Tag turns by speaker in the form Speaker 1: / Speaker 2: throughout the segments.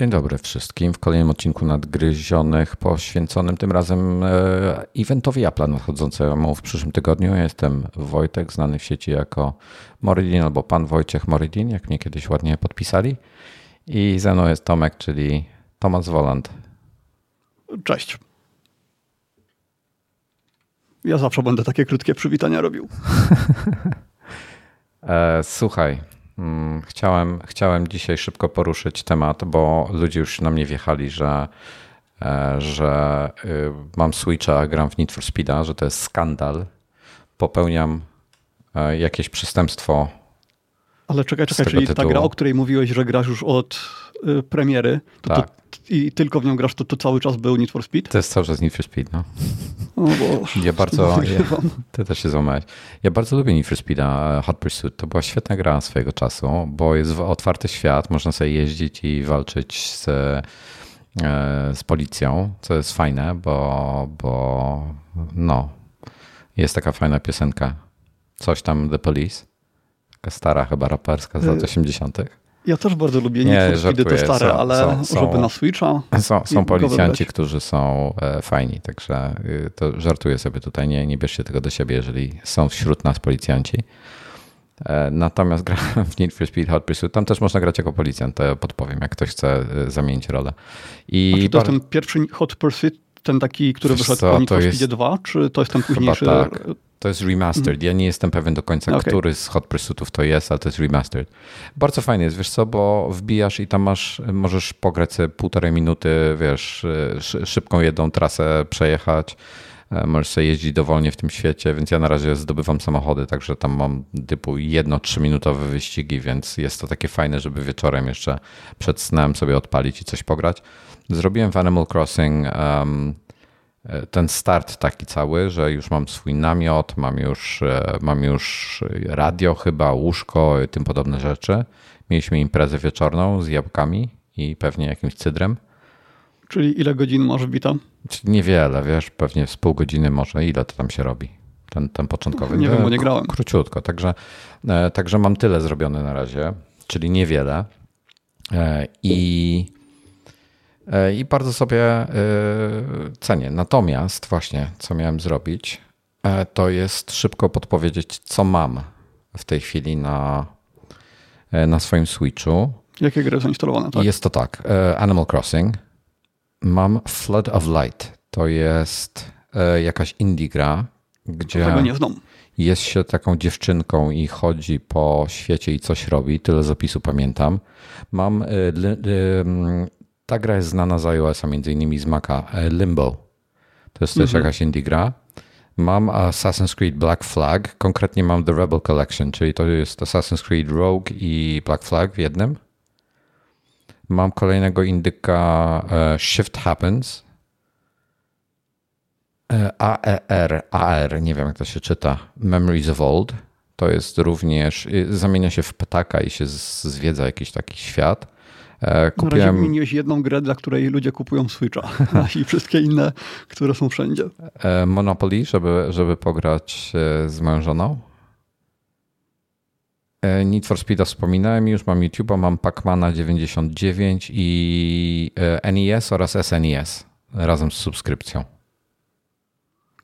Speaker 1: Dzień dobry wszystkim. W kolejnym odcinku Nadgryzionych poświęconym tym razem e, eventowi Apple nadchodzącemu w przyszłym tygodniu. Ja jestem Wojtek, znany w sieci jako Moridin albo Pan Wojciech Moridin, jak mnie kiedyś ładnie podpisali. I ze mną jest Tomek, czyli Tomasz Woland.
Speaker 2: Cześć. Ja zawsze będę takie krótkie przywitania robił.
Speaker 1: E, słuchaj, chciałem, chciałem dzisiaj szybko poruszyć temat, bo ludzie już na mnie wjechali, że, e, że y, mam Switcha, gram w Need for Speeda, że to jest skandal. Popełniam e, jakieś przestępstwo.
Speaker 2: Ale czekaj, czekaj, czyli tytułu. ta gra, o której mówiłeś, że grasz już od y, premiery, to, tak. to, i tylko w nią grasz, to, to cały czas był Need for Speed?
Speaker 1: To jest cały czas Need for Speed, no. O Boże, ja bardzo, ja, ty też się złamałeś. Ja bardzo lubię Need for Speeda Hot Pursuit. To była świetna gra swojego czasu, bo jest otwarty świat, można sobie jeździć i walczyć z, e, z policją, co jest fajne, bo, bo no, jest taka fajna piosenka. Coś tam The Police. Taka stara chyba raperska z lat 80. E,
Speaker 2: ja też bardzo lubię nie, Need te stare, są, ale są, są, żeby na Switcha.
Speaker 1: Są, są policjanci, którzy są e, fajni, także y, to żartuję sobie tutaj, nie, nie bierzcie tego do siebie, jeżeli są wśród nas policjanci. E, natomiast grałem w Need for Speed Hot Pursuit. Tam też można grać jako policjant, to podpowiem, jak ktoś chce e, zamienić rolę.
Speaker 2: I A czy to jest ten pierwszy Hot Pursuit, ten taki, który wyszedł co, po Need for Speed 2, czy to jest ten późniejszy?
Speaker 1: tak. To jest remastered. Ja nie jestem pewien do końca, okay. który z Hot Pursuitów to jest, ale to jest remastered. Bardzo fajnie jest, wiesz co, bo wbijasz i tam masz, możesz pograć sobie półtorej minuty, wiesz, szybką jedną trasę przejechać. E, możesz sobie jeździć dowolnie w tym świecie, więc ja na razie zdobywam samochody, także tam mam typu jedno, trzyminutowe wyścigi, więc jest to takie fajne, żeby wieczorem jeszcze przed snem sobie odpalić i coś pograć. Zrobiłem w Animal Crossing um, ten start taki cały, że już mam swój namiot, mam już, e, mam już radio chyba, łóżko, tym podobne rzeczy. Mieliśmy imprezę wieczorną z jabłkami i pewnie jakimś cydrem.
Speaker 2: Czyli ile godzin masz wbita?
Speaker 1: Niewiele, wiesz, pewnie z pół godziny może. Ile to tam się robi? Ten, ten początkowy.
Speaker 2: Nie wiem, bo nie grałem.
Speaker 1: Króciutko, także, e, także mam tyle zrobione na razie, czyli niewiele. E, I E, i bardzo sobie e, cenię. Natomiast właśnie, co miałem zrobić, e, to jest szybko podpowiedzieć, co mam w tej chwili na, na swoim Switchu.
Speaker 2: Jakie gry są instalowane? Tak?
Speaker 1: Jest to tak. Animal Crossing. Mam Flood of Light. To jest jakaś indie gra, gdzie jest się taką dziewczynką i chodzi po świecie i coś robi. Tyle z opisu pamiętam. Mam ta gra jest znana z iOS-a, między innymi z Maca. E, Limbo. To jest też mhm. jakaś indie gra. Mam Assassin's Creed Black Flag, konkretnie mam The Rebel Collection, czyli to jest Assassin's Creed Rogue i Black Flag w jednym. Mam kolejnego indyka e, Shift Happens. AER, AR, nie wiem jak to się czyta, Memories of Old. To jest również, zamienia się w ptaka i się zwiedza jakiś taki świat.
Speaker 2: E, kupiłem... Na razie wymieniłeś jedną grę, dla której ludzie kupują Switcha i wszystkie inne, które są wszędzie.
Speaker 1: E, Monopoly, żeby, żeby pograć e, z moją żoną. Need for Speed wspominałem już, mam YouTube'a, mam Pacmana 99 i NES oraz SNES razem z subskrypcją.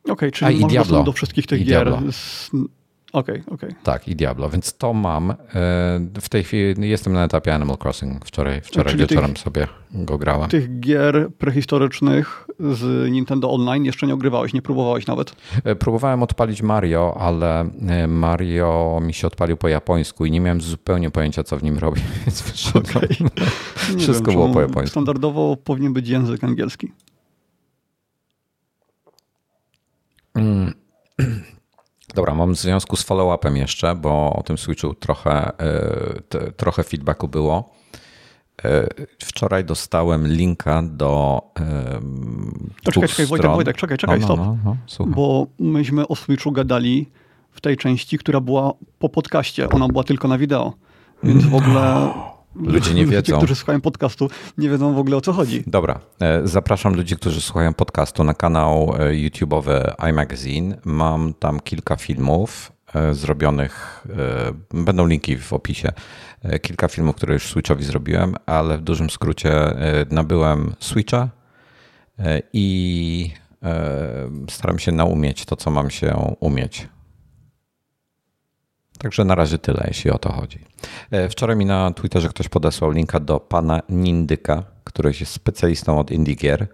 Speaker 2: Okej, okay, czyli A, można do wszystkich tych gier Okej, okay, okej. Okay.
Speaker 1: Tak, i Diablo, więc to mam. E, w tej chwili jestem na etapie Animal Crossing. Wczoraj, wczoraj Czyli wieczorem tych, sobie go grałem.
Speaker 2: Tych gier prehistorycznych z Nintendo Online jeszcze nie ogrywałeś, nie próbowałeś nawet?
Speaker 1: E, próbowałem odpalić Mario, ale e, Mario mi się odpalił po japońsku i nie miałem zupełnie pojęcia, co w nim robię, więc okay. Wszystko wiem, było po japońsku.
Speaker 2: Standardowo powinien być język angielski.
Speaker 1: Mm. Dobra, mam w związku z follow-upem jeszcze, bo o tym Switchu trochę, e, trochę feedbacku było. E, wczoraj dostałem linka do.
Speaker 2: To czekaj, czekaj, Wojtek, Wojtek, czekaj, czekaj, no, no, no, stop. No, bo myśmy o Switchu gadali w tej części, która była po podcaście. Ona była tylko na wideo. Więc w ogóle
Speaker 1: Ludzie nie wiedzą.
Speaker 2: Ludzie, którzy słuchają podcastu, nie wiedzą w ogóle o co chodzi.
Speaker 1: Dobra. E, zapraszam ludzi, którzy słuchają podcastu na kanał e, YouTube'owy iMagazine. Mam tam kilka filmów. zrobionych, będą linki w opisie, kilka filmów, które już Switchowi zrobiłem, ale w dużym skrócie nabyłem Switcha i staram się naumieć to, co mam się umieć. Także na razie tyle, jeśli o to chodzi. Wczoraj mi na Twitterze ktoś podesłał linka do pana Nindyka, który jest specjalistą od indie gier.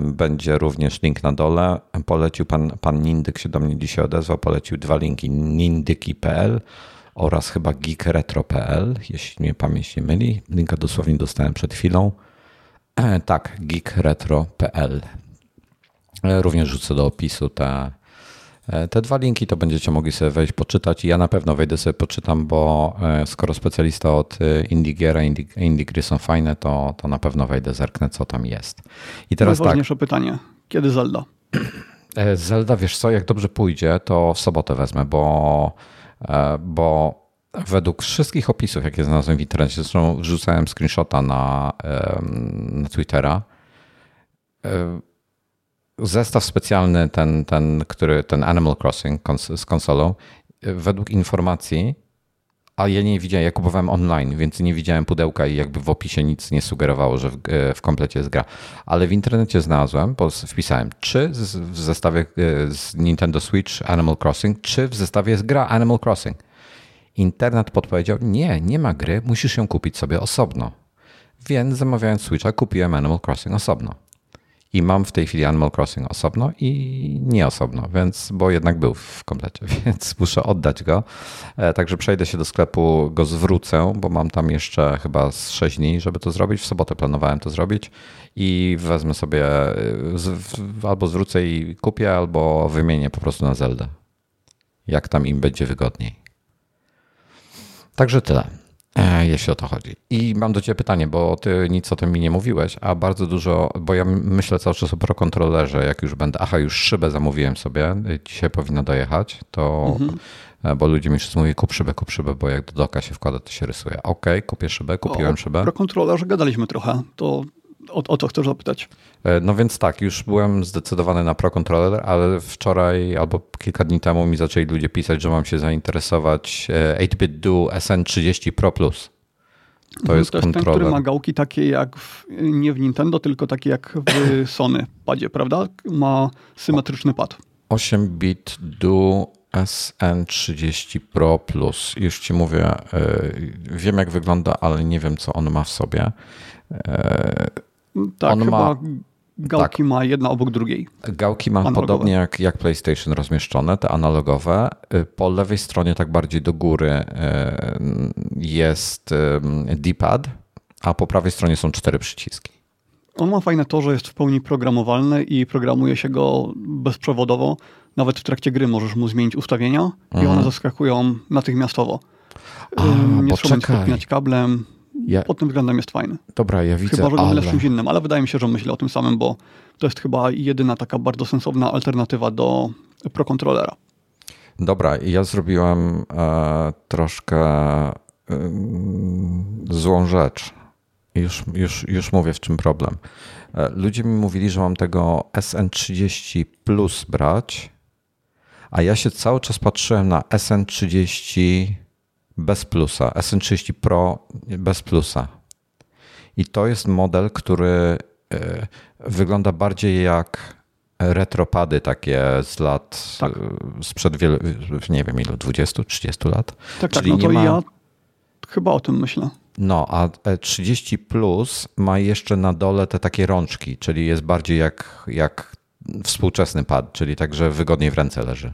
Speaker 1: Będzie również link na dole. Polecił pan, pan Nindyk się do mnie dzisiaj odezwał, polecił dwa linki nindyki.pl oraz chyba geekretro.pl, jeśli mnie pamięć nie myli. Linka dosłownie dostałem przed chwilą. E, tak, geekretro.pl. E, również rzucę do opisu te, E, te dwa linki to będziecie mogli sobie wejść, poczytać i ja na pewno wejdę sobie poczytam, bo e, skoro specjalista od e, Indigiera, Indie, gry są fajne, to, to na pewno wejdę, zerknę co tam jest.
Speaker 2: I teraz Najważniejsze tak. pytanie. Kiedy Zelda?
Speaker 1: Zelda, wiesz co, jak dobrze pójdzie, to w sobotę wezmę, bo, bo według wszystkich opisów, jakie znalazłem w internecie, zresztą wrzucałem screenshota na, na Twittera, zestaw specjalny, ten, ten, który, ten Animal Crossing z konsolą, według informacji, a ja nie widziałem, ja kupowałem online, więc nie widziałem pudełka i jakby w opisie nic nie sugerowało, że w, w komplecie jest gra. Ale w internecie znalazłem, wpisałem, czy w zestawie e, z Nintendo Switch Animal Crossing, czy w zestawie jest gra Animal Crossing. Internet podpowiedział, nie, nie ma gry, musisz ją kupić sobie osobno. Więc zamawiając Switcha kupiłem Animal Crossing osobno. I mam w tej chwili Animal Crossing osobno i nie osobno, więc, bo jednak był w komplecie, więc muszę oddać go. E, także przejdę się do sklepu, go zwrócę, bo mam tam jeszcze chyba z 6 dni, żeby to zrobić. W sobotę planowałem to zrobić i wezmę sobie e, albo zwrócę i kupię, albo wymienię po prostu na Zelda. Jak tam im będzie wygodniej. Także tyle. E, jeśli o to chodzi. I mam do Ciebie pytanie, bo Ty nic o tym mi nie mówiłeś, a bardzo dużo, bo ja myślę cały czas o prokontrolerze, jak już będę, aha, już szybę zamówiłem sobie, dzisiaj powinna dojechać, to, mhm. E, bo ludzie mi wszyscy mówią, kup szybę, kup szybę, bo jak do doka się wkłada, to się rysuje. Okej, okay, kupię szybę, kupiłem o, szybę.
Speaker 2: Pro kontrolerze gadaliśmy trochę, to o, o to chcę zapytać.
Speaker 1: E, no więc tak, już byłem zdecydowany na Pro Controller, ale wczoraj albo kilka dni temu mi zaczęli ludzie pisać, że mam się zainteresować 8-bit e, Duo SN30 Pro Plus.
Speaker 2: To mhm, jest, to jest ten, który ma gałki takie jak w, nie w Nintendo, tylko takie jak w Sony padzie, prawda? Ma symetryczny pad.
Speaker 1: 8-bit Duo SN30 Pro Plus. Już ci mówię, e, wiem jak wygląda, ale nie wiem co on ma w sobie.
Speaker 2: Tak, on chyba ma, gałki tak, ma jedna obok drugiej.
Speaker 1: Gałki ma analogowe. podobnie jak, jak PlayStation rozmieszczone, te analogowe. Y, po lewej stronie, tak bardziej do góry, y, jest D-pad, a po prawej stronie są cztery przyciski.
Speaker 2: On ma fajne to, że jest w pełni programowalny i programuje się go bezprzewodowo. Nawet w trakcie gry możesz mu zmienić ustawienia mhm. i one mhm. zaskakują natychmiastowo. A, nie poczekaj. trzeba kablem, ja... Pod tym względem jest fajny.
Speaker 1: Dobra, ja widzę,
Speaker 2: Chyba, że
Speaker 1: ale...
Speaker 2: mylę czymś innym, ale wydaje mi się, że myślę o tym samym, bo to jest chyba jedyna taka bardzo sensowna alternatywa do Pro Controllera.
Speaker 1: Dobra, ja zrobiłem e, troszkę e, złą rzecz. Już, już, już mówię, w czym problem. E, ludzie mi mówili, że mam tego SN30 Plus brać, a ja się cały czas patrzyłem na SN30 bez plusa, SN30 Pro bez plusa. I to jest model, który e, wygląda bardziej jak retropady takie z lat, tak. E, sprzed wielu, nie wiem ilu, 20-30 lat.
Speaker 2: Tak, tak Czyli tak, no to ma... ja chyba o tym myślę.
Speaker 1: No, a 30 plus ma jeszcze na dole te takie rączki, czyli jest bardziej jak, jak współczesny pad, czyli także wygodniej w ręce leży.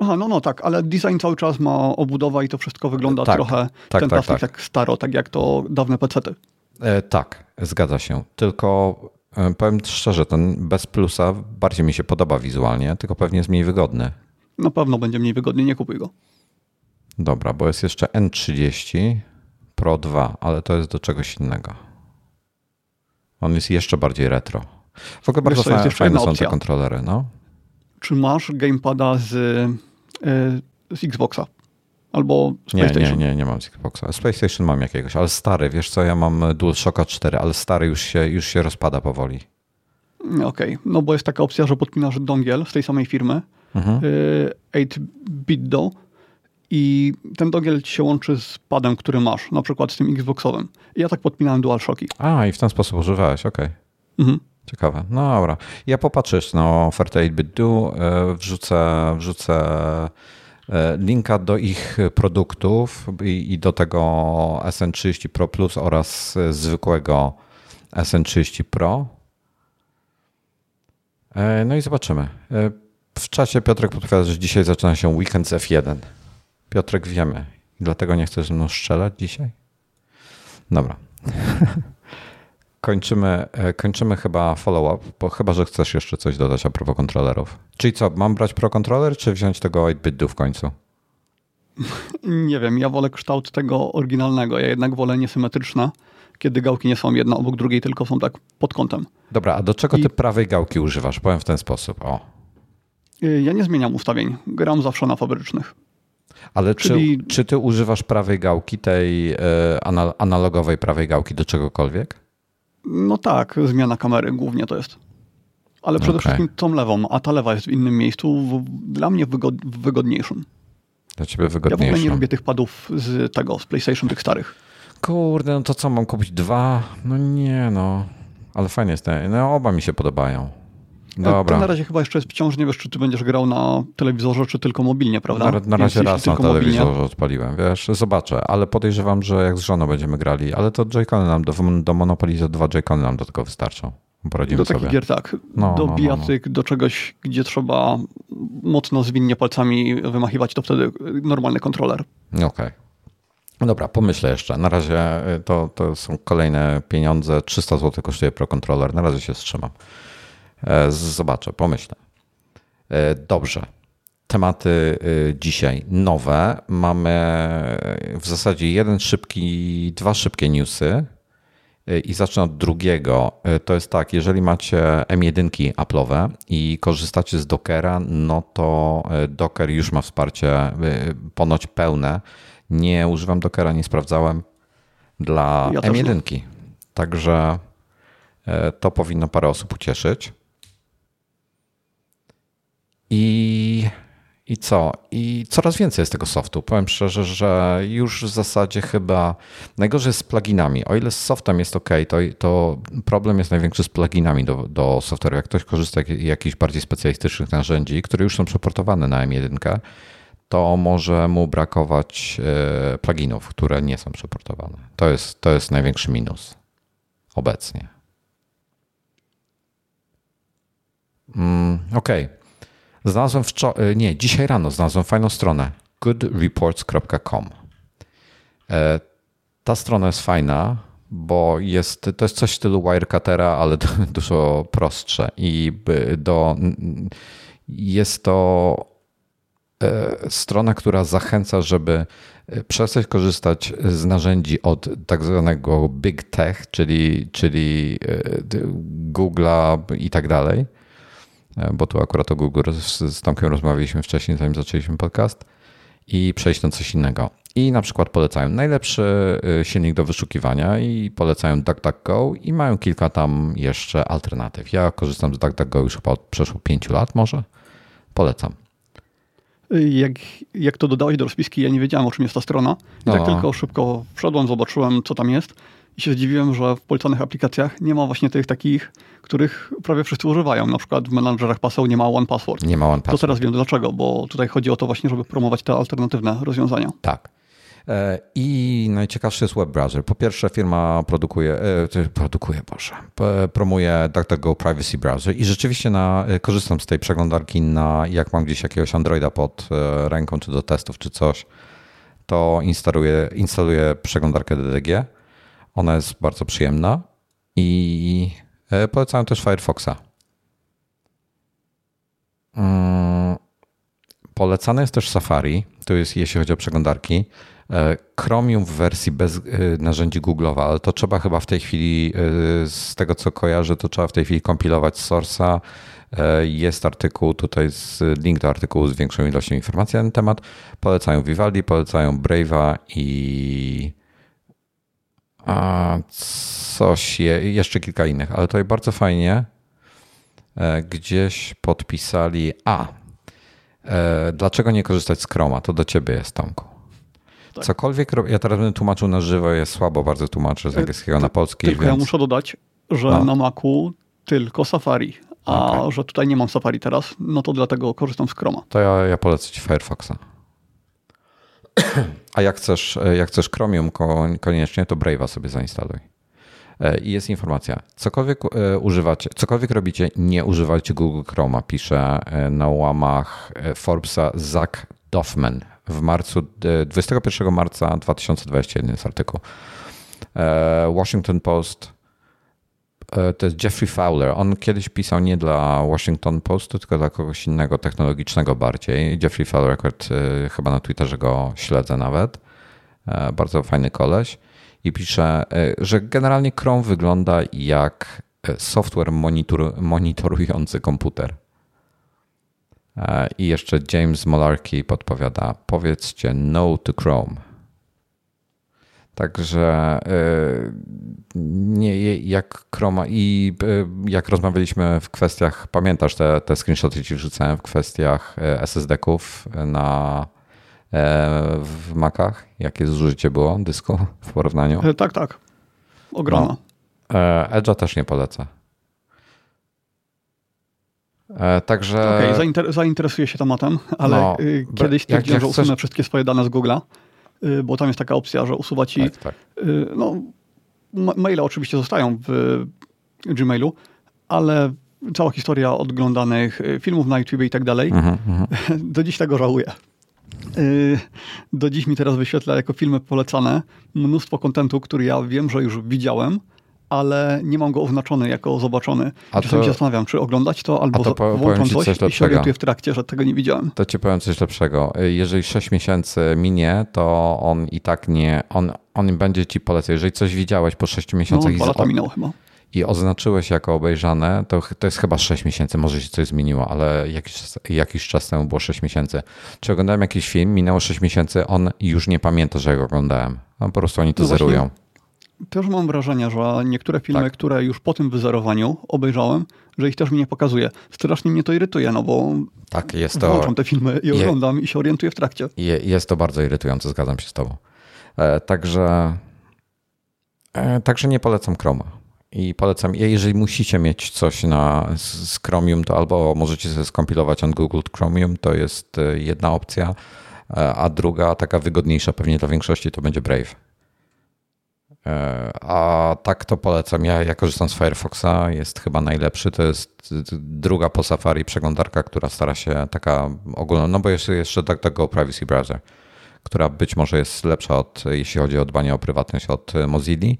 Speaker 2: Aha, no no tak, ale design cały czas ma obudowa i to wszystko wygląda tak, trochę tak, ten tak, tak. staro, tak jak to dawne pecety.
Speaker 1: E, tak, zgadza się. Tylko e, powiem szczerze, ten bez plusa bardziej mi się podoba wizualnie, tylko pewnie jest mniej wygodny.
Speaker 2: Na pewno będzie mniej wygodny, nie kupuj go.
Speaker 1: Dobra, bo jest jeszcze N30 Pro 2, ale to jest do czegoś innego. On jest jeszcze bardziej retro. W ogóle bardzo fajne, fajne są te kontrolery, no.
Speaker 2: Czy masz gamepada z z Xboxa. Albo z nie,
Speaker 1: PlayStation. Nie, nie, nie mam z Xboxa. Z PlayStation mam jakiegoś, ale stary, wiesz co, ja mam DualShocka 4, ale stary już się, już się rozpada powoli.
Speaker 2: Okej, okay. no bo jest taka opcja, że podpinasz dongiel z tej samej firmy mhm. 8-bit do i ten dogiel ci się łączy z padem, który masz, na przykład z tym Xboxowym. I ja tak podpinałem DualShocki.
Speaker 1: A, i w ten sposób używałeś, okej. Okay. Mhm. Ciekawe. No dobra. Ja popatrzę na ofertę 8-bit do, e, wrzucę, wrzucę e, linka do ich produktów i, i do tego SN30 Pro Plus oraz zwykłego SN30 Pro. E, no i zobaczymy. W czasie Piotrek podpowiada, że dzisiaj zaczyna się weekend z F1. Piotrek wiemy. Dlatego nie chcesz ze mną strzelać dzisiaj? Dobra. kończymy, e, kończymy chyba follow-up, bo chyba, że chcesz jeszcze coś dodać a propos kontrolerów. Czyli co, mam brać Pro Controller, czy wziąć tego 8-bit w końcu?
Speaker 2: Nie wiem, ja wolę kształt tego oryginalnego. Ja jednak wolę niesymetryczne, kiedy gałki nie są jedna obok drugiej, tylko są tak pod kątem.
Speaker 1: Dobra, a do czego I... ty prawej gałki używasz? Powiem w ten sposób. O.
Speaker 2: Y, ja nie zmieniam ustawień. Gram zawsze na fabrycznych.
Speaker 1: Ale Czyli... czy, czy ty używasz prawej gałki, tej e, analogowej prawej gałki do czegokolwiek?
Speaker 2: No tak, zmiana kamery głównie to jest. Ale przede okay. wszystkim tą lewą, a ta lewa jest w innym miejscu, w, dla mnie wygod, wygodniejszym.
Speaker 1: Dla ciebie wygodniejszym.
Speaker 2: Ja w ogóle nie lubię tych padów z tego, z PlayStation, tych starych.
Speaker 1: Kurde, no to co, mam kupić dwa? No nie no. Ale fajnie jest. No oba mi się podobają. Dobra.
Speaker 2: To na razie chyba jeszcze jest wciąż, nie wiesz, czy ty będziesz grał na telewizorze, czy tylko mobilnie, prawda?
Speaker 1: Na, na razie raz na telewizorze mobilnie. odpaliłem, wiesz, zobaczę, ale podejrzewam, że jak z żoną będziemy grali, ale to Joy-Cony nam, do, do Monopoly za dwa Joy-Cony nam do tego wystarczą. Poradzimy
Speaker 2: do
Speaker 1: sobie.
Speaker 2: takich gier tak. No, do no, bijatyk, no, no. do czegoś, gdzie trzeba mocno zwinnie palcami wymachiwać, to wtedy normalny kontroler.
Speaker 1: Okej. Okay. Dobra, pomyślę jeszcze. Na razie to, to są kolejne pieniądze. 300 zł kosztuje Pro Controller. Na razie się wstrzymam. E, zobaczę, pomyślę. E, dobrze. Tematy e, dzisiaj nowe. Mamy w zasadzie jeden szybki, dwa szybkie newsy. I zacznę od drugiego. To jest tak, jeżeli macie M1 Apple'owe i korzystacie z Dockera, no to Docker już ma wsparcie ponoć pełne. Nie używam Dockera, nie sprawdzałem dla ja M1. Także to powinno parę osób ucieszyć. I, I co? I coraz więcej jest tego softu. Powiem szczerze, że już w zasadzie chyba najgorzej jest z pluginami. O ile z softem jest ok, to, to problem jest największy z pluginami do, do software'u. Jak ktoś korzysta z jakichś bardziej specjalistycznych narzędzi, które już są przeportowane na M1, to może mu brakować e, pluginów, które nie są przeportowane. To jest, to jest największy minus obecnie. Mm, Okej. Okay. Znalazłem wczoraj, nie, dzisiaj rano znalazłem fajną stronę goodreports.com. E, ta strona jest fajna, bo jest, to jest coś w stylu Wirecutera, ale dużo prostsze i do, jest to e, strona, która zachęca, żeby e, przestać korzystać z narzędzi od tak zwanego big tech, czyli, czyli Google'a i tak dalej E, bo tu akurat o Google z, z Tomkiem rozmawialiśmy wcześniej, zanim zaczęliśmy podcast, i przejść na coś innego. I na przykład polecają najlepszy e, silnik do wyszukiwania i polecają DuckDuckGo i mają kilka tam jeszcze alternatyw. Ja korzystam z DuckDuckGo już chyba od przeszło 5 lat może. Polecam.
Speaker 2: Jak, jak to dodałeś do rozpiski, ja nie wiedziałem, o czym jest ta strona. I tak no. tak tylko szybko wszedłem, zobaczyłem, co tam jest i się zdziwiłem, że w polecanych aplikacjach nie ma właśnie tych takich, których prawie wszyscy używają. Na przykład w menadżerach paseł nie ma One Password.
Speaker 1: Nie ma One Password.
Speaker 2: To teraz wiem dlaczego, bo tutaj chodzi o to właśnie, żeby promować te alternatywne rozwiązania.
Speaker 1: Tak. E, I najciekawszy jest web browser. Po pierwsze, firma produkuje, e, produkuje, Boże, promuje DuckDuckGo Privacy Browser i rzeczywiście na, e, korzystam z tej przeglądarki na, jak mam gdzieś jakiegoś Androida pod ręką, czy do testów, czy coś, to instaluję, instaluję przeglądarkę DDG ona jest bardzo przyjemna i e, polecam też Firefoxa. Mm, polecane jest też Safari, to jest jeśli chodzi o przeglądarki. E, Chromium w wersji bez e, narzędzi Google'owa, ale to trzeba chyba w tej chwili, z tego co kojarzę, to trzeba w tej chwili kompilować source'a. Jest artykuł, tutaj link do artykułu z większą ilością informacji na ten temat. Polecają Vivaldi, polecają Brave'a i a coś, je, jeszcze kilka innych, ale tutaj bardzo fajnie e, gdzieś podpisali. A, E, dlaczego nie korzystać z Chroma? To do ciebie jest, Tomku. Tak. Cokolwiek, ja teraz będę tłumaczył na żywo, jest słabo bardzo tłumaczę z e, angielskiego na polski.
Speaker 2: Tylko więc... ja muszę dodać, że no. na Macu tylko Safari, a okay. że tutaj nie mam Safari teraz, no to dlatego korzystam z Chroma.
Speaker 1: To ja, ja polecę ci Firefoxa. A jak chcesz, jak chcesz Chromium koniecznie, to Brave'a sobie zainstaluj. E, I jest informacja. Cokolwiek e, używacie, cokolwiek robicie, nie używajcie Google Chroma, pisze e, na łamach Forbesa Zach Doffman w marcu, 21 marca 2021 jest artykuł. Washington Post to jest Jeffrey Fowler. On kiedyś pisał nie dla Washington Postu, tylko dla kogoś innego, technologicznego bardziej. Jeffrey Fowler, akurat chyba na Twitterze go śledzę nawet. Bardzo fajny koleś i pisze, e, że generalnie Chrome wygląda jak e, software monitor, monitorujący komputer. E, I jeszcze James Molarkey podpowiada: powiedzcie no to Chrome. Także nie, jak Chroma i jak rozmawialiśmy w kwestiach, pamiętasz te, te screenshoty ci wrzucałem w kwestiach SSD-ków na E, w Macach? Jakie zużycie było dysku w porównaniu?
Speaker 2: E, tak, tak. Ogromna.
Speaker 1: No. E, Edge'a też nie polecę. Także.
Speaker 2: Okej, okay, zainter zainteresuję się tematem, ale no, kiedyś stwierdziłem, że usunę wszystkie swoje dane z Google'a, bo tam jest taka opcja, że usuwa ci. Tak, tak. No, maile oczywiście zostają w Gmailu, ale cała historia odglądanych filmów na YouTube i tak dalej, mhm, mhm. do dziś tego żałuję. Y, do dziś mi teraz wyświetla jako filmy polecane mnóstwo kontentu, który ja wiem, że już widziałem, ale nie mam go oznaczony jako zobaczony. A Czasami to, się zastanawiam, czy oglądać to, albo to po, włączam coś, coś i się orientuję w trakcie, że tego nie widziałem.
Speaker 1: To ci powiem coś lepszego. Jeżeli 6 miesięcy minie, to on i tak nie, on, on będzie ci polecał. Jeżeli coś widziałeś po 6 miesiącach...
Speaker 2: No, dwa lata minęło chyba
Speaker 1: i oznaczyłeś jako obejrzane, to, to jest chyba 6 miesięcy, może się coś zmieniło, ale jakiś, jakiś czas temu było 6 miesięcy. Czy oglądałem jakiś film, minęło 6 miesięcy, on już nie pamięta, że go oglądałem. No, po prostu oni to no zerują.
Speaker 2: Też mam wrażenie, że niektóre filmy, tak. które już po tym wyzerowaniu obejrzałem, że ich też mi nie pokazuje. Strasznie mnie to irytuje, no bo tak, jest to, włączam te filmy i oglądam je, i się orientuję w trakcie.
Speaker 1: Je, jest to bardzo irytujące, zgadzam się z tobą. E, także, e, także nie polecam Chroma. I polecam, jeżeli musicie mieć coś na, z Chromium, to albo możecie sobie skompilować on Google Chromium, to jest e, jedna opcja, e, a druga, taka wygodniejsza pewnie dla większości, to będzie Brave. E, a tak to polecam. Ja, ja korzystam z Firefoxa, jest chyba najlepszy. To jest druga po Safari przeglądarka, która stara się taka ogólna, no bo jeszcze tak, tak Privacy Browser, która być może jest lepsza od, jeśli chodzi o dbanie o prywatność od Mozilla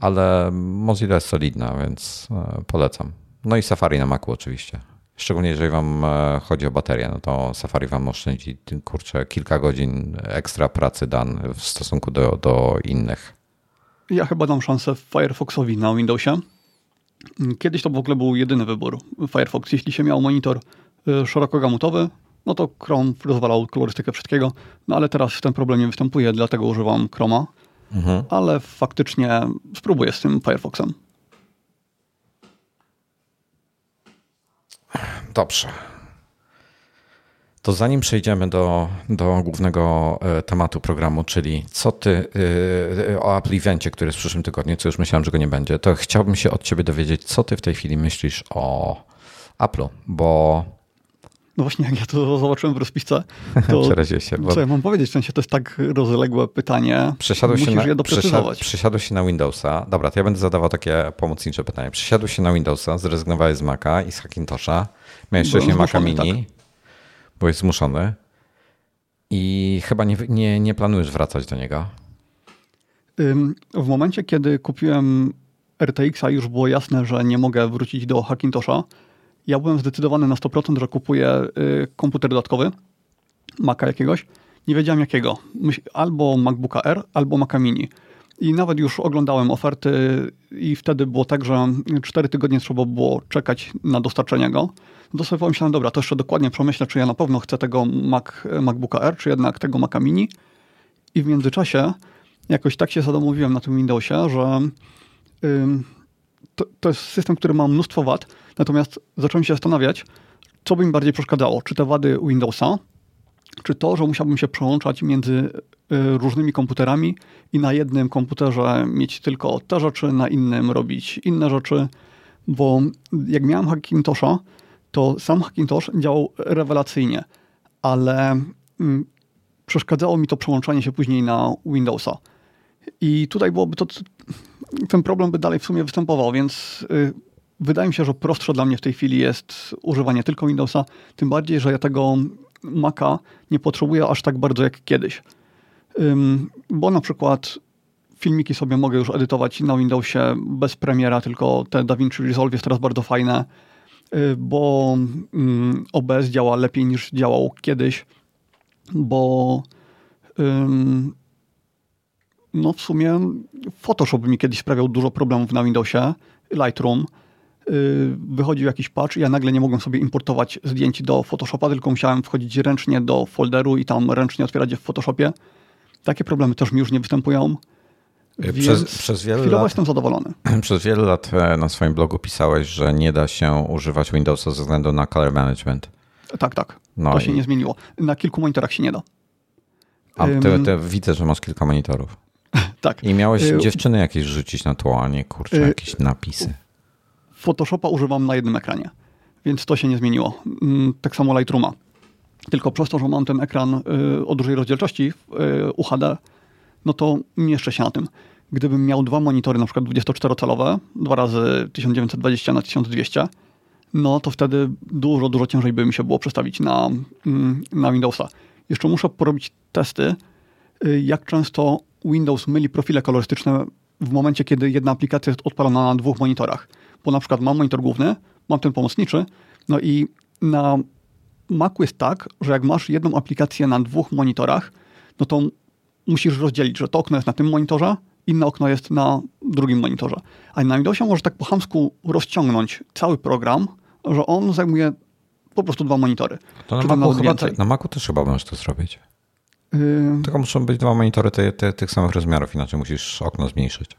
Speaker 1: ale Mozilla jest solidna, więc e, polecam. No i Safari na Macu oczywiście. Szczególnie jeżeli wam e, chodzi o baterię, no to Safari wam oszczędzi kurczę, kilka godzin ekstra pracy dan w stosunku do, do innych.
Speaker 2: Ja chyba dam szansę Firefoxowi na Windowsie. Kiedyś to w ogóle był jedyny wybór Firefox. Jeśli się miał monitor e, szerokogamutowy, no to Chrome rozwalał kolorystykę wszystkiego, no ale teraz ten problem nie występuje, dlatego używam Chroma mhm. ale faktycznie spróbuję z tym Firefoxem.
Speaker 1: Dobrze. To zanim przejdziemy do, do głównego e, tematu programu, czyli co ty e, o Apple Evencie, który jest w przyszłym tygodniu, co już myślałem, że go nie będzie, to chciałbym się od ciebie dowiedzieć, co ty w tej chwili myślisz o Apple'u, bo
Speaker 2: no właśnie, jak ja to zobaczyłem w rozpisce, to się, bo... co ja mam powiedzieć? W sensie to jest tak rozległe pytanie,
Speaker 1: przesiadłeś się na, je przesiadłeś się na Windowsa. Dobra, to ja będę zadawał takie pomocnicze pytanie. Przesiadłeś się na Windowsa, zrezygnowałeś z Maca i z Hackintosha. Miałeś wcześniej Maca Mini, tak. Byłeś zmuszony i chyba nie, nie, nie planujesz wracać do niego.
Speaker 2: W momencie, kiedy kupiłem RTX-a już było jasne, że nie mogę wrócić do Hackintosha, ja byłem zdecydowany na 100%, że kupuję y, komputer dodatkowy, Maca jakiegoś. Nie wiedziałem jakiego. Albo MacBooka R, albo Maca Mini. I nawet już oglądałem oferty i wtedy było tak, że 4 tygodnie trzeba było czekać na dostarczenie go. To sobie pomyślałem, dobra, to jeszcze dokładnie przemyślę, czy ja na pewno chcę tego Mac, MacBooka R, czy jednak tego Maca Mini. I w międzyczasie jakoś tak się zadomowiłem na tym Windowsie, że to, to jest system, który ma mnóstwo wad, natomiast zacząłem się zastanawiać, co by mi bardziej przeszkadzało? Czy te wady Windowsa, czy to, że musiałbym się przełączać między y, różnymi komputerami i na jednym komputerze mieć tylko te rzeczy, na innym robić inne rzeczy, bo jak miałem Hackintosha, to sam Hackintosh działał rewelacyjnie, ale mm, przeszkadzało mi to przełączanie się później na Windowsa. I tutaj byłoby to, ten problem by dalej w sumie występował, więc y, wydaje mi się, że prostsze dla mnie w tej chwili jest używanie tylko Windowsa, tym bardziej, że ja tego Maca nie potrzebuję aż tak bardzo jak kiedyś. Bo na przykład filmiki sobie mogę już edytować na Windowsie bez premiera, tylko te DaVinci Resolve jest teraz bardzo fajne, bo OBS działa lepiej niż działał kiedyś, bo no w sumie Photoshop mi kiedyś sprawiał dużo problemów na Windowsie, Lightroom, Y, wychodził jakiś patch i ja nagle nie mogłem sobie importować zdjęć do Photoshopa, tylko musiałem wchodzić ręcznie do folderu i tam ręcznie otwierać je w Photoshopie. Takie problemy też mi już nie występują.
Speaker 1: Y, przez, przez wiele lat,
Speaker 2: jestem zadowolony.
Speaker 1: Przez wiele lat e, na swoim blogu pisałeś, że nie da się używać Windowsa ze względu na color management.
Speaker 2: Tak, tak. No to i... się nie zmieniło. Na kilku monitorach się nie da.
Speaker 1: A ty, ty widzę, że masz kilka monitorów.
Speaker 2: tak.
Speaker 1: I miałeś y, dziewczyny jakieś rzucić na tło, a nie kurczę, jakieś napisy.
Speaker 2: Photoshopa używam na jednym ekranie, więc to się nie zmieniło. Mm, tak samo Lightrooma. Tylko przez to, że mam ten ekran y, o dużej rozdzielczości y, UHD, no to mieszczę się na tym. Gdybym miał dwa monitory, na przykład 24-calowe, dwa razy 1920 na 1200, no to wtedy dużo, dużo ciężej by mi się było przestawić na, mm, na Windowsa. Jeszcze muszę porobić testy, y, jak często Windows myli profile kolorystyczne w momencie, kiedy jedna aplikacja jest odpalona na dwóch monitorach bo na przykład mam monitor główny, mam ten pomocniczy, no i na Macu jest tak, że jak masz jedną aplikację na dwóch monitorach, no to musisz rozdzielić, że to okno jest na tym monitorze, inne okno jest na drugim monitorze. A na Windowsie możesz tak po chamsku rozciągnąć cały program, że on zajmuje po prostu dwa monitory.
Speaker 1: To na Macu, chyba, na Macu też chyba możesz to zrobić. Yy... Tylko muszą być dwa monitory te, te, tych samych rozmiarów, inaczej musisz okno zmniejszyć.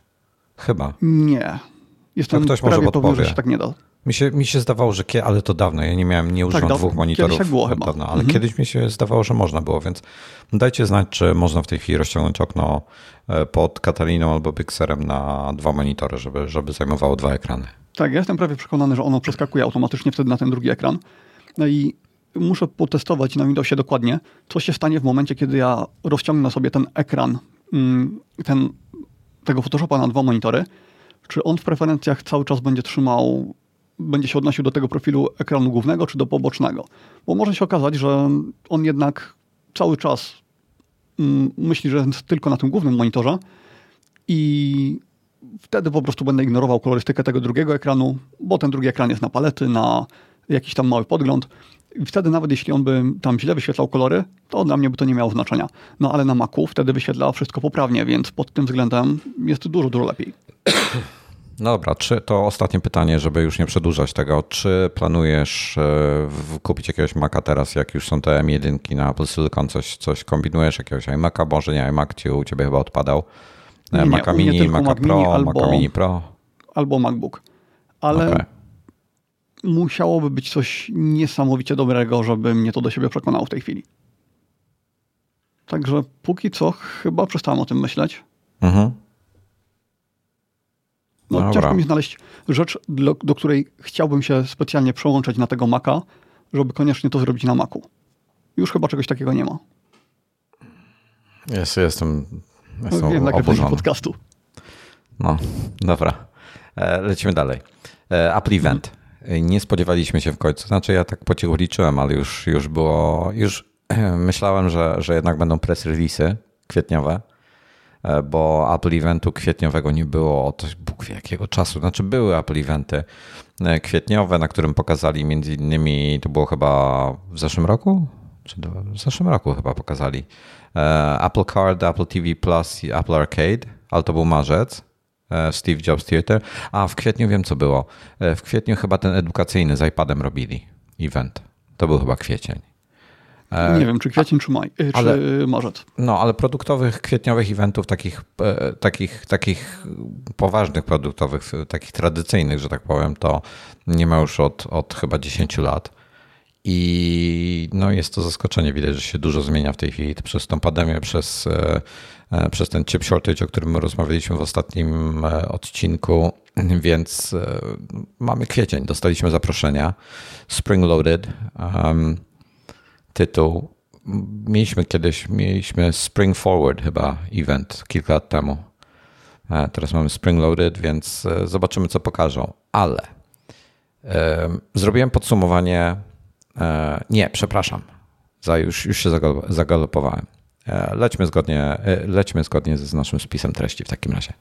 Speaker 1: Chyba.
Speaker 2: Nie. Jestem ktoś prawie może pewien, że się tak nie da.
Speaker 1: Mi się, mi się zdawało, że kiedy, ale to dawno, ja nie miałem, nie używam tak, dwóch monitorów.
Speaker 2: Tak było chyba. Dawno,
Speaker 1: ale mhm. kiedyś mi się zdawało, że można było, więc dajcie znać, czy można w tej chwili rozciągnąć okno e, pod Kataliną albo Pixerem na dwa monitory, żeby, żeby zajmowało dwa ekrany.
Speaker 2: Tak, ja jestem prawie przekonany, że ono przeskakuje automatycznie wtedy na ten drugi ekran. No i muszę potestować na Windowsie dokładnie, co się stanie w momencie, kiedy ja rozciągnę sobie ten ekran, mm, ten, tego Photoshopa na dwa monitory czy on w preferencjach cały czas będzie trzymał, będzie się odnosił do tego profilu ekranu głównego, czy do pobocznego. Bo może się okazać, że on jednak cały czas mm, myśli, że jest tylko na tym głównym monitorze i wtedy po prostu będę ignorował kolorystykę tego drugiego ekranu, bo ten drugi ekran jest na palety, na jakiś tam mały podgląd. I wtedy nawet jeśli on by tam źle wyświetlał kolory, to dla mnie by to nie miało znaczenia. No ale na Macu wtedy wyświetla wszystko poprawnie, więc pod tym względem jest dużo, dużo lepiej.
Speaker 1: Dobra, czy to ostatnie pytanie, żeby już nie przedłużać tego. Czy planujesz e, kupić jakiegoś Maca teraz, jak już są te M1 na Apple Silicon, coś, coś kombinujesz, jakiegoś iMac'a? Może nie, iMac ci u ciebie chyba odpadał.
Speaker 2: E, nie,
Speaker 1: Maca Mini, Maca Pro, Mini albo, Maca Mini Pro.
Speaker 2: Albo MacBook. Ale okay. musiałoby być coś niesamowicie dobrego, żeby mnie to do siebie przekonało w tej chwili. Także póki co chyba przestałem o tym myśleć. Mhm. No, Dobra. ciężko mi znaleźć rzecz, do, do, której chciałbym się specjalnie przełączyć na tego Maca, żeby koniecznie to zrobić na Macu. Już chyba czegoś takiego nie ma.
Speaker 1: Jest, jestem, jestem
Speaker 2: Wiem,
Speaker 1: oburzony.
Speaker 2: podcastu.
Speaker 1: No, dobra. E, lecimy dalej. E, Apple Event. Mhm. Nie spodziewaliśmy się w końcu. Znaczy ja tak po cichu liczyłem, ale już, już było, już myślałem, że, że jednak będą press release'y kwietniowe. E, bo Apple Eventu kwietniowego nie było od Bóg wie jakiego czasu. Znaczy były Apple Eventy e, kwietniowe, na którym pokazali między innymi, to było chyba w zeszłym roku? Czy w zeszłym roku chyba pokazali e, Apple Card, Apple TV Plus i Apple Arcade, ale to był marzec. Steve Jobs Theater. A w kwietniu wiem co było. W kwietniu chyba ten edukacyjny z iPadem robili event. To był chyba kwiecień.
Speaker 2: E, Nie wiem, czy kwiecień, czy, maj, e, czy ale, marzec.
Speaker 1: No, ale produktowych, kwietniowych eventów, takich, e, takich, takich poważnych produktowych, takich tradycyjnych, że tak powiem, to nie ma już od, od chyba 10 lat. I no jest to zaskoczenie. Widać, że się dużo zmienia w tej chwili przez tą pandemię, przez, przez ten chip shortage, o którym rozmawialiśmy w ostatnim odcinku. Więc mamy kwiecień, dostaliśmy zaproszenia. Spring Loaded, um, tytuł. Mieliśmy kiedyś, mieliśmy Spring Forward chyba event kilka lat temu. Teraz mamy Spring Loaded, więc zobaczymy, co pokażą. Ale Zrobiłem podsumowanie. E, nie, przepraszam. Za, już, już się zagalopowałem. E, lećmy zgodnie, e, lećmy zgodnie z naszym spisem treści w takim razie.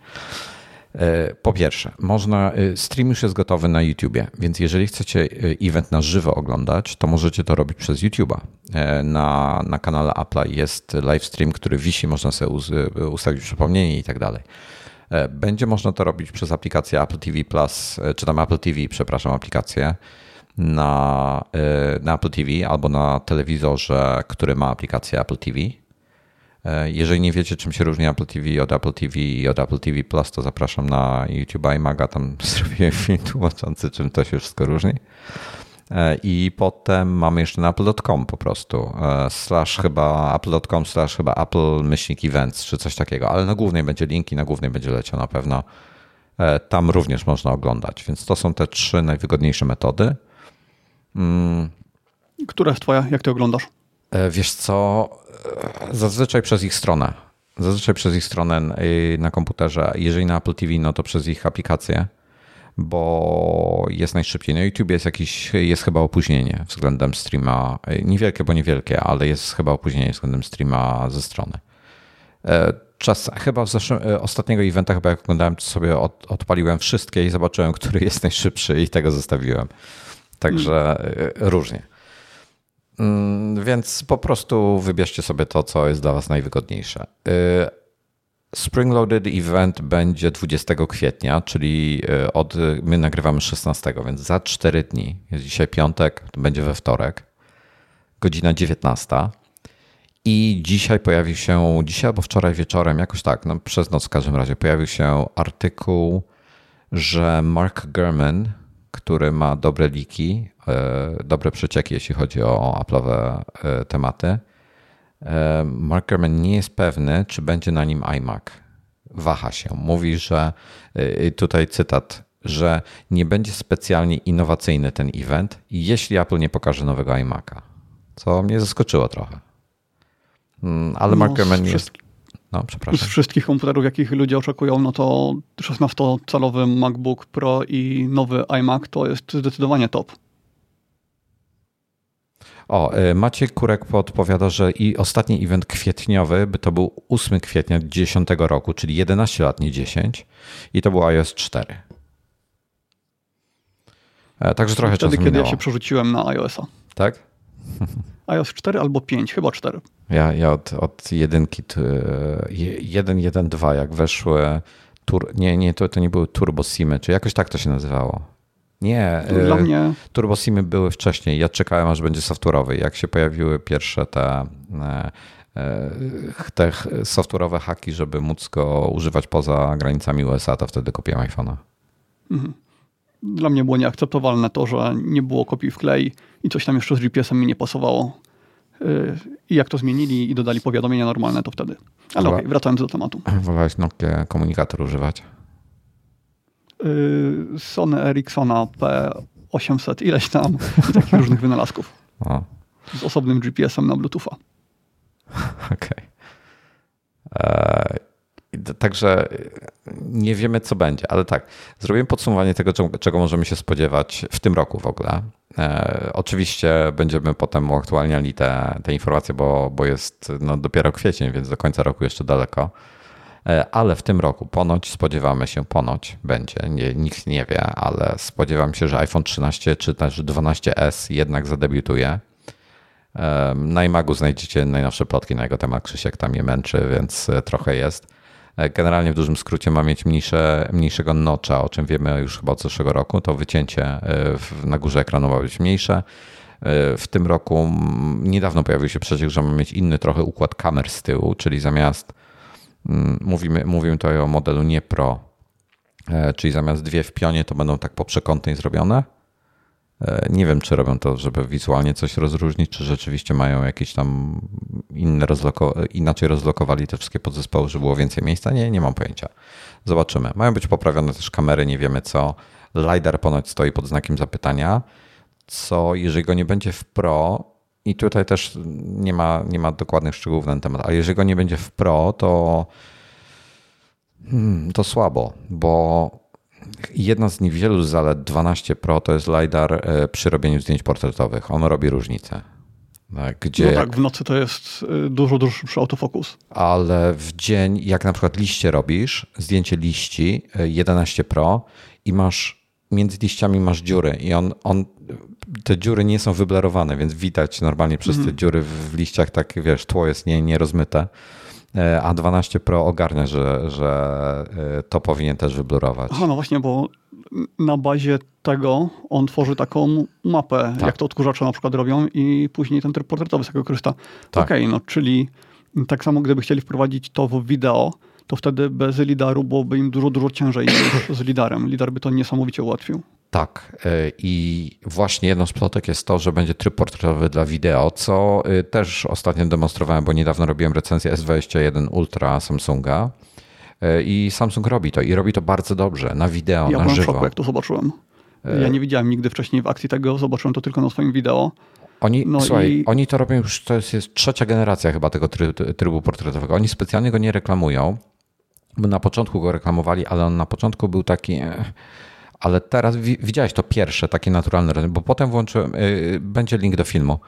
Speaker 1: Po pierwsze, można, stream już jest gotowy na YouTubie, więc jeżeli chcecie event na żywo oglądać, to możecie to robić przez YouTube'a. Na, na kanale Apple jest live stream, który wisi, można sobie ustawić przypomnienie i tak dalej. E, będzie można to robić przez aplikację Apple TV Plus, e, czy tam Apple TV, przepraszam, aplikację na, e, na Apple TV albo na telewizorze, który ma aplikację Apple TV. Jeżeli nie wiecie, czym się różni Apple TV od Apple TV i od Apple TV Plus, to zapraszam na YouTube i Maga. Tam zrobiłem film tłumaczący, czym to się wszystko różni. E, I potem mamy jeszcze na apple.com po prostu, e, slash chyba apple.com, slash chyba apple myślnik events, czy coś takiego, ale na głównej będzie link i na głównej będzie leciał na pewno. E, tam również można oglądać, więc to są te trzy najwygodniejsze metody.
Speaker 2: Mm. Która jest twoja? Jak ty oglądasz?
Speaker 1: Wiesz co, zazwyczaj przez ich stronę. Zazwyczaj przez ich stronę na komputerze. Jeżeli na Apple TV, no to przez ich aplikację bo jest najszybciej. Na YouTube jest jakiś, jest chyba opóźnienie względem streama. Niewielkie, bo niewielkie, ale jest chyba opóźnienie względem streama ze strony. E, czas, chyba w zeszłym, e, ostatniego eventa, chyba jak oglądałem, to sobie od, odpaliłem wszystkie i zobaczyłem, który jest najszybszy i tego zostawiłem. Także hmm. różnie. Mm, więc po prostu wybierzcie sobie to, co jest dla Was najwygodniejsze. Spring Loaded Event będzie 20 kwietnia, czyli e, od, my nagrywamy 16, więc za 4 dni. Jest dzisiaj piątek, będzie we wtorek, godzina 19. I dzisiaj pojawił się, dzisiaj albo wczoraj wieczorem, jakoś tak, no przez noc w każdym razie, pojawił się artykuł, że Mark Gurman, który ma dobre liki, dobre przecieki, jeśli chodzi o Apple'owe e, tematy, Mark Gurman nie jest pewny, czy będzie na nim iMac. Waha się. Mówi, że tutaj cytat, że nie będzie specjalnie innowacyjny ten event, jeśli Apple nie pokaże nowego iMac'a. Co mnie zaskoczyło trochę. Mm, ale Mark no, Gurman jest. No, przepraszam.
Speaker 2: Z wszystkich komputerów, jakich ludzie oczekują, no to 16-calowy MacBook Pro i nowy iMac to jest zdecydowanie top.
Speaker 1: O, y, Maciek Kurek podpowiada, że i ostatni event kwietniowy by to był 8 kwietnia 10 roku, czyli 11 lat, nie 10. I to był iOS 4. E, także trochę
Speaker 2: Wtedy,
Speaker 1: czasu
Speaker 2: kiedy
Speaker 1: minęło.
Speaker 2: ja się przerzuciłem na iOS-a.
Speaker 1: Tak?
Speaker 2: iOS 4 albo 5, chyba 4.
Speaker 1: Ja, ja od, od jedynki, 1, 1, 2, jak weszły, tur, nie, nie, to, to nie były turbo simy, czy jakoś tak to się nazywało. Nie,
Speaker 2: dla y, mnie...
Speaker 1: turbosimy były wcześniej. Ja czekałem, aż będzie software'owy. Jak się pojawiły pierwsze te, e, e, te software'owe haki, żeby móc go używać poza granicami USA, to wtedy kupiłem iPhone'a. Mhm.
Speaker 2: Dla mnie było nieakceptowalne to, że nie było kopii w klej i coś tam jeszcze z GPS-em mi nie pasowało. Y, I jak to zmienili i dodali powiadomienia normalne, to wtedy. Ale okej, okay, wracając do tematu.
Speaker 1: Wolałeś Nokia komunikator używać?
Speaker 2: Y, Sony Ericssona P800, ileś tam takich różnych wynalazków. O. Z osobnym GPS-em na Bluetootha.
Speaker 1: Okej. Okay. E, także nie wiemy, co będzie, ale tak, zrobiłem podsumowanie tego, czego możemy się spodziewać w tym roku w ogóle. E, oczywiście będziemy potem uaktualniali te, te informacje, bo, bo jest no, dopiero kwiecień, więc do końca roku jeszcze daleko. E, ale w tym roku ponoć spodziewamy się, ponoć będzie, nie, nikt nie wie, ale spodziewam się, że iPhone 13 czy też 12S jednak zadebiutuje. E, na iMagu znajdziecie najnowsze plotki na jego temat. Krzysiek tam je męczy, więc e, trochę jest. Generalnie w dużym skrócie ma mieć mniejsze, mniejszego nocza, o czym wiemy już chyba od zeszłego roku. To wycięcie na górze ekranu ma być mniejsze. W tym roku niedawno pojawił się przeciek, że ma mieć inny trochę układ kamer z tyłu, czyli zamiast mówimy, mówimy tutaj o modelu nie Pro, e, czyli zamiast dwie w pionie to będą tak poprzekątnej zrobione. E, nie wiem, czy robią to, żeby wizualnie coś rozróżnić, czy rzeczywiście mają jakieś tam inne rozloko inaczej rozlokowali te wszystkie podzespoły, żeby było więcej miejsca. Nie, nie mam pojęcia. Zobaczymy. Mają być poprawione też kamery, nie wiemy co. LiDAR ponoć stoi pod znakiem zapytania, co jeżeli go nie będzie w Pro, i tutaj też nie ma, nie ma dokładnych szczegółów na ten temat, ale jeżeli go nie będzie w Pro, to, hmm, to słabo, bo jedna z niewielu zalet 12 Pro to jest LiDAR e, przy robieniu zdjęć portretowych. On robi różnicę.
Speaker 2: Tak, gdzie no tak, w nocy to jest e, dużo, dużo szybszy autofokus.
Speaker 1: Ale w dzień, jak na przykład liście robisz, zdjęcie liści 11 e, Pro i masz między liściami masz dziury i on, on te dziury nie są wyblerowane, więc widać normalnie przez te mhm. dziury w liściach tak, wiesz, tło jest nie, nierozmyte. E, a 12 Pro ogarnia, że, że e, to powinien też wyblurować.
Speaker 2: Aha, no właśnie, bo na bazie tego on tworzy taką mapę, tak. jak to odkurzacze na przykład robią i później ten tryb portretowy z tego korzysta. Tak. Okej, okay, no czyli tak samo gdyby chcieli wprowadzić to w wideo, to wtedy bez lidaru byłoby im dużo, dużo ciężej niż z lidarem. Lidar by to niesamowicie ułatwił.
Speaker 1: Tak. E, I właśnie jedną z plotek jest to, że będzie tryb portretowy dla wideo, co e, też ostatnio demonstrowałem, bo niedawno robiłem recenzję S21 Ultra Samsunga. E, I Samsung robi to i robi to bardzo dobrze na wideo,
Speaker 2: ja
Speaker 1: na żywo.
Speaker 2: Ja byłem jak to zobaczyłem. Ja nie widziałem nigdy wcześniej w akcji tego, zobaczyłem to tylko na swoim wideo.
Speaker 1: Oni, no słuchaj, i... oni to robią już, to jest, jest trzecia generacja chyba tego trybu, trybu portretowego. Oni specjalnie go nie reklamują, bo na początku go reklamowali, ale on na początku był taki ale teraz widziałeś to pierwsze, takie naturalne, bo potem włączyłem, y, będzie link do filmu.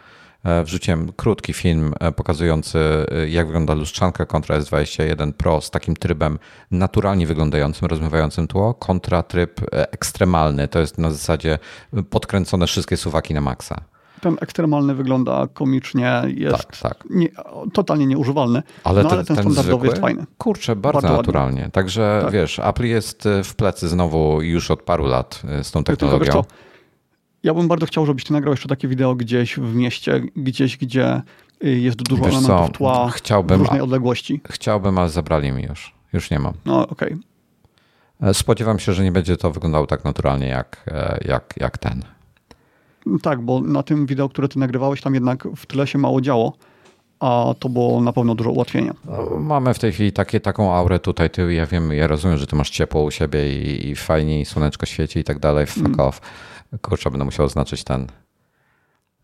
Speaker 1: E, wrzuciłem krótki film e, pokazujący, y, jak wygląda lustrzanka kontra S21 Pro z takim trybem naturalnie wyglądającym, rozmywającym tło, kontra tryb e, ekstremalny. To jest na zasadzie podkręcone wszystkie suwaki na maksa
Speaker 2: ten ekstremalny wygląda komicznie, jest tak, tak. Nie, totalnie nieużywalny, ale, no, ten, ale ten, ten standardowy zwykły, jest fajny.
Speaker 1: Kurczę, bardzo, bardzo naturalnie. Także tak. wiesz, Apple jest e, w plecy znowu już od paru lat e, z tą technologią. Tylko,
Speaker 2: ja bym bardzo chciał, żebyś ty nagrał jeszcze takie wideo gdzieś w mieście, gdzieś, gdzie y, jest dużo wiesz elementów co? tła chciałbym, w różnej odległości.
Speaker 1: Chciałbym, ale zabrali mi już. Już nie mam.
Speaker 2: No, okej.
Speaker 1: Okay. E, spodziewam się, że nie będzie to wyglądało tak naturalnie jak, jak, jak ten.
Speaker 2: Tak, bo na tym wideo, które ty nagrywałeś, tam jednak w tyle się mało działo, a to było na pewno dużo ułatwienia.
Speaker 1: No, mamy w tej chwili takie, taką aurę tutaj, ty, ja wiem, ja rozumiem, że ty masz ciepło u siebie i, i fajnie, i słoneczko świeci i tak dalej, fuck mm. off. Kurczę, będę musiał oznaczyć ten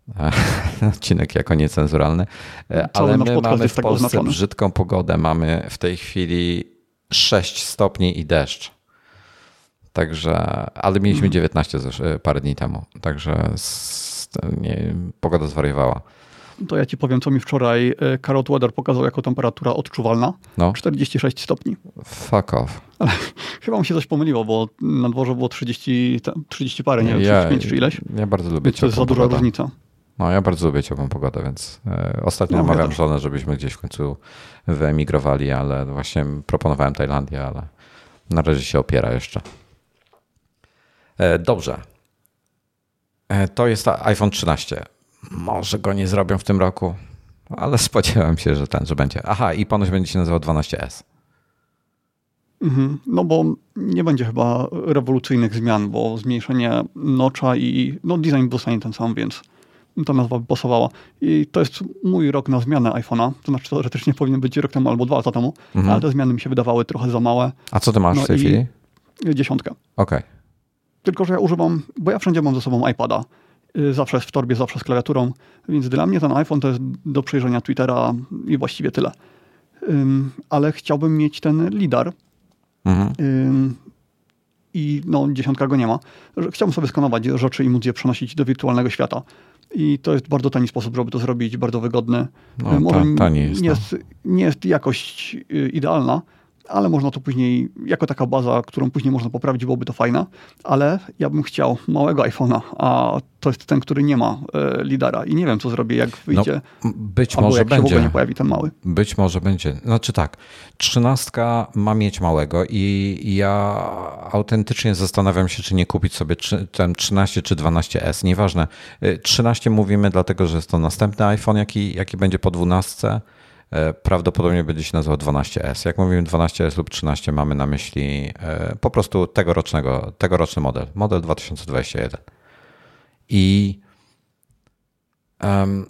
Speaker 1: odcinek jako niecenzuralny. E, ale my mamy w tak Polsce oznaczony. brzydką pogodę. Mamy w tej chwili 6 stopni i deszcz. Także, ale mieliśmy 19 mhm. e, parę dni temu, także nie, pogoda zwariowała.
Speaker 2: To ja ci powiem, co mi wczoraj e, Carrot Weather pokazał jako temperatura odczuwalna. No. 46 stopni.
Speaker 1: Fuck off.
Speaker 2: Ale chyba mi się coś pomyliło, bo na dworze było 30, 30 parę, nie wiem, ja, 35 czy ileś.
Speaker 1: Ja bardzo lubię
Speaker 2: To jest za duża różnica.
Speaker 1: No, ja bardzo lubię ciepłą pogodę, więc e, ostatnio no, namawiam żonę, żebyśmy gdzieś w końcu wyemigrowali, ale właśnie proponowałem Tajlandię, ale na razie się opiera jeszcze. E, dobrze. E, to jest iPhone 13. Może go nie zrobią w tym roku, ale spodziewałem się, że ten, że będzie. Aha, i ponoć będzie się nazywał 12S.
Speaker 2: Mhm. No bo nie będzie chyba rewolucyjnych zmian, bo zmniejszenie nocza i no design zostanie ten sam, więc ta nazwa by pasowała. I to jest mój rok na zmianę iPhone'a. To znaczy teoretycznie powinien być rok temu albo dwa lata temu, mhm. ale te zmiany mi się wydawały trochę za małe.
Speaker 1: A co ty masz no w tej chwili?
Speaker 2: Dziesiątkę.
Speaker 1: Okej. Okay.
Speaker 2: Tylko, że ja używam, bo ja wszędzie mam ze sobą iPada. Y, zawsze w torbie, zawsze z klawiaturą. Więc dla mnie ten iPhone to jest do przejrzenia Twittera i właściwie tyle. ale chciałbym mieć ten lidar. Mhm. I no, dziesiątka go nie ma. Chciałbym sobie skanować rzeczy i móc je przenosić do wirtualnego świata. I to jest bardzo tani sposób, żeby to zrobić, bardzo wygodny.
Speaker 1: No, Może tani jest,
Speaker 2: nie, jest, nie jest jakość y, idealna, ale można to później, jako taka baza, którą później można poprawić, byłoby to fajne, ale ja bym chciał małego iPhone'a, a to jest ten, który nie ma e, lidara i nie wiem, co zrobię, jak wyjdzie.
Speaker 1: No, być albo może jak będzie.
Speaker 2: się nie pojawi ten mały.
Speaker 1: Być może będzie. Znaczy tak, trzynastka ma mieć małego i ja autentycznie zastanawiam się, czy nie kupić sobie ten 13 czy 12S, nieważne. 13 e, mówimy dlatego, że jest to następny iPhone, jaki, jaki będzie po 12 E, prawdopodobnie będzie się nazywał 12S. Jak mówimy 12S lub 13, mamy na myśli e, po prostu tegorocznego, tegoroczny model, model 2021. I, um,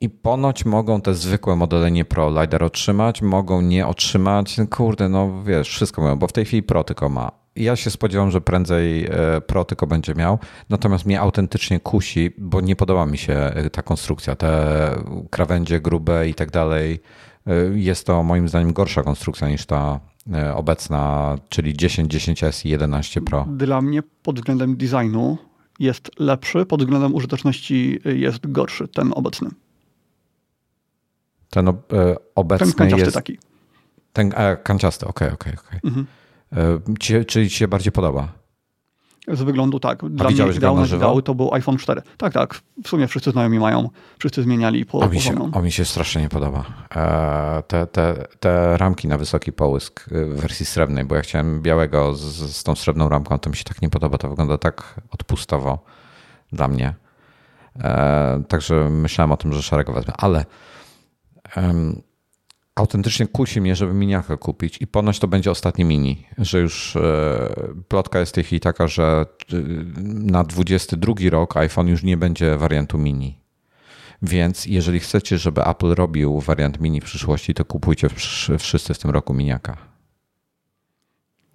Speaker 1: I ponoć mogą te zwykłe modele nie Pro LiDAR otrzymać, mogą nie otrzymać. Kurde, no wiesz, wszystko mają, bo w tej chwili Pro tylko ma. Ja się spodziewam, że prędzej e, Pro tylko będzie miał, natomiast mnie autentycznie kusi, bo nie podoba mi się e, ta konstrukcja. Te krawędzie grube i tak dalej. E, jest to moim zdaniem gorsza konstrukcja niż ta obecna, czyli 10, 10S i 11 Pro.
Speaker 2: Dla mnie pod względem designu jest lepszy, pod względem użyteczności jest gorszy, ten obecny.
Speaker 1: Ten obecny
Speaker 2: ten
Speaker 1: jest...
Speaker 2: taki.
Speaker 1: Ten a, kanciasty, okej, okay, okej, okay, okej. Okay. Mhm. Ci, czyli ci się bardziej podoba?
Speaker 2: Z wyglądu tak. Dla A mnie idealny ideały to był iPhone 4. Tak, tak. W sumie wszyscy znajomi mają. Wszyscy zmieniali po,
Speaker 1: o mi się, o mi się strasznie nie podoba. E, te, te, te ramki na wysoki połysk w wersji srebrnej, bo ja chciałem białego z, z tą srebrną ramką, to mi się tak nie podoba. To wygląda tak odpustowo dla mnie. E, także myślałem o tym, że szarego wezmę. Ale autentycznie kusi mnie, żeby miniaka kupić i ponoć to będzie ostatni mini, że już e, plotka jest w tej chwili taka, że e, na 22 rok iPhone już nie będzie wariantu mini. Więc jeżeli chcecie, żeby Apple robił wariant mini w przyszłości, to kupujcie wszyscy w tym roku miniaka.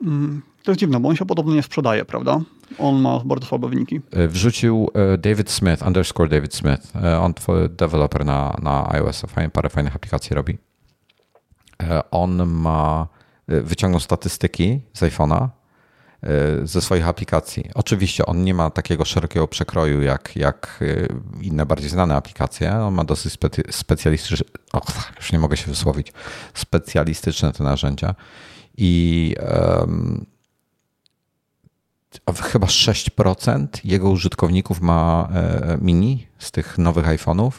Speaker 2: Mm, to jest dziwne, bo on się podobno nie sprzedaje, prawda? On ma bardzo słabe wyniki.
Speaker 1: E, wrzucił David Smith, underscore David Smith. On deweloper na, na iOS, parę fajnych aplikacji robi. E, on ma, e, wyciągnął statystyki z iPhone'a, e, ze swoich aplikacji. Oczywiście on nie ma takiego szerokiego przekroju jak, jak inne bardziej znane aplikacje. On ma dosyć specy, specjalistyczne, och, już nie mogę się wysłowić, specjalistyczne te narzędzia. I um, chyba 6% jego użytkowników ma mini z tych nowych iPhone'ów,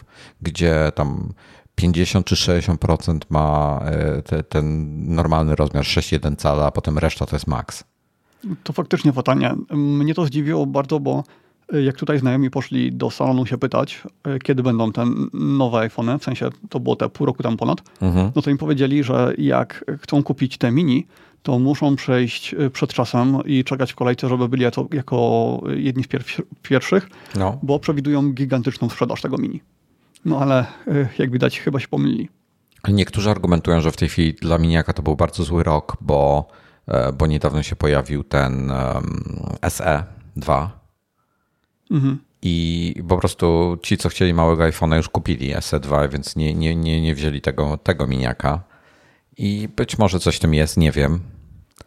Speaker 1: gdzie tam 50 czy 60% ma e, te, ten normalny rozmiar 6,1 cala, a potem reszta to jest max.
Speaker 2: To faktycznie fatalnie. Mnie to zdziwiło bardzo, bo e, jak tutaj znajomi poszli do salonu się pytać, e, kiedy będą te nowe iPhone, w sensie to było te pół roku tam ponad, mhm. no to im powiedzieli, że jak chcą kupić te mini, to muszą przejść przed czasem i czekać w kolejce, żeby byli jako, jako jedni z pierwszych, no. bo przewidują gigantyczną sprzedaż tego mini. No ale y, jak widać, chyba się pomylili.
Speaker 1: Niektórzy argumentują, że w tej chwili dla Miniaka to był bardzo zły rok, bo, e, bo niedawno się pojawił ten SE 2. Mhm. I po prostu ci, co chcieli małego iPhone'a, już kupili SE2, więc nie, nie, nie, nie wzięli tego, tego miniaka. I być może coś w tym jest, nie wiem.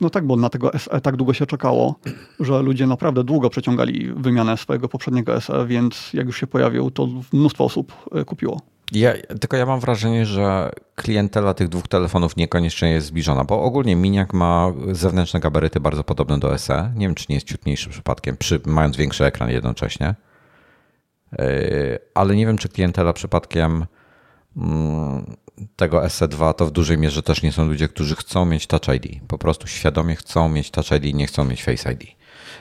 Speaker 2: No tak, bo na tego SE tak długo się czekało, że ludzie naprawdę długo przeciągali wymianę swojego poprzedniego SE, więc jak już się pojawił, to mnóstwo osób e, kupiło.
Speaker 1: Ja, tylko ja mam wrażenie, że klientela tych dwóch telefonów niekoniecznie jest zbliżona, bo ogólnie Miniak ma zewnętrzne gabaryty bardzo podobne do SE. Nie wiem, czy nie jest ciutniejszy przypadkiem, przy, mając większy ekran jednocześnie. E, ale nie wiem, czy klientela przypadkiem mm, tego SE2 to w dużej mierze też nie są ludzie, którzy chcą mieć Touch ID. Po prostu świadomie chcą mieć Touch ID, nie chcą mieć Face ID.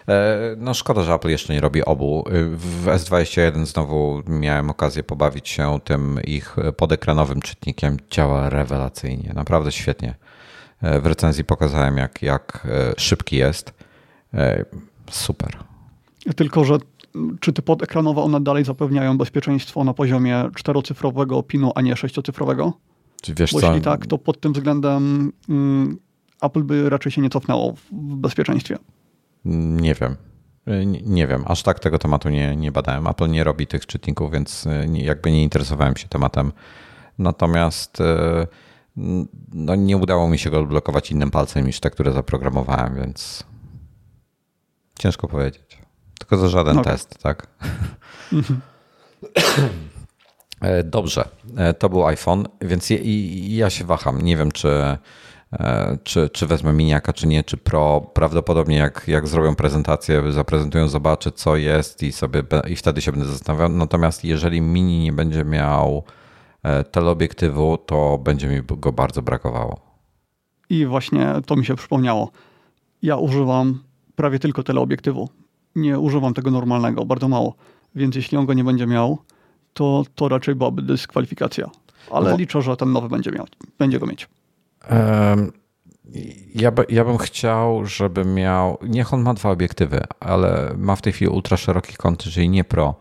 Speaker 1: E, no szkoda, że Apple jeszcze nie robi obu. W S21 znowu miałem okazję pobawić się tym ich podekranowym czytnikiem. Działa rewelacyjnie, naprawdę świetnie. E, w recenzji pokazałem, jak, jak e, szybki jest. Super.
Speaker 2: Tylko, że czy te podekranowe one dalej zapewniają bezpieczeństwo na poziomie czterocyfrowego PIN-u, a nie sześciocyfrowego?
Speaker 1: Czy wiesz
Speaker 2: Bo co? jeśli tak, to pod tym względem mm, Apple by raczej się nie cofnęło w bezpieczeństwie.
Speaker 1: Nie wiem. Nie, nie, wiem, aż tak tego tematu nie, nie badałem. Apple nie robi tych czytników, więc e, jakby nie interesowałem się tematem. Natomiast e, no, nie udało mi się go odblokować innym palcem niż te, które zaprogramowałem, więc ciężko powiedzieć. Tylko za żaden okay. test, tak? Mhm. E, dobrze, e, to był iPhone, więc ja, ja się waham. Nie wiem, czy, e, czy, czy wezmę miniaka, czy nie, czy Pro. Prawdopodobnie jak, jak zrobią prezentację, zaprezentują, zobaczę co jest i sobie i wtedy się będę zastanawiał. Natomiast jeżeli mini nie będzie miał teleobiektywu, to będzie mi go bardzo brakowało.
Speaker 2: I właśnie to mi się przypomniało. Ja używam prawie tylko teleobiektywu. Nie używam tego normalnego, bardzo mało. Więc jeśli on go nie będzie miał, to, to raczej byłaby dyskwalifikacja. Ale no. liczę, że ten nowy będzie, miał, będzie go mieć. Um,
Speaker 1: Ja, by, ja bym chciał, żeby miał. Niech on ma dwa obiektywy, ale ma w tej chwili ultra szeroki kąt, czyli nie pro.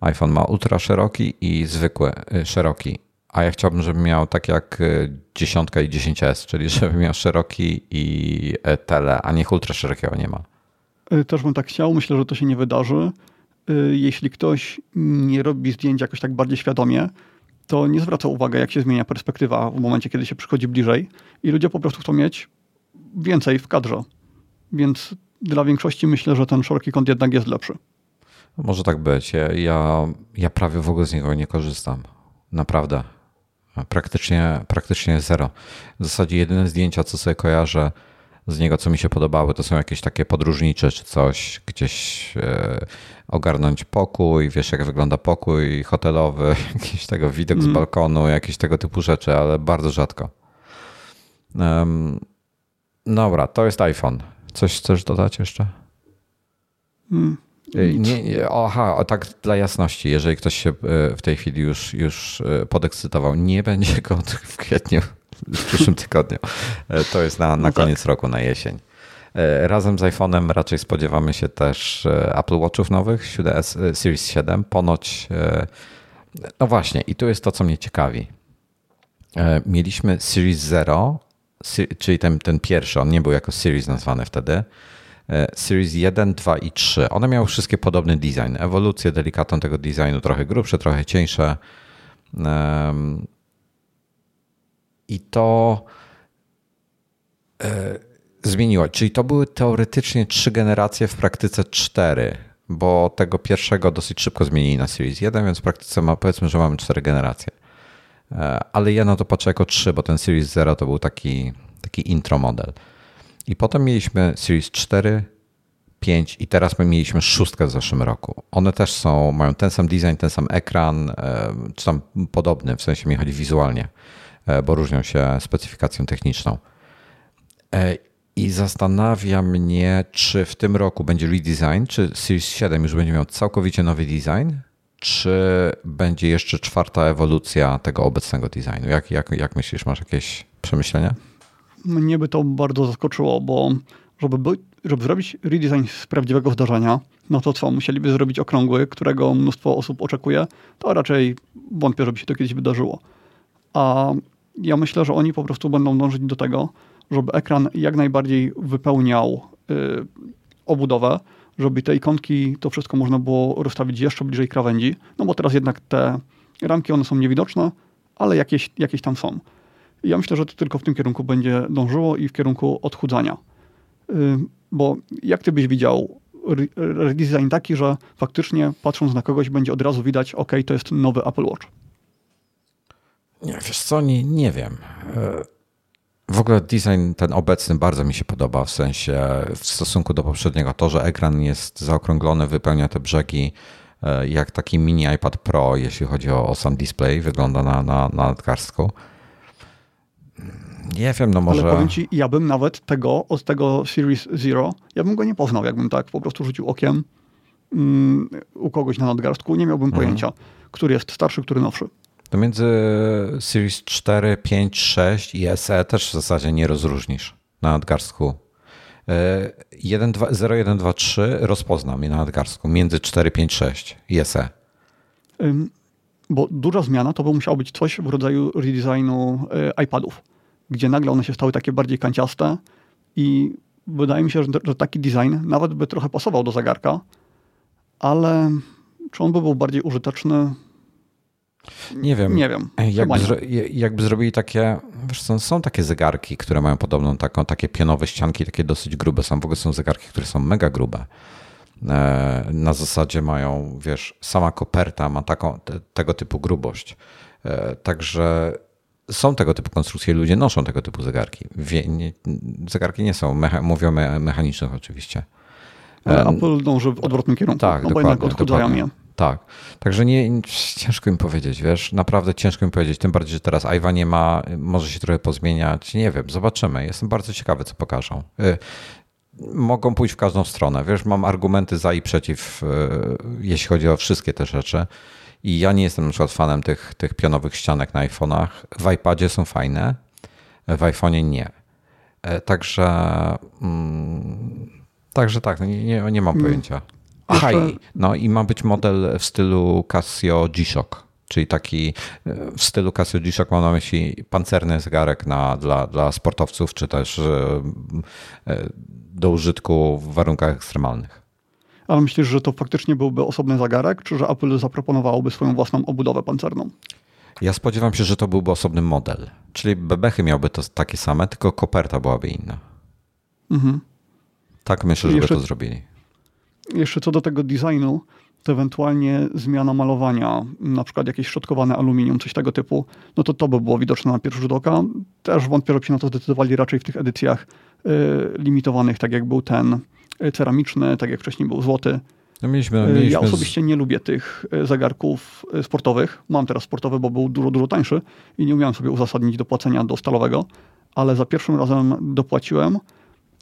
Speaker 1: iPhone ma ultra szeroki i zwykły y, szeroki. A ja chciałbym, żeby miał tak jak y, dziesiątka i 10S, czyli żeby miał szeroki i y, tele, a niech ultra szerokiego nie ma.
Speaker 2: Też bym tak chciał. Myślę, że to się nie wydarzy. Jeśli ktoś nie robi zdjęć jakoś tak bardziej świadomie, to nie zwraca uwagi, jak się zmienia perspektywa w momencie, kiedy się przychodzi bliżej i ludzie po prostu chcą mieć więcej w kadrze. Więc dla większości myślę, że ten szeroki kąt jednak jest lepszy.
Speaker 1: Może tak być. Ja, ja, ja prawie w ogóle z niego nie korzystam. Naprawdę. Praktycznie, praktycznie zero. W zasadzie jedyne zdjęcia, co sobie kojarzę z niego, co mi się podobały, to są jakieś takie podróżnicze czy coś, gdzieś e, ogarnąć pokój, wiesz jak wygląda pokój hotelowy, jakiś tego widok z balkonu, jakieś tego typu rzeczy, ale bardzo rzadko. Um, dobra, to jest iPhone. Coś chcesz dodać jeszcze? Mm. Nie, nie, aha, tak dla jasności, jeżeli ktoś się e, w tej chwili już, już e, podekscytował, nie będzie go w kwietniu, w przyszłym tygodniu. To jest na, na no koniec tak. roku, na jesień. E, razem z iPhone'em raczej spodziewamy się też e, Apple Watchów nowych, e, Series 7. Ponoć, no właśnie, i tu jest to, co mnie ciekawi. Mieliśmy Series 0, czyli ten, ten pierwszy, on nie był jako Series nazwany wtedy. Series 1, 2 i 3. One miały wszystkie podobny design. Ewolucję delikatną tego designu, trochę grubsze, trochę cieńsze. I to zmieniła. Czyli to były teoretycznie trzy generacje, w praktyce cztery, bo tego pierwszego dosyć szybko zmienili na Series 1, więc w praktyce ma, powiedzmy, że mamy cztery generacje. E, ale ja na to patrzę jako trzy, bo ten Series 0 to był taki, taki intro model. I potem mieliśmy Series 4, 5 i teraz my mieliśmy szóstkę w zeszłym roku. One też są, mają ten sam design, ten sam ekran, e, czy tam podobny, w sensie mi chodzi wizualnie, e, bo różnią się specyfikacją techniczną. I zastanawia mnie, czy w tym roku będzie redesign, czy Series 7 już będzie miał całkowicie nowy design, czy będzie jeszcze czwarta ewolucja tego obecnego designu. Jak, jak, jak myślisz, masz jakieś przemyślenia?
Speaker 2: Mnie by to bardzo zaskoczyło, bo żeby, by, żeby zrobić redesign z prawdziwego zdarzenia, no to co, musieliby zrobić okrągły, którego mnóstwo osób oczekuje, to raczej wątpię, żeby się to kiedyś wydarzyło. A ja myślę, że oni po prostu będą dążyć do tego, żeby ekran jak najbardziej wypełniał y, obudowę, żeby te ikonki, to wszystko można było rozstawić jeszcze bliżej krawędzi, no bo teraz jednak te ramki, one są niewidoczne, ale jakieś, jakieś tam są. Ja myślę, że to tylko w tym kierunku będzie dążyło i w kierunku odchudzania. Y, bo jak ty byś widział redesign taki, że faktycznie patrząc na kogoś będzie od razu widać, ok, to jest nowy Apple Watch.
Speaker 1: Nie, wiesz co, nie, nie wiem. E, w ogóle design ten obecny bardzo mi się podoba, w sensie w stosunku do poprzedniego. To, że ekran jest zaokrąglony, wypełnia te brzegi e, jak taki mini iPad Pro, jeśli chodzi o, o sam display, wygląda na, na, na nadgarstku. Nie wiem, no może...
Speaker 2: Ale powiem ci, ja bym nawet tego, od tego Series Zero, ja bym go nie poznał, jakbym tak po prostu rzucił okiem um, u kogoś na nadgarstku. Nie miałbym mhm. pojęcia, który jest starszy, który nowszy.
Speaker 1: To między Series 4, 5, 6 i SE też w zasadzie nie rozróżnisz na nadgarstku. 1, 2, 0, 1, 2, 3 rozpoznam je na nadgarstku między 4, 5, 6 i SE.
Speaker 2: Bo duża zmiana to by musiało być coś w rodzaju redesignu e, iPadów, gdzie nagle one się stały takie bardziej kanciaste i wydaje mi się, że, taki design nawet by trochę pasował do zegarka, ale czy on by był bardziej użyteczny?
Speaker 1: Nie wiem.
Speaker 2: Nie wiem.
Speaker 1: Jakby, zro, jakby zrobili takie, wiesz, są, są takie zegarki, które mają podobną taką, takie pionowe ścianki, takie dosyć grube. Są w ogóle są zegarki, które są mega grube. E, na zasadzie mają, wiesz, sama koperta ma taką, te, tego typu grubość. E, także są tego typu konstrukcje, ludzie noszą tego typu zegarki. Wie, nie, zegarki nie są, mecha, mówią mechanicznych oczywiście.
Speaker 2: Ale Apple dąży w odwrotnym kierunku,
Speaker 1: tak,
Speaker 2: no bo jednak odchudzają je.
Speaker 1: Tak. Także nie, ciężko mi powiedzieć, wiesz, naprawdę ciężko mi powiedzieć, tym bardziej, że teraz Iwa nie ma, może się trochę pozmieniać, nie wiem, zobaczymy. Jestem bardzo ciekawy, co pokażą. Y, mogą pójść w każdą stronę, wiesz, mam argumenty za i przeciw, y, jeśli chodzi o wszystkie te rzeczy. I ja nie jestem na przykład fanem tych, tych pionowych ścianek na iPhone'ach. W iPadzie są fajne, w iPhone'ie nie. Także, mm, także tak, no nie, nie, nie mam mm. pojęcia. I, no i ma być model w stylu Casio G-Shock, czyli taki w stylu Casio G-Shock mam na myśli pancerny zegarek na, dla, dla sportowców, czy też do użytku w warunkach ekstremalnych.
Speaker 2: Ale myślisz, że to faktycznie byłby osobny zegarek, czy że Apple zaproponowałoby swoją własną obudowę pancerną?
Speaker 1: Ja spodziewam się, że to byłby osobny model. Czyli bebechy miałby to takie same, tylko koperta byłaby inna. Mhm. Tak myślę, żeby jeszcze, to zrobili.
Speaker 2: Jeszcze co do tego designu, to ewentualnie zmiana malowania, na przykład jakieś szczotkowane aluminium, coś tego typu, no to to by było widoczne na pierwszy rzut oka. Też wątpię, żeby się na to zdecydowali raczej w tych edycjach y, limitowanych, tak jak był ten y, ceramiczny, tak jak wcześniej był złoty. No mieliśmy, y, mieliśmy ja osobiście nie lubię tych y, zegarków sportowych. Mam teraz sportowy, bo był dużo, dużo tańszy i nie umiałem sobie uzasadnić dopłacenia do stalowego, ale za pierwszym razem dopłaciłem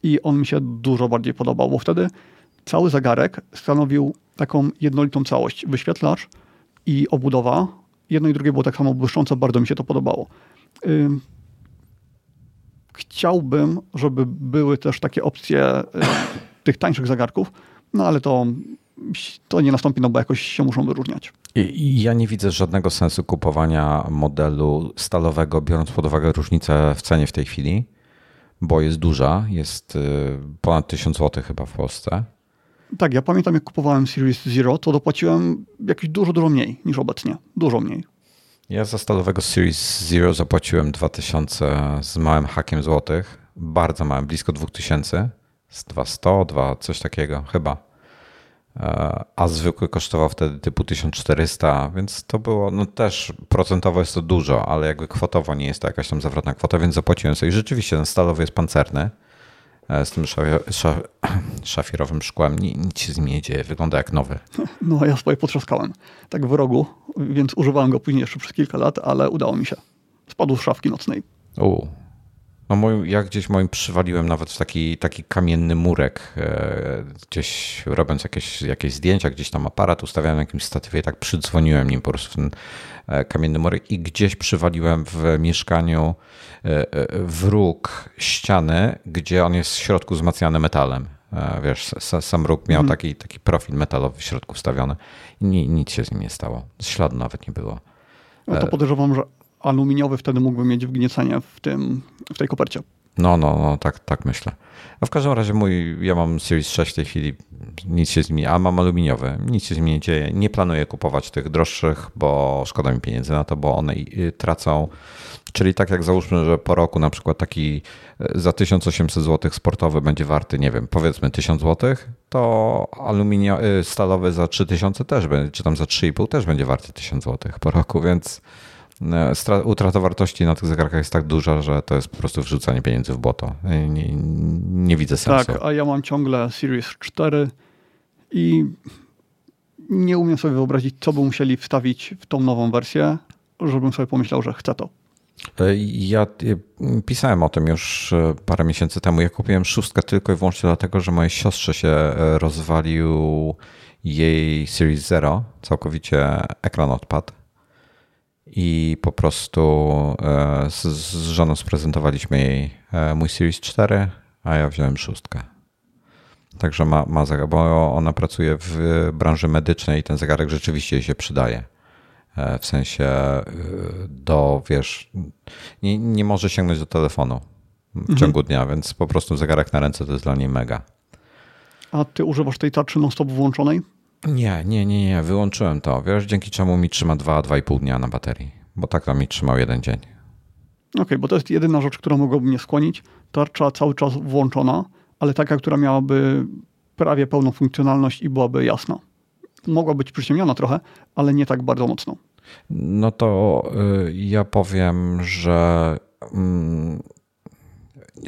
Speaker 2: i on mi się dużo bardziej podobał, bo wtedy cały zegarek stanowił taką jednolitą całość. Wyświetlacz i obudowa. Jedno i drugie było tak samo błyszczące, bardzo mi się to podobało. Chciałbym, żeby były też takie opcje tych tańszych zegarków, no ale to, to nie nastąpi, no bo jakoś się muszą wyróżniać.
Speaker 1: Ja nie widzę żadnego sensu kupowania modelu stalowego, biorąc pod uwagę różnicę w cenie w tej chwili, bo jest duża, jest y, ponad 1000 zł chyba w Polsce.
Speaker 2: Tak, ja pamiętam jak kupowałem Series Zero, to dopłaciłem jakieś dużo, dużo mniej niż obecnie. Dużo mniej.
Speaker 1: Ja za stalowego Series Zero zapłaciłem 2000 z małym hakiem złotych. Bardzo małym, blisko 2000. Z 200, 2, coś takiego chyba. E, a zwykły kosztował wtedy typu 1400, więc to było, no też procentowo jest to dużo, ale jakby kwotowo nie jest to jakaś tam zawrotna kwota, więc zapłaciłem sobie. Rzeczywiście ten stalowy jest pancerny z tym szafirowym szkłem. Nic się z nim nie dzieje, wygląda jak nowy.
Speaker 2: No, ja swoje potrzaskałem. Tak w rogu, więc używałem go później jeszcze przez kilka lat, ale udało mi się. Spadł z szafki nocnej.
Speaker 1: No mój, ja gdzieś moim przywaliłem nawet w taki, taki kamienny murek, e, gdzieś robiąc jakieś, jakieś zdjęcia, gdzieś tam aparat ustawiałem na jakimś statywie i tak przydzwoniłem nim po prostu w ten e, kamienny murek i gdzieś przywaliłem w mieszkaniu E, wróg ściany, gdzie on jest w środku wzmacniany metalem. Wiesz, sam róg miał hmm. taki, taki profil metalowy w środku wstawiony i nic się z nim nie stało. Śladu nawet nie było.
Speaker 2: No to podejrzewam, że aluminiowy wtedy mógłby mieć wgniecenie w, tym, w tej kopercie.
Speaker 1: No, no, no, tak, tak myślę. A w każdym razie mój, ja mam Series 6 w tej chwili, nic się z nimi, a mam aluminiowy, nic się z nimi nie dzieje. Nie planuję kupować tych droższych, bo szkoda mi pieniędzy na to, bo one tracą Czyli tak jak załóżmy, że po roku na przykład taki e, za 1800 zł sportowy będzie warty, nie wiem, powiedzmy 1000 zł, to aluminio, e, stalowy za 3000 też będzie, czy tam za 3,5 też będzie warty 1000 zł po roku, więc utrata wartości na tych zegarkach jest tak duża, że to jest po prostu wrzucanie pieniędzy w błoto. Nie, nie widzę sensu.
Speaker 2: Tak, a ja mam ciągle Series 4 i nie umiem sobie wyobrazić, co by musieli wstawić w tą nową wersję, żebym sobie pomyślał, że chcę to.
Speaker 1: E, ja e, pisałem o tym już e, parę miesięcy temu. Ja kupiłem szóstkę tylko i wyłącznie dlatego, że mojej siostrze się rozwalił jej Series Zero, całkowicie ekran odpadł. I po prostu z, z żoną sprezentowaliśmy jej mój Series 4, a ja wziąłem szóstkę. Także ma, ma zegarek, bo ona pracuje w branży medycznej i ten zegarek rzeczywiście się przydaje. E, w sensie e, do, wiesz, nie, nie może sięgnąć do telefonu w mhm. ciągu dnia, więc po prostu zegarek na ręce to jest dla niej mega.
Speaker 2: A ty używasz tej tarczy non-stop włączonej?
Speaker 1: Nie, nie, nie, nie, wyłączyłem to, wiesz, dzięki czemu mi trzyma 2-2,5 dnia na baterii, bo tak to mi trzymał jeden dzień.
Speaker 2: Okej, okay, bo to jest jedyna rzecz, która mogłaby mnie skłonić. Tarcza cały czas włączona, ale taka, która miałaby prawie pełną funkcjonalność i byłaby jasna mogła być przyciemniona trochę, ale nie tak bardzo mocno.
Speaker 1: No to y, ja powiem, że mm,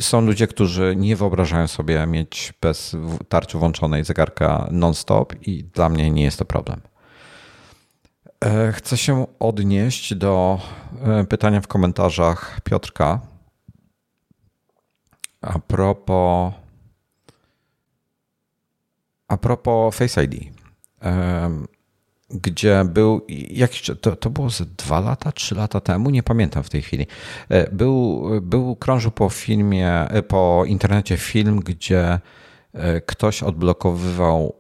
Speaker 1: są ludzie, którzy nie wyobrażają sobie mieć bez tarczy włączonej zegarka non-stop i dla mnie nie jest to problem. E, chcę się odnieść do e, pytania w komentarzach Piotrka a propos a propos Face ID. Gdzie był jakiś, to, to było ze dwa lata, trzy lata temu, nie pamiętam w tej chwili. E, był, był krążył po filmie, e, po internecie film, gdzie e, ktoś odblokowywał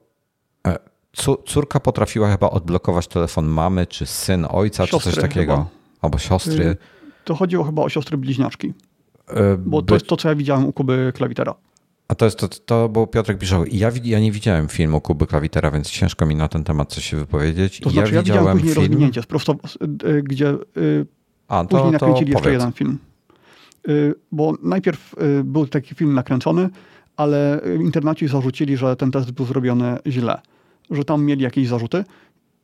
Speaker 1: córka potrafiła chyba odblokować telefon mamy, czy syn ojca, siostry czy coś takiego. Chyba. Albo siostry. Y,
Speaker 2: to chodziło chyba o siostry bliźniaczki. Bo to jest to, co ja widziałem u Kuby Klawitera.
Speaker 1: A to jest to, to bo Piotrek pisze, ja, ja nie widziałem filmu Kuby Klawitera, więc ciężko mi na ten temat coś się wypowiedzieć.
Speaker 2: To znaczy, ja, ja widziałem później film... rozwinięcie, sprosto, y, gdzie y, A, to, później nakręcili jeszcze jeden film. Y, bo najpierw był taki film nakręcony, ale internaci zarzucili, że ten test był zrobiony źle, że tam mieli jakieś zarzuty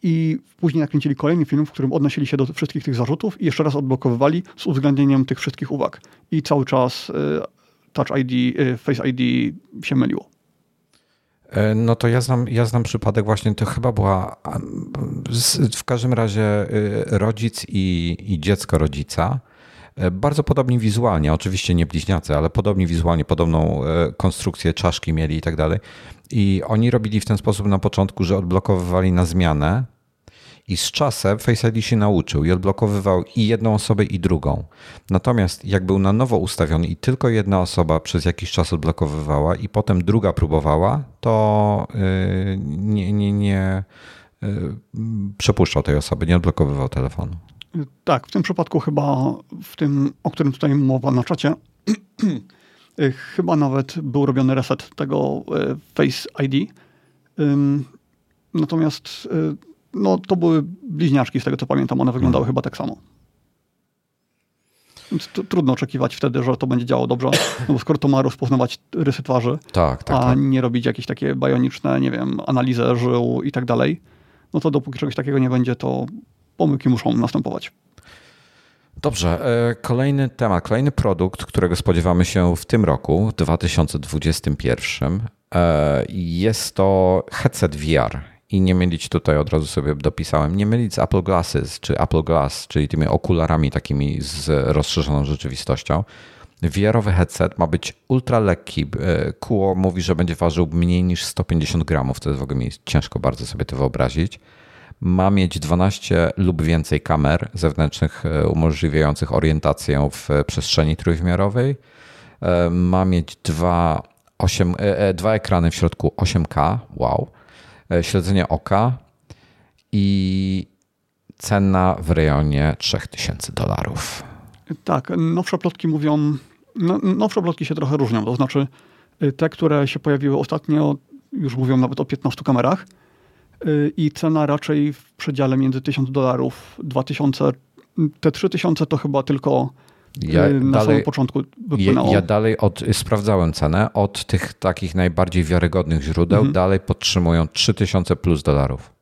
Speaker 2: i później nakręcili kolejny film, w którym odnosili się do wszystkich tych zarzutów i jeszcze raz odblokowywali z uwzględnieniem tych wszystkich uwag. I cały czas Touch ID, y, Face ID się myliło.
Speaker 1: E, no to ja znam, ja znam przypadek właśnie, to chyba była w każdym razie y, rodzic i, i dziecko rodzica. E, bardzo podobni wizualnie, oczywiście nie bliźniacy, ale podobni wizualnie, podobną e, konstrukcję czaszki mieli i tak dalej. I oni robili w ten sposób na początku, że odblokowywali na zmianę i z czasem Face ID się nauczył i odblokowywał i jedną osobę, i drugą. Natomiast jak był na nowo ustawiony i tylko jedna osoba przez jakiś czas odblokowywała i potem druga próbowała, to yy, nie, nie, nie yy, przepuszczał tej osoby, nie odblokowywał telefonu.
Speaker 2: Tak, w tym przypadku chyba, w tym, o którym tutaj mowa na czacie, chyba nawet był robiony reset tego Face ID. Natomiast no to były bliźniaczki, z tego co pamiętam, one wyglądały hmm. chyba tak samo. Więc trudno oczekiwać wtedy, że to będzie działało dobrze, no bo skoro to ma rozpoznawać rysy twarzy, tak, tak, a tak. nie robić jakieś takie bajoniczne, nie wiem, analizę żył i tak dalej, no to dopóki czegoś takiego nie będzie, to pomyłki muszą następować.
Speaker 1: Dobrze, e, kolejny temat, kolejny produkt, którego spodziewamy się w tym roku, w 2021. E, jest to headset VR i nie mylić tutaj, od razu sobie dopisałem, nie mylić z Apple Glasses czy Apple Glass, czyli tymi okularami takimi z rozszerzoną rzeczywistością. VR-owy headset ma być ultra lekki. Kuo mówi, że będzie ważył mniej niż 150 gramów. To jest w ogóle mi ciężko bardzo sobie to wyobrazić. Ma mieć 12 lub więcej kamer zewnętrznych e, umożliwiających orientację w przestrzeni trójwymiarowej. E, ma mieć dwa, 8, e, dwa ekrany w środku 8K. Wow E, śledzenie oka i cena w rejonie 3000 dolarów.
Speaker 2: Tak, nowsze plotki mówią, no, nowsze plotki się trochę różnią, to znaczy y, te, które się pojawiły ostatnio, już mówią nawet o 15 kamerach y, i cena raczej w przedziale między 1000 dolarów, 2000, te 3000 to chyba tylko ja y, na dalej, samym początku
Speaker 1: wypłynęło. Ja, ja dalej od, sprawdzałem cenę. Od tych takich najbardziej wiarygodnych źródeł mhm. dalej podtrzymują 3000 plus dolarów.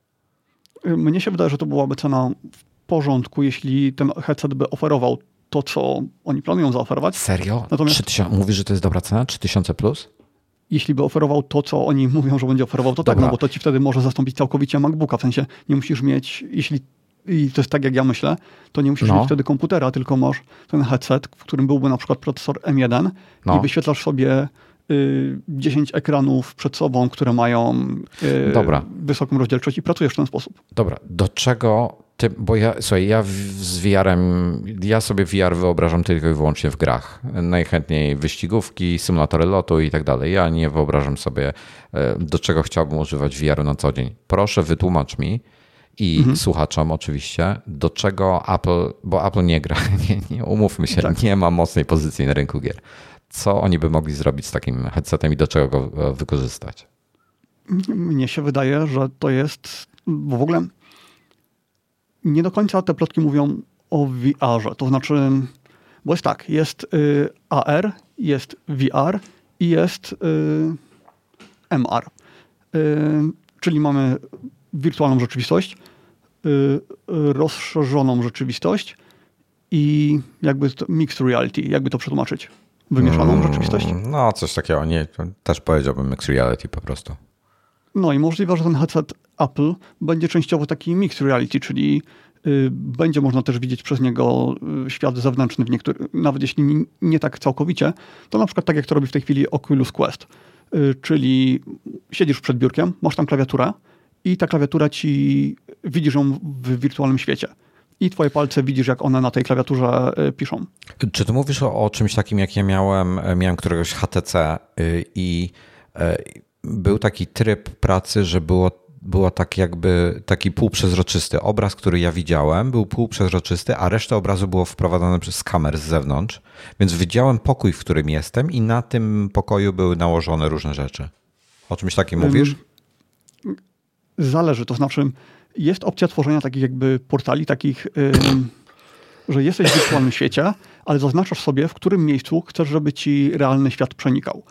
Speaker 2: Y, mnie się wydaje, że to byłaby cena w porządku, jeśli ten headset by oferował to, co oni planują zaoferować.
Speaker 1: Serio? Natomiast 3000, mówisz, że to jest dobra cena? 3000 plus?
Speaker 2: Jeśli by oferował to, co oni mówią, że będzie oferował, to Dobra. tak, no bo to ci wtedy może zastąpić całkowicie MacBooka. W sensie nie musisz mieć, jeśli i to jest tak, jak ja myślę, to nie musisz no. mieć wtedy komputera, tylko masz ten headset, w którym byłby na przykład procesor M1 no. i wyświetlasz sobie y, 10 ekranów przed sobą, które mają y, Dobra. wysoką rozdzielczość i pracujesz w ten sposób.
Speaker 1: Dobra, do czego ty, bo ja, słuchaj, ja z VR-em, ja sobie VR wyobrażam tylko i wyłącznie w grach. Najchętniej wyścigówki, symulatory lotu i tak dalej. Ja nie wyobrażam sobie, e, do czego chciałbym używać VR-u na co dzień. Proszę wytłumacz mi, i mhm. słuchaczom oczywiście, do czego Apple, bo Apple nie gra, nie, nie umówmy się, tak. nie ma mocnej pozycji na rynku gier. Co oni by mogli zrobić z takim headsetem i do czego go e, wykorzystać?
Speaker 2: Mnie się wydaje, że to jest, bo w ogóle nie do końca te plotki mówią o VR-ze. To znaczy, bo jest tak, jest y, AR, jest VR i jest y, MR. Y, czyli mamy wirtualną rzeczywistość, y, rozszerzoną rzeczywistość i jakby to, mixed reality, jakby to przetłumaczyć. Wymieszaną mm, rzeczywistość?
Speaker 1: No, coś takiego. Nie, też powiedziałbym mixed reality po prostu.
Speaker 2: No i możliwe, że ten headset Apple będzie częściowo taki mixed reality, czyli y, będzie można też widzieć przez niego y, świat zewnętrzny, w niektóry, nawet jeśli nie, nie tak całkowicie, to na przykład tak jak to robi w tej chwili Oculus Quest, czyli siedzisz przed biurkiem, masz tam klawiaturę, i ta klawiatura ci, widzisz ją w wirtualnym świecie. I twoje palce widzisz, jak one na tej klawiaturze y, piszą.
Speaker 1: Czy ty mówisz o, o czymś takim, jak ja miałem, e, miałem któregoś HTC y, i e, był taki tryb pracy, że było było tak jakby taki półprzezroczysty. Obraz, który ja widziałem, był półprzezroczysty, a reszta obrazu było wprowadzone przez kamer z zewnątrz. Więc widziałem pokój, w którym jestem i na tym pokoju były nałożone różne rzeczy. O czymś takim mówisz?
Speaker 2: Zależy, to znaczy jest opcja tworzenia takich jakby portali, takich, że jesteś w wirtualnym świecie, ale zaznaczasz sobie, w którym miejscu chcesz, żeby ci realny świat przenikał.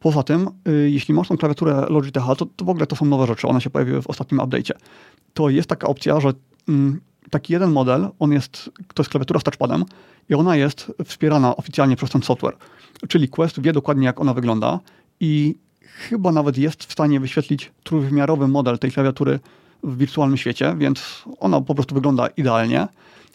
Speaker 2: Poza tym, y, jeśli masz tą klawiaturę Logitech, to, to w ogóle to są nowe rzeczy, one się pojawiły w ostatnim update'cie. To jest taka opcja, że mm, taki jeden model, on jest, to jest klawiatura z touchpadem i ona jest wspierana oficjalnie przez ten software. Czyli Quest wie dokładnie, jak ona wygląda i chyba nawet jest w stanie wyświetlić trójwymiarowy model tej klawiatury w wirtualnym świecie, więc ona po prostu wygląda idealnie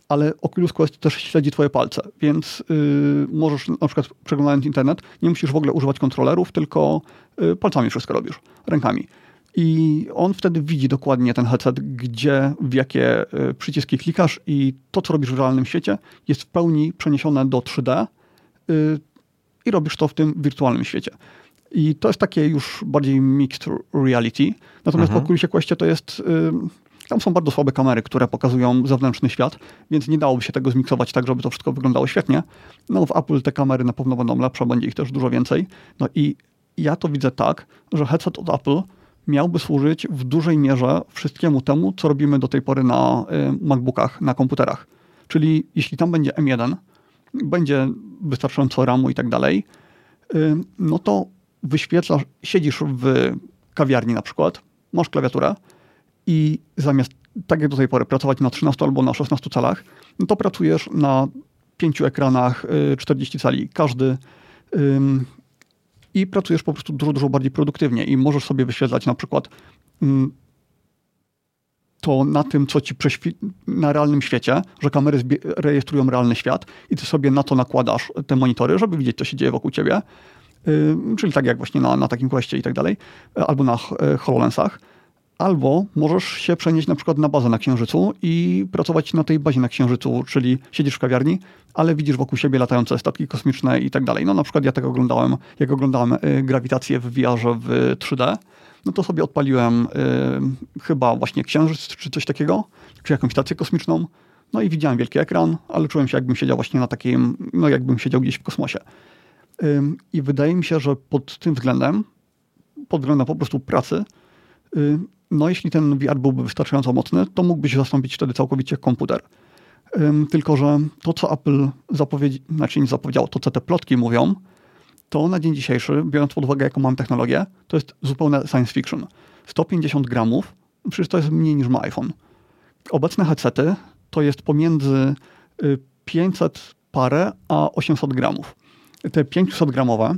Speaker 2: ale Oculus Quest też śledzi twoje palce, więc yy, możesz na przykład przeglądając internet, nie musisz w ogóle używać kontrolerów, tylko yy, palcami wszystko robisz, rękami. I on wtedy widzi dokładnie ten headset, gdzie, w jakie y, przyciski klikasz i to, co robisz w realnym świecie, jest w pełni przeniesione do 3D y, i robisz to w tym wirtualnym świecie. I to jest takie już bardziej mixed reality. Natomiast mhm. w Oculusie Questie to jest... Y, tam są bardzo słabe kamery, które pokazują zewnętrzny świat, więc nie dałoby się tego zmiksować tak, żeby to wszystko wyglądało świetnie. No w Apple te kamery na pewno będą lepsze, będzie ich też dużo więcej. No i ja to widzę tak, że headset od Apple miałby służyć w dużej mierze wszystkiemu temu, co robimy do tej pory na y, MacBookach, na komputerach. Czyli jeśli tam będzie M1, będzie wystarczająco RAMu i tak dalej, y, no to wyświetlasz, siedzisz w kawiarni na przykład, masz klawiaturę, i zamiast, tak jak do tej pory, pracować na 13 albo na 16 calach, no to pracujesz na pięciu ekranach 40 y, cali, każdy ym, i pracujesz po prostu dużo, dużo bardziej produktywnie i możesz sobie wyświetlać na przykład ym, to na tym, co ci na realnym świecie, że kamery rejestrują realny świat i ty sobie na to nakładasz te monitory, żeby widzieć, co się dzieje wokół ciebie. Yy, czyli tak jak właśnie na, na takim Questie i tak dalej, albo na y, HoloLensach Albo możesz się przenieść na przykład na bazę na Księżycu i pracować na tej bazie na Księżycu, czyli siedzisz w kawiarni, ale widzisz wokół siebie latające statki kosmiczne i tak dalej. No na przykład ja tego oglądałem, jak oglądałem y, grawitację w VR w 3D, no to sobie odpaliłem y, chyba właśnie Księżyc czy coś takiego, czy jakąś stację kosmiczną, no i widziałem wielki ekran, ale czułem się jakbym siedział właśnie na takim, no jakbym siedział gdzieś w kosmosie. I wydaje mi się, że pod tym względem, pod względem po prostu pracy, no jeśli ten VR byłby wystarczająco mocny, to mógłbyś zastąpić wtedy całkowicie komputer. Tylko, że to, co Apple zapowiedzi, znaczy nie zapowiedziało, to, co te plotki mówią, to na dzień dzisiejszy, biorąc pod uwagę, jaką mam technologię, to jest zupełne science fiction. 150 gramów, przecież to jest mniej niż ma iPhone. Obecne headsety to jest pomiędzy 500 y, parę a 800 gramów. Te 500 gramowe,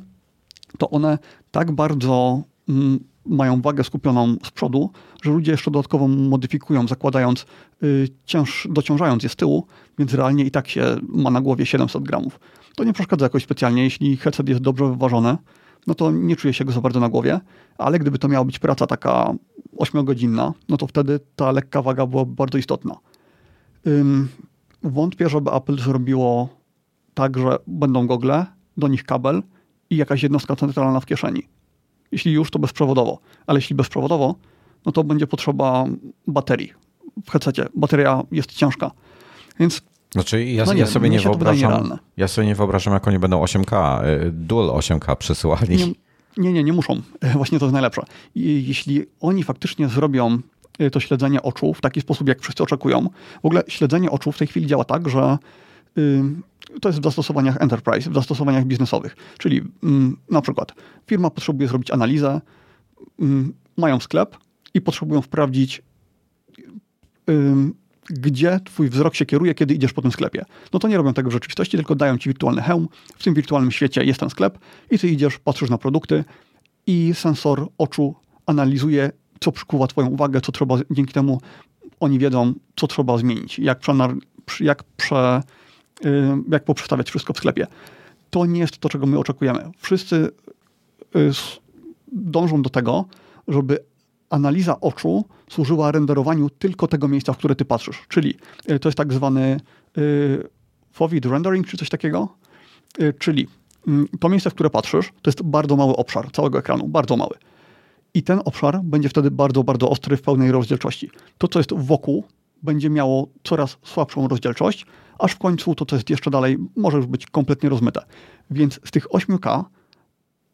Speaker 2: to one tak bardzo mm, mają wagę skupioną z przodu, że ludzie jeszcze dodatkowo modyfikują, zakładając, yy, cięż, dociążając je z tyłu, więc realnie i tak się ma na głowie 700 gramów. To nie przeszkadza jakoś specjalnie, jeśli headset jest dobrze wyważony, no to nie czuje się go za bardzo na głowie, ale gdyby to miała być praca taka 8-godzinna, no to wtedy ta lekka waga byłaby bardzo istotna. Ym, wątpię, żeby Apple zrobiło tak, że będą gogle, do nich kabel i jakaś jednostka centralna w kieszeni. Jeśli już, to bezprzewodowo. Ale jeśli bezprzewodowo, no to będzie potrzeba baterii w headsetie. Bateria jest ciężka. Więc
Speaker 1: znaczy ja, no nie, ja sobie nie wyobrażam. Ja sobie nie wyobrażam, jak oni będą 8K, y, dual 8K przesyłali.
Speaker 2: Nie, nie, nie, nie muszą. Właśnie to jest najlepsze. Jeśli oni faktycznie zrobią y, to śledzenie oczu w taki sposób, jak wszyscy oczekują. W ogóle śledzenie oczu w tej chwili działa tak, że to jest w zastosowaniach enterprise, w zastosowaniach biznesowych. Czyli na przykład firma potrzebuje zrobić analizę, mają sklep i potrzebują sprawdzić, gdzie twój wzrok się kieruje, kiedy idziesz po tym sklepie. No to nie robią tego w rzeczywistości, tylko dają ci wirtualny hełm. W tym wirtualnym świecie jest ten sklep i ty idziesz, patrzysz na produkty i sensor oczu analizuje, co przykuwa twoją uwagę, co trzeba, dzięki temu oni wiedzą, co trzeba zmienić, jak, jak prze, jak poprzestawiać wszystko w sklepie. To nie jest to, czego my oczekujemy. Wszyscy y, dążą do tego, żeby analiza oczu służyła renderowaniu tylko tego miejsca, w które ty patrzysz. Czyli y, to jest tak zwany y, foveat rendering, czy coś takiego. Y, czyli y, to miejsce, w które patrzysz, to jest bardzo mały obszar całego ekranu, bardzo mały. I ten obszar będzie wtedy bardzo, bardzo ostry w pełnej rozdzielczości. To, co jest wokół, będzie miało coraz słabszą rozdzielczość, aż w końcu to, co jest jeszcze dalej, może już być kompletnie rozmyte. Więc z tych 8K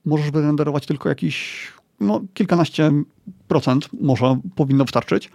Speaker 2: możesz wyrenderować tylko jakiś no, kilkanaście procent, może powinno wystarczyć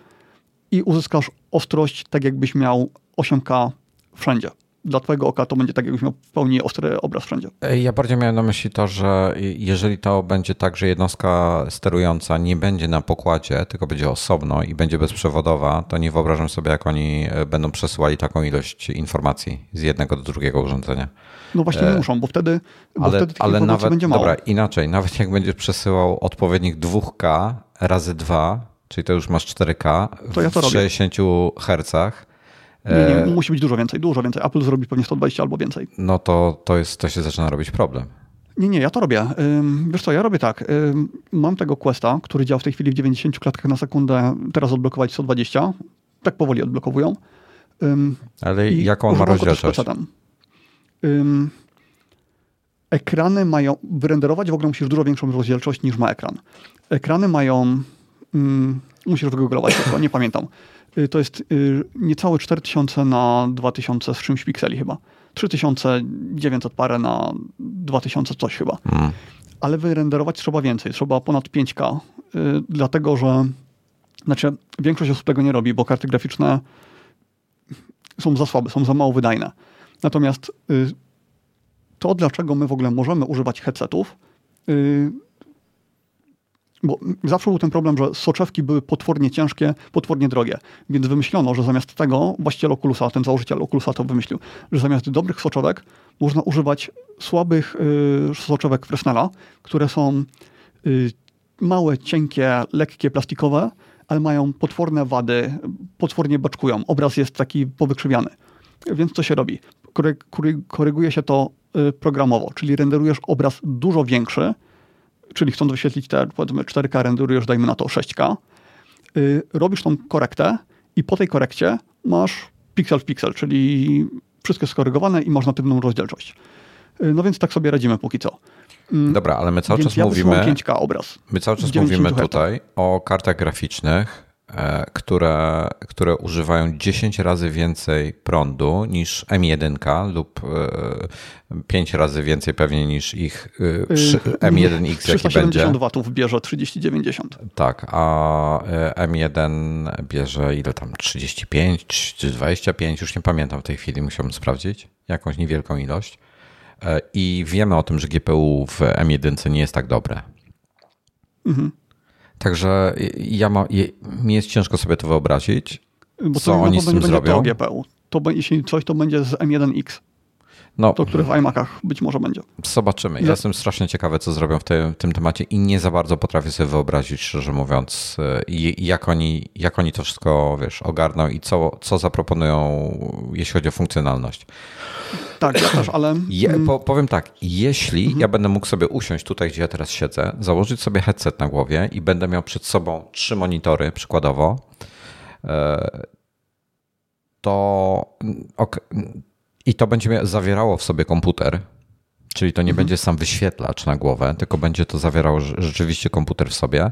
Speaker 2: i uzyskasz ostrość tak, jakbyś miał 8K wszędzie dla twojego oka to będzie tak, jakbyś miał w pełni ostry obraz wszędzie.
Speaker 1: Ja bardziej miałem na myśli to, że jeżeli to będzie tak, że jednostka sterująca nie będzie na pokładzie, tylko będzie osobno i będzie bezprzewodowa, to nie wyobrażam sobie, jak oni e, będą przesyłali taką ilość informacji z jednego do drugiego urządzenia.
Speaker 2: No właśnie nie e, muszą, bo wtedy, bo ale, wtedy ale nawet, będzie mało. Dobra,
Speaker 1: inaczej, nawet jak będziesz przesyłał odpowiednik 2K razy 2, czyli to już masz 4K to ja w 60 Hz,
Speaker 2: nie, nie, e, musi być dużo więcej, dużo więcej. Apple zrobi pewnie 120 albo więcej.
Speaker 1: No to, to, jest, to się zaczyna robić problem.
Speaker 2: Nie, nie, ja to robię. Wiesz co, ja robię tak. Mam tego Questa, który działa w tej chwili w 90 klatkach na sekundę, teraz odblokować 120. Tak powoli odblokowują.
Speaker 1: Ale jaką on ma rozdzielczość?
Speaker 2: Ekrany mają, wyrenderować w ogóle musisz dużo większą rozdzielczość niż ma ekran. Ekrany mają, musisz wygooglować, nie pamiętam. Y, to jest y, niecałe 4000 na 2000 z czymś pikseli chyba. 3900 parę na 2000 coś chyba. Hmm. Ale wyrenderować trzeba więcej, trzeba ponad 5K, y, dlatego że znaczy większość osób tego nie robi, bo karty graficzne są za słabe, są za mało wydajne. Natomiast to, dlaczego my w ogóle możemy używać headsetów, bo zawsze był ten problem, że soczewki były potwornie ciężkie, potwornie drogie. Więc wymyślono, że zamiast tego, właściciel Oculusa, ten założyciel Oculusa to wymyślił, że zamiast dobrych soczewek można używać słabych y, soczewek Fresnela, które są y, małe, cienkie, lekkie, plastikowe, ale mają potworne wady, potwornie baczkują. Obraz jest taki powykrzywiany. Więc co się robi? Koryguje się to y, programowo, czyli renderujesz obraz dużo większy, czyli chcąc wyświetlić te powiedzmy 4K, renderujesz dajmy na to 6K, yy, robisz tą korektę i po tej korekcie masz pixel w pixel, czyli wszystko jest skorygowane i masz natywną rozdzielczość. Yy, no więc tak sobie radzimy póki co.
Speaker 1: Yy, Dobra, ale my cały czas ja mówimy 5K obraz. My cały czas mówimy tutaj o kartach graficznych, które, które używają 10 razy więcej prądu niż M1 lub 5 e, razy więcej pewnie niż ich e, M1X, jaki będzie.
Speaker 2: 370 watów bierze 3090.
Speaker 1: Tak, a M1 bierze ile tam? 35 czy 25? Już nie pamiętam w tej chwili, musiałbym sprawdzić. Jakąś niewielką ilość. I wiemy o tym, że GPU w M1 nie jest tak dobre. Mhm. Także ja ma, mi jest ciężko sobie to wyobrazić, Bo co oni z tym zrobią.
Speaker 2: To GPU. To, jeśli coś, to będzie z M1X. No, to, który w iMacach być może będzie.
Speaker 1: Zobaczymy. Ja jestem strasznie ciekawy, co zrobią w, w, tym temacie i nie za bardzo potrafię sobie wyobrazić, szczerze mówiąc, y, jak oni, jak oni to wszystko wiesz, ogarną i co, co zaproponują, jeśli chodzi o funkcjonalność.
Speaker 2: Tak, ja też, ale.
Speaker 1: Je, mm. po, powiem tak, jeśli mhm. ja będę mógł sobie usiąść tutaj, gdzie ja teraz siedzę, założyć sobie headset na głowie i będę miał przed sobą trzy monitory, przykładowo, e, to okay, i to będzie zawierało w sobie komputer, czyli to nie mhm. będzie sam wyświetlacz na głowę, tylko będzie to zawierało rzeczywiście komputer w sobie,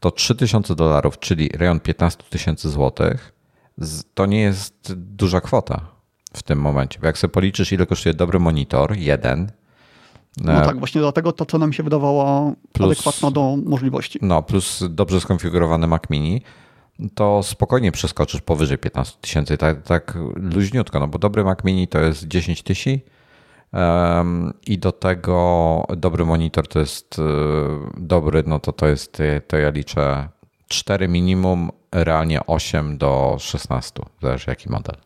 Speaker 1: to 3000 dolarów, czyli rejon 15 tysięcy złotych, to nie jest duża kwota w tym momencie. Bo jak sobie policzysz, ile kosztuje dobry monitor, jeden.
Speaker 2: No e, tak, właśnie dlatego to, co nam się wydawało plus, adekwatne do możliwości.
Speaker 1: No, plus dobrze skonfigurowany Mac Mini, to spokojnie przeskoczysz powyżej 15 tysięcy, tak, tak luźniutko, no bo dobry Mac Mini to jest 10 tysięcy i do tego dobry monitor to jest uh, dobry, no to to jest, to ja liczę 4 minimum, realnie 8 do 16, zależy jaki model.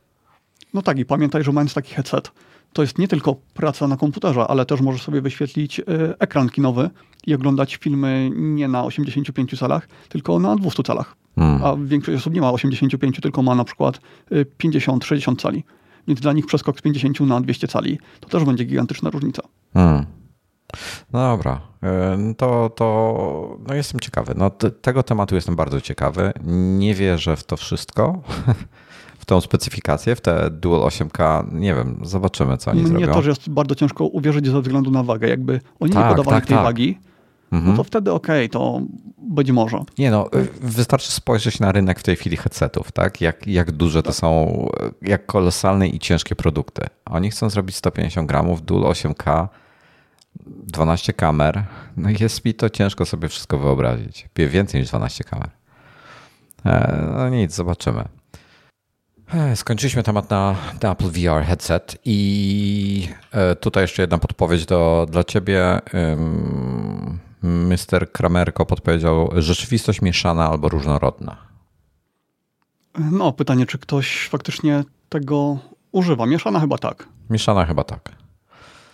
Speaker 2: No tak i pamiętaj, że mając taki headset, to jest nie tylko praca na komputerze, ale też możesz sobie wyświetlić y, ekran kinowy i oglądać filmy nie na 85 calach, tylko na 200 calach. Hmm. A większość osób nie ma 85, tylko ma na przykład 50-60 y, cali. Więc dla nich przeskok z 50 na 200 cali to też będzie gigantyczna różnica. Hmm.
Speaker 1: No dobra, e, to, to no jestem ciekawy. No, tego tematu jestem bardzo ciekawy. Nie wierzę w to wszystko, w tą specyfikację, w te Dual 8K. Nie wiem, zobaczymy, co oni
Speaker 2: Mnie
Speaker 1: zrobią.
Speaker 2: Mnie też jest bardzo ciężko uwierzyć ze względu na wagę. Jakby oni tak, nie podawali tak, tej tak. wagi, mhm. no to wtedy okej, okay, to być może.
Speaker 1: Nie no, wystarczy spojrzeć na rynek w tej chwili headsetów, tak? Jak, jak duże to tak. są, jak kolosalne i ciężkie produkty. Oni chcą zrobić 150 gramów, Dual 8K, 12 kamer. No jest mi to ciężko sobie wszystko wyobrazić. Więcej niż 12 kamer. E, no nic, zobaczymy. E, skończyliśmy temat na, na Apple VR headset i e, tutaj jeszcze jedna podpowiedź do, dla ciebie. Mr. Kramerko podpowiedział rzeczywistość mieszana albo różnorodna.
Speaker 2: No, pytanie, czy ktoś faktycznie tego używa. Mieszana chyba tak.
Speaker 1: Mieszana chyba tak.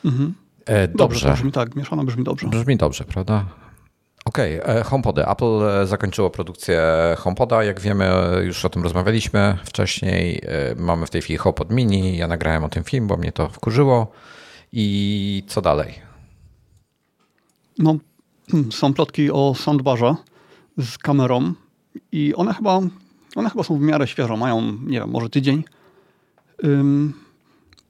Speaker 1: Mhm.
Speaker 2: E, dobrze. dobrze brzmi tak, mieszana brzmi dobrze.
Speaker 1: Brzmi dobrze, prawda? Okej, okay. E, HomePody. Apple e, zakończyło produkcję HomePoda. Jak wiemy, już o tym rozmawialiśmy wcześniej. Mamy w tej chwili HomePod Mini. Ja nagrałem o tym film, bo mnie to wkurzyło. I co dalej?
Speaker 2: No, są plotki o soundbarze z kamerą i one chyba, one chyba są w miarę świeżo. Mają, nie wiem, może tydzień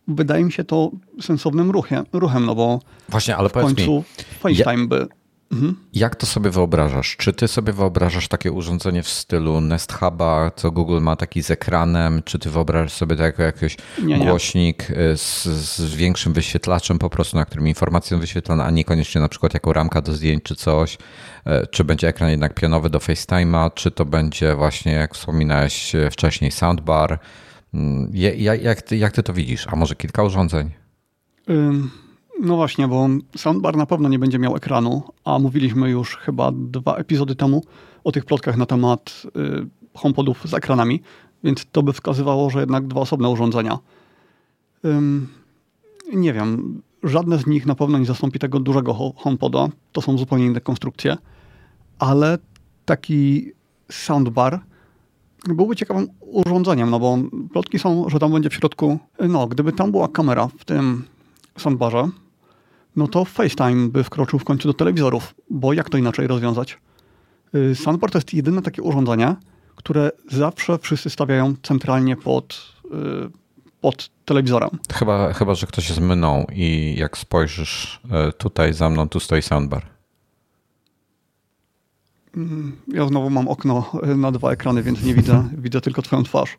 Speaker 2: wydaje mi się to sensownym ruchem, ruchem no bo
Speaker 1: Właśnie, ale
Speaker 2: w końcu mi, FaceTime ja, by...
Speaker 1: Mhm. Jak to sobie wyobrażasz? Czy ty sobie wyobrażasz takie urządzenie w stylu Nest Huba, co Google ma taki z ekranem? Czy ty wyobrażasz sobie to jako jakiś nie, nie. głośnik y, z, z, większym wyświetlaczem po prostu, na którym informacje wyświetlane, a niekoniecznie na przykład jako ramka do zdjęć czy coś? Y, czy będzie ekran jednak pionowy do FaceTime'a? Czy to będzie właśnie, jak wspominałeś wcześniej, soundbar? Mm, jak, jak, ty, jak ty to widzisz? A może kilka urządzeń?
Speaker 2: No właśnie, bo soundbar na pewno nie będzie miał ekranu, a mówiliśmy już chyba dwa epizody temu o tych plotkach na temat y, HomePodów z ekranami, więc to by wskazywało, że jednak dwa osobne urządzenia. Nie wiem, żadne z nich na pewno nie zastąpi tego dużego HomePoda, to są zupełnie inne konstrukcje, ale taki soundbar byłby ciekawym urządzeniem, no bo plotki są, że tam będzie w środku, no gdyby tam była kamera w tym soundbarze, no to FaceTime by wkroczył w końcu do telewizorów, bo jak to inaczej rozwiązać? Y, soundbar to jest jedyne takie urządzenie, które zawsze wszyscy stawiają centralnie pod, y, pod telewizorem.
Speaker 1: Chyba, chyba, że ktoś jest mną i jak spojrzysz y, tutaj za mną, tu stoi soundbar.
Speaker 2: Mm, ja znowu mam okno na dwa ekrany, więc nie widzę, widzę tylko twoją twarz.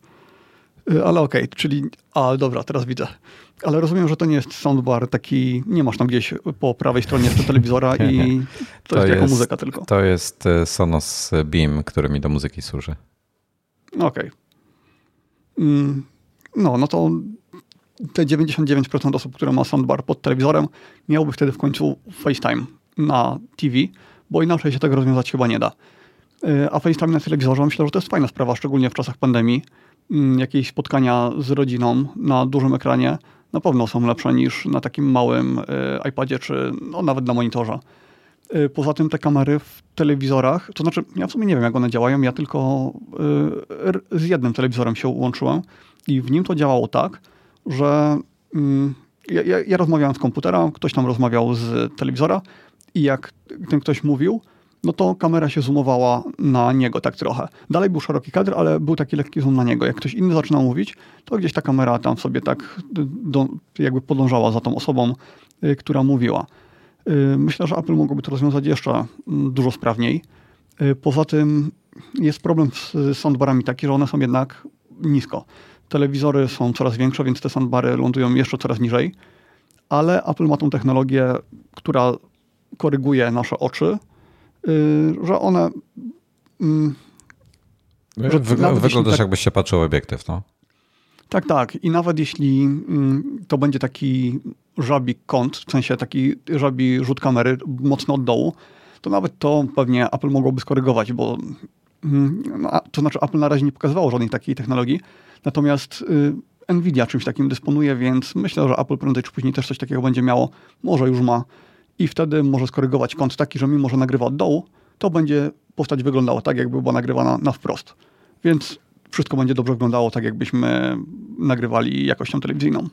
Speaker 2: E, ale okej, okay, czyli... A, dobra, teraz widzę. Ale rozumiem, że to nie jest soundbar taki... Nie masz tam gdzieś po prawej stronie jeszcze telewizora i to, to jest, jest jako muzyka tylko.
Speaker 1: To jest e, Sonos Beam, który mi do muzyki służy.
Speaker 2: Okej. Okay. Mm, no, no to te 99% osób, które ma soundbar pod telewizorem, miałby wtedy w końcu FaceTime na TV, bo inaczej się tego rozwiązać chyba nie da. Y, a FaceTime na telewizorze myślę, że to jest fajna sprawa, szczególnie w czasach pandemii. Mm, jakieś spotkania z rodziną na dużym ekranie na pewno są lepsze niż na takim małym y, iPadzie czy no, nawet na monitorze. Y, poza tym te kamery w telewizorach, to znaczy ja w sumie nie wiem jak one działają, ja tylko z jednym telewizorem się łączyłem i w nim to działało tak, że mm, ja, ja, ja rozmawiałem z komputera, ktoś tam rozmawiał z telewizora i jak ten ktoś mówił, no to kamera się zoomowała na niego tak trochę. Dalej był szeroki kadr, ale był taki lekki zoom na niego. Jak ktoś inny zaczynał mówić, to gdzieś ta kamera tam sobie tak do, jakby podążała za tą osobą, y, która mówiła. Y, myślę, że Apple mogłoby to rozwiązać jeszcze mm, dużo sprawniej. Y, poza tym jest problem z soundbarami taki, że one są jednak nisko. Telewizory są coraz większe, więc te soundbary lądują jeszcze coraz niżej, ale Apple ma tą technologię, która koryguje nasze oczy, że one.
Speaker 1: Mm, że wyglądasz tak, jakbyś się patrzył obiektyw, no.
Speaker 2: Tak, tak. I nawet jeśli mm, to będzie taki żabi kąt, w sensie taki żabi rzut kamery mocno od dołu, to nawet to pewnie Apple mogłoby skorygować, bo mm, no, to znaczy Apple na razie nie pokazywało żadnej takiej technologii, natomiast y, Nvidia czymś takim dysponuje, więc myślę, że Apple prędzej czy później też coś takiego będzie miało. Może już ma i wtedy może skorygować kąt taki, że mimo, że nagrywa od dołu, to będzie postać wyglądała tak, jakby była nagrywana na wprost. Więc wszystko będzie dobrze wyglądało tak, jakbyśmy nagrywali jakością telewizyjną.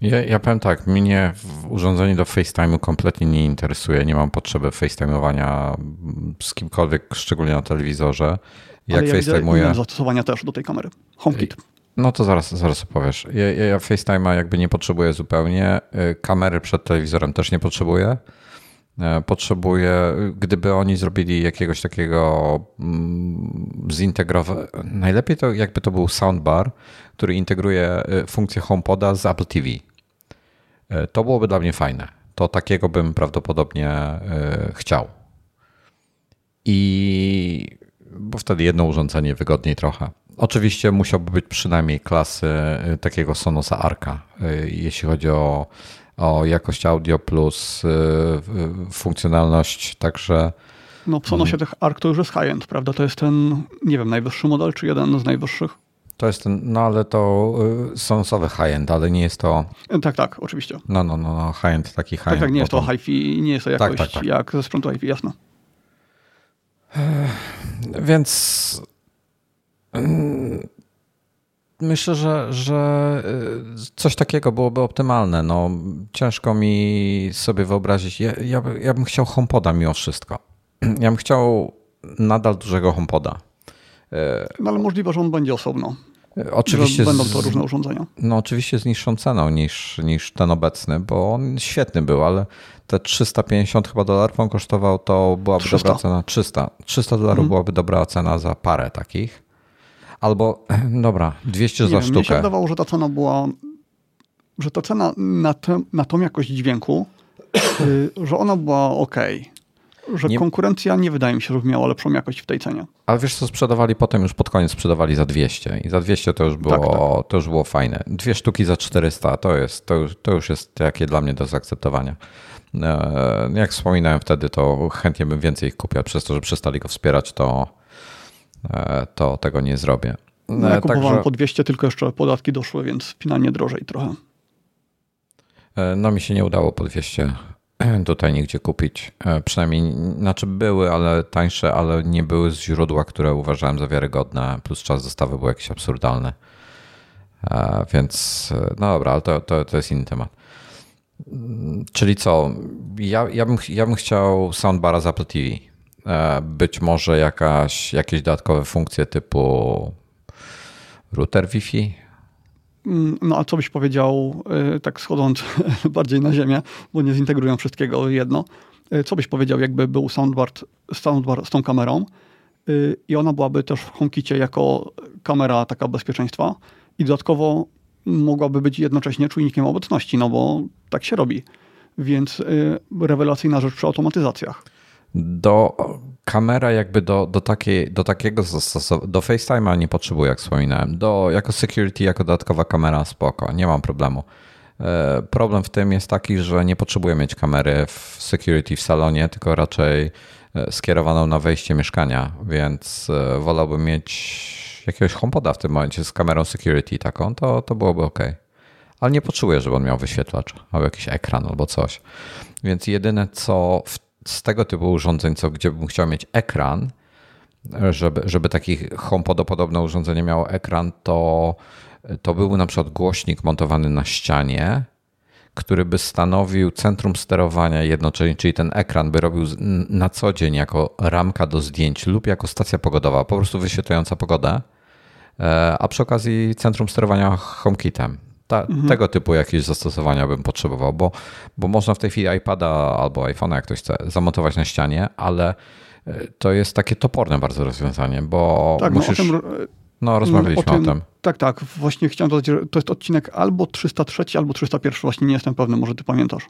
Speaker 1: Ja, ja powiem tak, mnie urządzenie do FaceTime'u kompletnie nie interesuje. Nie mam potrzeby FaceTime'owania z kimkolwiek, szczególnie na telewizorze.
Speaker 2: Jak Ale ja FaceTime'uję. zastosowania też do tej kamery. HomeKit.
Speaker 1: No to zaraz, zaraz opowiesz. Ja, ja, ja FaceTime'a jakby nie potrzebuję zupełnie. Y, kamery przed telewizorem też nie potrzebuję. Y, potrzebuję, gdyby oni zrobili jakiegoś takiego mm, zintegrowanego, najlepiej to jakby to był soundbar, który integruje y, funkcję HomePoda z Apple TV. To byłoby dla mnie fajne. To takiego bym prawdopodobnie chciał. I bo wtedy jedno urządzenie wygodniej trochę. Oczywiście musiałby być przynajmniej klasy takiego Sonosa Arka, jeśli chodzi o, o jakość audio plus y, funkcjonalność, także...
Speaker 2: No w Sonosie tych Ark to już jest high-end, prawda? To jest ten, nie wiem, najwyższy model, czy jeden z najwyższych?
Speaker 1: To jest ten, no ale to Sonosowy high-end, ale nie jest to...
Speaker 2: Tak, tak, oczywiście.
Speaker 1: No, no, no, no high-end, taki high-end. Tak,
Speaker 2: tak, nie jest to hi-fi, nie jest to jakość tak, tak, tak. jak ze sprzętu hi-fi, jasno.
Speaker 1: Więc mm, myślę, że, że y, coś takiego byłoby optymalne. No, ciężko mi sobie wyobrazić. Ja, ja, ja bym chciał HomePoda mimo wszystko. Ja bym chciał nadal dużego HomePoda.
Speaker 2: No ale możliwe, że on będzie osobno.
Speaker 1: Oczywiście
Speaker 2: będą to różne urządzenia.
Speaker 1: No oczywiście z niższą ceną niż, niż ten obecny, bo on świetny był, ale te 350 chyba dolarów on kosztował, to byłaby 300. dobra cena. 300. 300 dolarów hmm. byłaby dobra cena za parę takich. Albo, dobra, 200 Nie za wiem, sztukę. Mi
Speaker 2: się wydawało, że ta cena była, że ta cena na, te, na tą jakość dźwięku, y, że ona była ok że nie... konkurencja nie wydaje mi się, że miała lepszą jakość w tej cenie.
Speaker 1: Ale wiesz co, sprzedawali potem już pod koniec sprzedawali za 200 i za 200 to już było, tak, tak. To już było fajne. Dwie sztuki za 400 to, jest, to, już, to już jest takie dla mnie do zaakceptowania. E, jak wspominałem wtedy, to chętnie bym więcej ich kupił, przez to, że przestali go wspierać, to, to tego nie zrobię.
Speaker 2: No, ja e, kupowałem Także... po 200, tylko jeszcze podatki doszły, więc finalnie drożej trochę.
Speaker 1: No mi się nie udało po 200 tutaj nigdzie kupić. E, przynajmniej, znaczy były, ale tańsze, ale nie były z źródła, które uważałem za wiarygodne, plus czas dostawy był jakiś absurdalny. E, więc, e, no dobra, ale to, to, to jest inny temat. Czyli co? Ja, ja, bym, ja bym chciał soundbara z Apple TV. Być może jakaś, jakieś dodatkowe funkcje typu router Wi-Fi,
Speaker 2: Mm, no a co byś powiedział, y, tak schodząc bardziej na ziemię, bo nie zintegrują wszystkiego jedno, y, co byś powiedział, jakby był soundbar, soundbar z tą kamerą i ona byłaby też w HomeKicie jako kamera taka bezpieczeństwa i dodatkowo mogłaby być jednocześnie czujnikiem obecności, no bo tak się robi. Więc rewelacyjna rzecz przy automatyzacjach.
Speaker 1: Do kamera jakby do, do, takiej, do takiego zastosowania, do FaceTime'a nie potrzebuję, jak wspominałem. Do, jako security, jako dodatkowa kamera spoko, nie mam problemu. E, problem w tym jest taki, że nie potrzebuję mieć kamery w security w salonie, tylko raczej e, skierowaną na wejście mieszkania, więc e, wolałbym mieć jakiegoś HomePoda w tym momencie z kamerą security taką, to, to byłoby ok. Ale nie potrzebuję, żeby on miał wyświetlacz albo jakiś ekran albo coś. Więc jedyne co w z tego typu urządzeń, co, gdzie bym chciał mieć ekran, żeby, żeby taki HomePod-podobne urządzenie miało ekran, to, to byłby na przykład głośnik montowany na ścianie, który by stanowił centrum sterowania jednocześnie, czyli ten ekran by robił na co dzień jako ramka do zdjęć lub jako stacja pogodowa, po prostu wyświetlająca pogodę, e, a przy okazji centrum sterowania HomeKitem. Ta, mhm. Tego typu jakieś zastosowania bym potrzebował, bo, bo można w tej chwili iPada albo iPhone'a, jak ktoś chce, zamontować na ścianie, ale e, to jest takie toporne bardzo rozwiązanie, bo tak, no, musisz... No, no rozmawialiśmy o tym, o tym,
Speaker 2: Tak, tak. Właśnie chciałem dodać, że to jest odcinek albo 303, albo 301. Właśnie nie jestem pewny, może ty pamiętasz.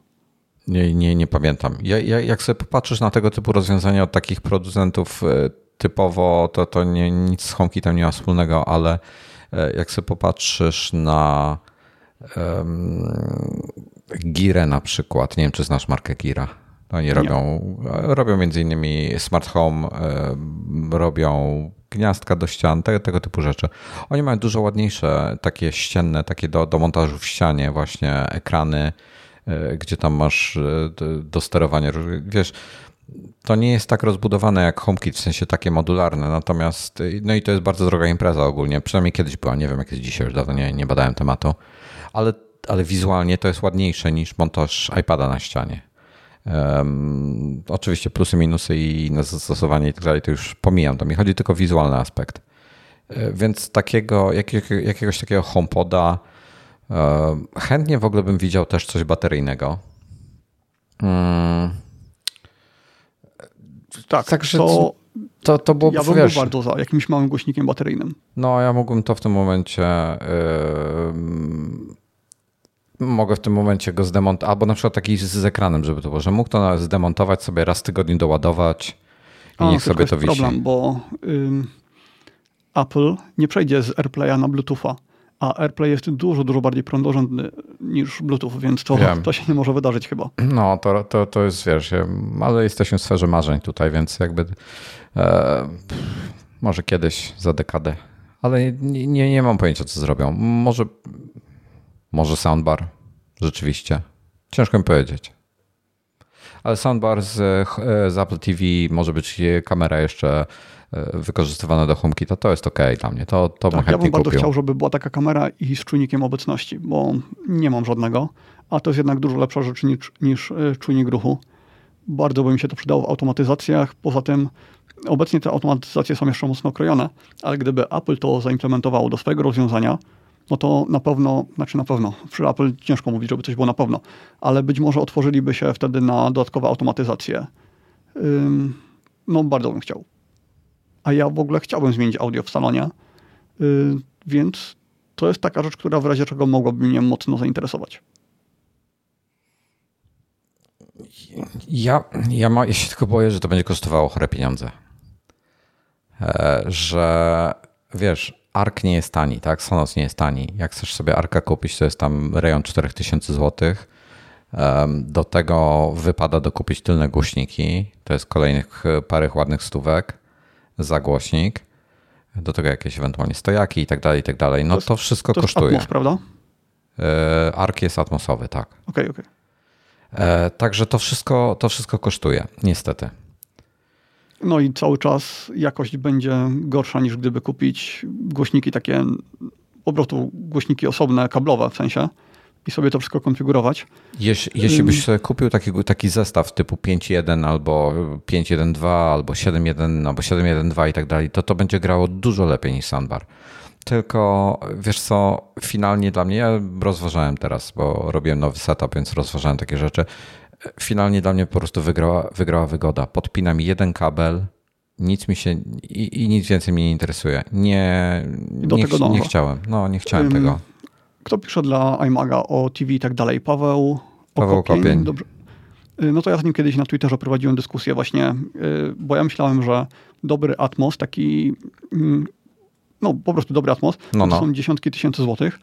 Speaker 1: Nie, nie, nie pamiętam. Ja, ja, jak sobie popatrzysz na tego typu rozwiązania od takich producentów e, typowo, to, to nie, nic z HomeKitem nie ma wspólnego, ale e, jak sobie popatrzysz na Girę na przykład. Nie wiem, czy znasz markę Gira. Oni robią, robią między innymi smart home, robią gniazdka do ścian, tego, tego typu rzeczy. Oni mają dużo ładniejsze, takie ścienne, takie do, do montażu w ścianie, właśnie ekrany, e, gdzie tam masz e, do sterowania. Wiesz, to nie jest tak rozbudowane jak HomeKit, w sensie takie modularne, natomiast no i to jest bardzo droga impreza ogólnie, przynajmniej kiedyś była, nie wiem jak jest dzisiaj, już dawno nie, nie badałem tematu ale, ale wizualnie to jest ładniejsze niż montaż iPada na ścianie. Um, oczywiście plusy, minusy i inne zastosowanie i tak dalej, to już pomijam. To mi chodzi tylko o wizualny aspekt. E, więc takiego, jakiego, jakiegoś takiego HomePoda um, chętnie w ogóle bym widział też coś bateryjnego. Um,
Speaker 2: tak, także to,
Speaker 1: to, to było,
Speaker 2: ja bym wiesz, był bardzo za jakimś małym głośnikiem bateryjnym.
Speaker 1: No, ja mógłbym to w tym momencie yy, mogę w tym momencie go zdemontować, albo na przykład taki z, z, ekranem, żeby to było, że mógł to zdemontować sobie raz w tygodniu doładować i A, niech sobie to wisi.
Speaker 2: problem, bo Apple nie przejdzie z AirPlaya na Bluetootha a AirPlay jest dużo, dużo bardziej prądorządny niż Bluetooth, więc to, to się nie może wydarzyć chyba.
Speaker 1: No, to, to, to jest, wiesz, ale jesteśmy w sferze marzeń tutaj, więc jakby e, może kiedyś za dekadę, ale nie, nie, nie mam pojęcia, co zrobią. Może, może soundbar, rzeczywiście. Ciężko mi powiedzieć. Ale soundbar z, e, z Apple TV może być kamera jeszcze E, wykorzystywane do HomeKita, to jest ok dla mnie. To, to tak,
Speaker 2: ja bym bardzo
Speaker 1: kupił.
Speaker 2: chciał, żeby była taka kamera i z czujnikiem obecności, bo nie mam żadnego, a to jest jednak dużo lepsza rzecz niż, niż e, czujnik ruchu. Bardzo by mi się to przydało w automatyzacjach. Poza tym obecnie te automatyzacje są jeszcze mocno krojone, ale gdyby Apple to zaimplementowało do swojego rozwiązania, no to na pewno, znaczy na pewno, przy Apple ciężko mówić, żeby coś było na pewno, ale być może otworzyliby się wtedy na dodatkowe automatyzacje. No bardzo bym chciał a ja w ogóle chciałbym zmienić audio w salonie, yy, więc to jest taka rzecz, która w razie czego mogłaby mnie mocno zainteresować.
Speaker 1: Ja, ja, ma, ja się tylko boję, że to będzie kosztowało chore pieniądze. E, że wiesz, ARK nie jest tani, tak? Sonos nie jest tani. Jak chcesz sobie ARKa kupić, to jest tam rejon 4000 zł. Do tego wypada dokupić tylne głośniki. To jest kolejnych parę ładnych stówek zagłośnik, do tego jakieś ewentualnie stojaki i tak dalej, i tak dalej. No to, to wszystko
Speaker 2: to
Speaker 1: kosztuje.
Speaker 2: Atmos, prawda?
Speaker 1: E, Ark jest atmosowy, tak.
Speaker 2: Okej, okay, okej.
Speaker 1: Okay. Także to wszystko, to wszystko kosztuje, niestety.
Speaker 2: No i cały czas jakość będzie gorsza niż gdyby kupić głośniki takie, po prostu głośniki osobne, kablowe w sensie i sobie to wszystko konfigurować.
Speaker 1: Jeśli, jeśli byś sobie kupił taki, taki zestaw typu 5.1 albo 5.1.2 albo 7.1 albo 7.1.2 i tak dalej, to to będzie grało dużo lepiej niż Soundbar. Tylko wiesz co, finalnie dla mnie, ja rozważałem teraz, bo robiłem nowy setup, więc rozważałem takie rzeczy. Finalnie dla mnie po prostu wygrała, wygrała wygoda. Podpinam jeden kabel, nic mi się i, i nic więcej mnie nie interesuje. Nie, nie, nie chciałem. No, nie chciałem um, tego
Speaker 2: kto pisze dla iMaga o TV i tak dalej? Paweł
Speaker 1: Paweł Kopień.
Speaker 2: Dobrze. Y, no to ja z nim kiedyś na Twitterze prowadziłem dyskusję właśnie, y, bo ja myślałem, że dobry Atmos, taki mm, no po prostu dobry Atmos, no, no. to są dziesiątki tysięcy złotych.